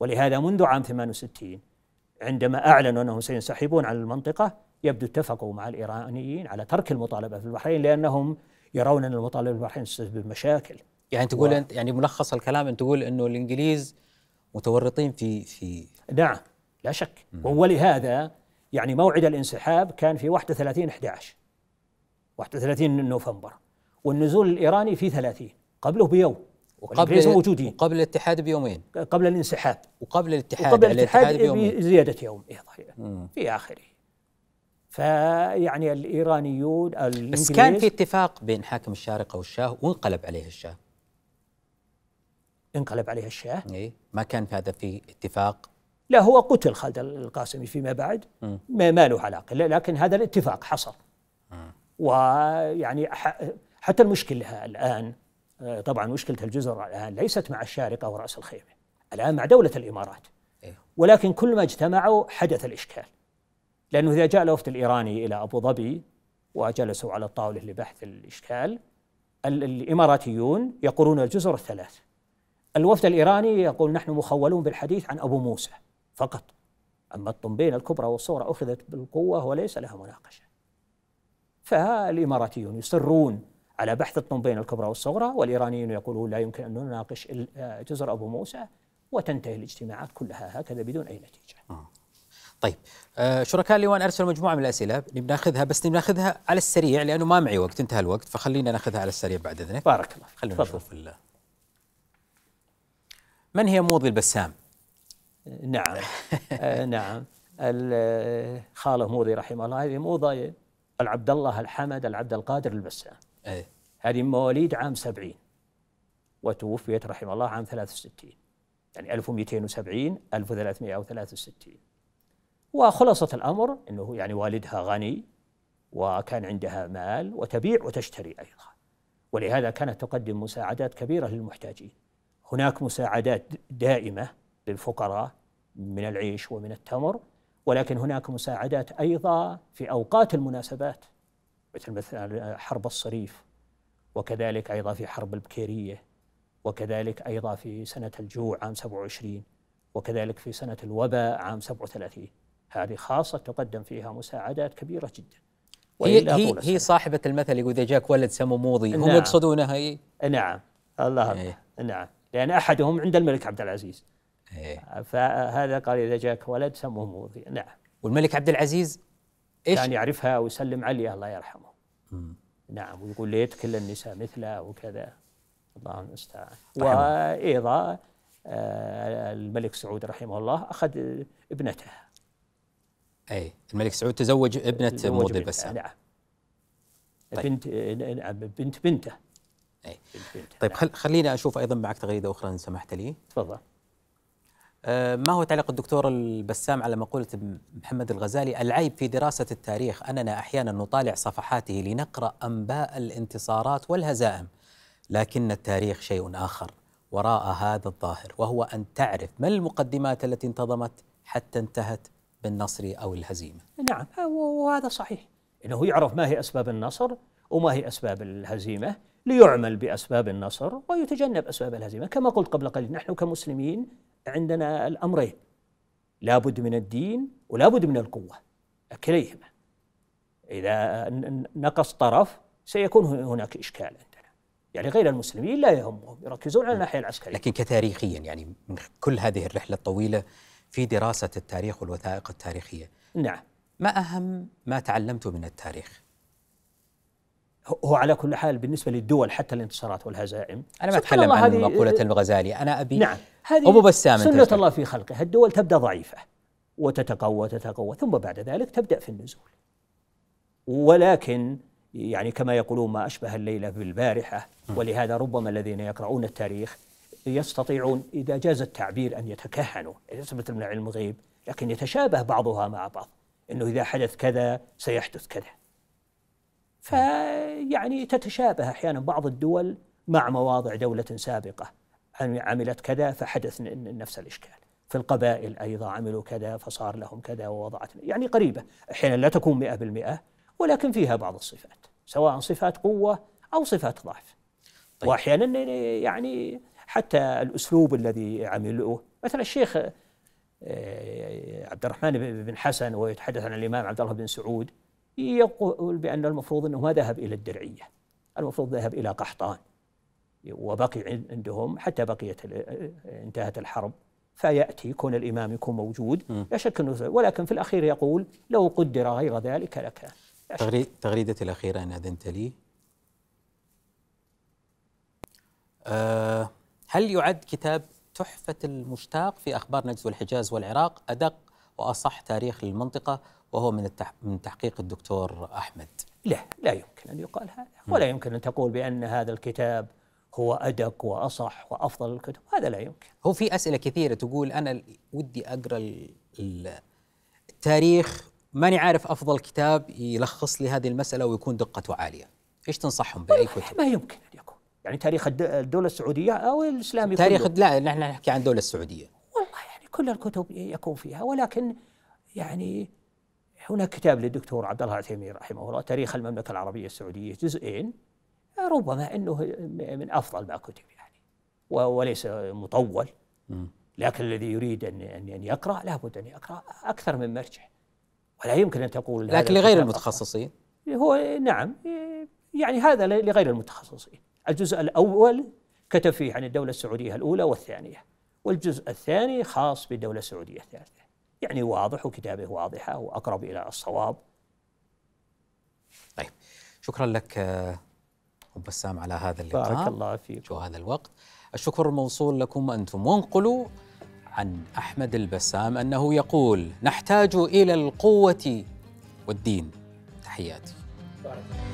ولهذا منذ عام 68 عندما أعلنوا أنهم سينسحبون عن المنطقة يبدو اتفقوا مع الإيرانيين على ترك المطالبة في البحرين لأنهم يرون أن المطالبة في البحرين تسبب مشاكل. يعني تقول و... أنت يعني ملخص الكلام أنت تقول أنه الإنجليز متورطين في في نعم لا شك. ولهذا يعني موعد الانسحاب كان في 31 11 31 نوفمبر والنزول الإيراني في 30 قبله بيوم وقبل موجودين. قبل الاتحاد بيومين. قبل الانسحاب. وقبل الاتحاد وقبل الاتحاد, الاتحاد بزيادة يوم في آخره. فيعني الإيرانيون بس كان في اتفاق بين حاكم الشارقة والشاه وانقلب عليه الشاه. انقلب عليه الشاه؟ اي ما كان في هذا في اتفاق لا هو قتل خالد القاسمي فيما بعد ما له علاقة لكن هذا الاتفاق حصل. ويعني حتى المشكلة الآن طبعا مشكلة الجزر الآن ليست مع الشارقة ورأس الخيمة الآن مع دولة الإمارات. إيه. ولكن كل ما اجتمعوا حدث الإشكال. لأنه إذا جاء الوفد الإيراني إلى أبو ظبي وجلسوا على الطاولة لبحث الإشكال ال- الإماراتيون يقولون الجزر الثلاث. الوفد الإيراني يقول نحن مخولون بالحديث عن أبو موسى. فقط أما الطنبين الكبرى والصغرى أخذت بالقوة وليس لها مناقشة فالإماراتيون يصرون على بحث الطنبين الكبرى والصغرى والإيرانيون يقولون لا يمكن أن نناقش آه، جزر أبو موسى وتنتهي الاجتماعات كلها هكذا بدون أي نتيجة طيب آه شركاء اللواء ارسلوا مجموعة من الأسئلة نبي ناخذها بس نبي ناخذها على السريع لأنه ما معي وقت انتهى الوقت فخلينا ناخذها على السريع بعد اذنك بارك الله. خلينا. نشوف من هي موضي البسام؟ نعم. (laughs) آه نعم. ال- خاله موضي رحمه الله. هذه موضة العبد الله الحمد العبد القادر البسام. إيه. هذه مواليد عام سبعين. وتوفيت رحمه الله عام 63 يعني 1270 1363 وخلاصة الأمر أنه يعني والدها غني وكان عندها مال وتبيع وتشتري أيضا. ولهذا كانت تقدم مساعدات كبيرة للمحتاجين. هناك مساعدات دائمة للفقراء من العيش ومن التمر ولكن هناك مساعدات أيضا في أوقات المناسبات مثل مثل حرب الصريف وكذلك أيضا في حرب البكيرية وكذلك أيضا في سنة الجوع عام 27 وكذلك في سنة الوباء عام 37 هذه خاصة تقدم فيها مساعدات كبيرة جدا. هي هي, هي. صاحبة المثل يقول إذا جاك ولد سمو موضي هم نعم. يقصدونها هي نعم. الله إيه. نعم. لأن أحدهم عند الملك عبد العزيز. إيه. فهذا قال إذا جاك ولد سموه موضي نعم. والملك عبد العزيز إيش؟ كان يعرفها ويسلم عليها الله يرحمه. نعم ويقول ليت كل النساء مثله وكذا. الله المستعان. وأيضا آه، الملك سعود رحمه الله أخذ ابنتها اي الملك سعود تزوج موضي بنتها، البسام نعم. طيب. بنت نعم بنت بنته. أي. بنت بنته طيب نعم. خل خليني أشوف أيضا معك تغريدة أخرى إن سمحت لي. تفضل. آه، ما هو تعليق الدكتور البسام على مقولة محمد الغزالي؟ العيب في دراسة التاريخ أننا أحيانا نطالع صفحاته لنقرأ أنباء الانتصارات والهزائم لكن التاريخ شيء آخر وراء هذا الظاهر وهو أن تعرف ما المقدمات التي انتظمت حتى انتهت بالنصر أو الهزيمة. نعم وهذا صحيح. إنه يعرف ما هي أسباب النصر وما هي أسباب الهزيمة ليعمل بأسباب النصر ويتجنب أسباب الهزيمة كما قلت قبل قليل نحن كمسلمين عندنا الأمرين. لابد من الدين ولابد من القوة. كليهما ن- نقص طرف سيكون هناك إشكال عندنا. يعني غير المسلمين لا يهمهم. يركزون على الناحية العسكرية. لكن كتاريخيا يعني من كل هذه الرحلة الطويلة في دراسة التاريخ والوثائق التاريخية. نعم. ما أهم ما تعلمته من التاريخ؟ هو على كل حال بالنسبة للدول حتى الانتصارات والهزائم. أنا ما أتكلم عن مقولة الغزالي. أنا أبي نعم. هذه أبو بسام سنة الله في خلقه. الدول تبدأ ضعيفة وتتقوى تتقوى ثم بعد ذلك تبدأ في النزول. ولكن يعني كما يقولون ما أشبه الليلة بالبارحة ولهذا ربما الذين يقرؤون التاريخ يستطيعون إذا جاز التعبير أن يتكهنوا. يثبت من علم الغيب لكن يتشابه بعضها مع بعض. أنه إذا حدث كذا سيحدث كذا. فيعني تتشابه أحيانا بعض الدول مع مواضع دولة سابقة. عملت كذا فحدث نفس الإشكال. في القبائل أيضا عملوا كذا فصار لهم كذا ووضعت يعني قريبة. أحيانا لا تكون مئة بالمئة ولكن فيها بعض الصفات سواء صفات قوة أو صفات ضعف. طيب. وأحيانا يعني حتى الأسلوب الذي عملوه. مثلا الشيخ آه، عبد الرحمن بن بن حسن ويتحدث عن الإمام عبد الله بن سعود يقول بأن المفروض أنه ما ذهب إلى الدرعية المفروض ذهب إلى قحطان. وبقي عن- عندهم حتى بقيت انتهت الحرب فيأتي كون الإمام يكون موجود لا شك أنه ولكن في الأخير يقول لو قدر غير ذلك لكان. تغريدتي الأخيرة إن أذنت لي. أه هل يعد كتاب تحفة المشتاق في أخبار نجد والحجاز والعراق أدق وأصح تاريخ للمنطقة وهو من التح... من تحقيق الدكتور أحمد؟ لا لا يمكن أن يقال هذا ولا يمكن أن تقول بأن هذا الكتاب هو أدق وأصح وأفضل الكتب. هذا لا يمكن. هو في أسئلة كثيرة تقول أنا ودي ال- التاريخ. ماني عارف أفضل كتاب يلخص لي هذه المسألة ويكون دقته عالية. إيش تنصحهم بأي كتب؟ ما يمكن أن يكون. يعني تاريخ الد- الدولة السعودية أو الإسلامي تاريخ كله. لا نحن نحكي عن الدولة السعودية. والله يعني كل الكتب يكون فيها. ولكن يعني هناك كتاب للدكتور عبد الله العثيمين رحمه الله تاريخ المملكة العربية السعودية جزئين. ربما إنه من أفضل ما كتب يعني. وليس مطول. لكن الذي يريد ان ان أن يقرأ لابد أن يقرأ أكثر من مرجع. ولا يمكن أن تقول لكن لغير المتخصصين. هو نعم يعني هذا لغير المتخصصين. الجزء الأول كتب فيه عن الدولة السعودية الأولى والثانية والجزء الثاني خاص بالدولة السعودية الثالثة. يعني واضح وكتابه واضحة وأقرب إلى الصواب. طيب شكرا لك أبو بسام على هذا اللقاء بارك الله فيك شو هذا الوقت. الشكر موصول لكم أنتم. وانقلوا عن أحمد البسام أنه يقول نحتاج إلى القوة والدين. تحياتي. بارك الله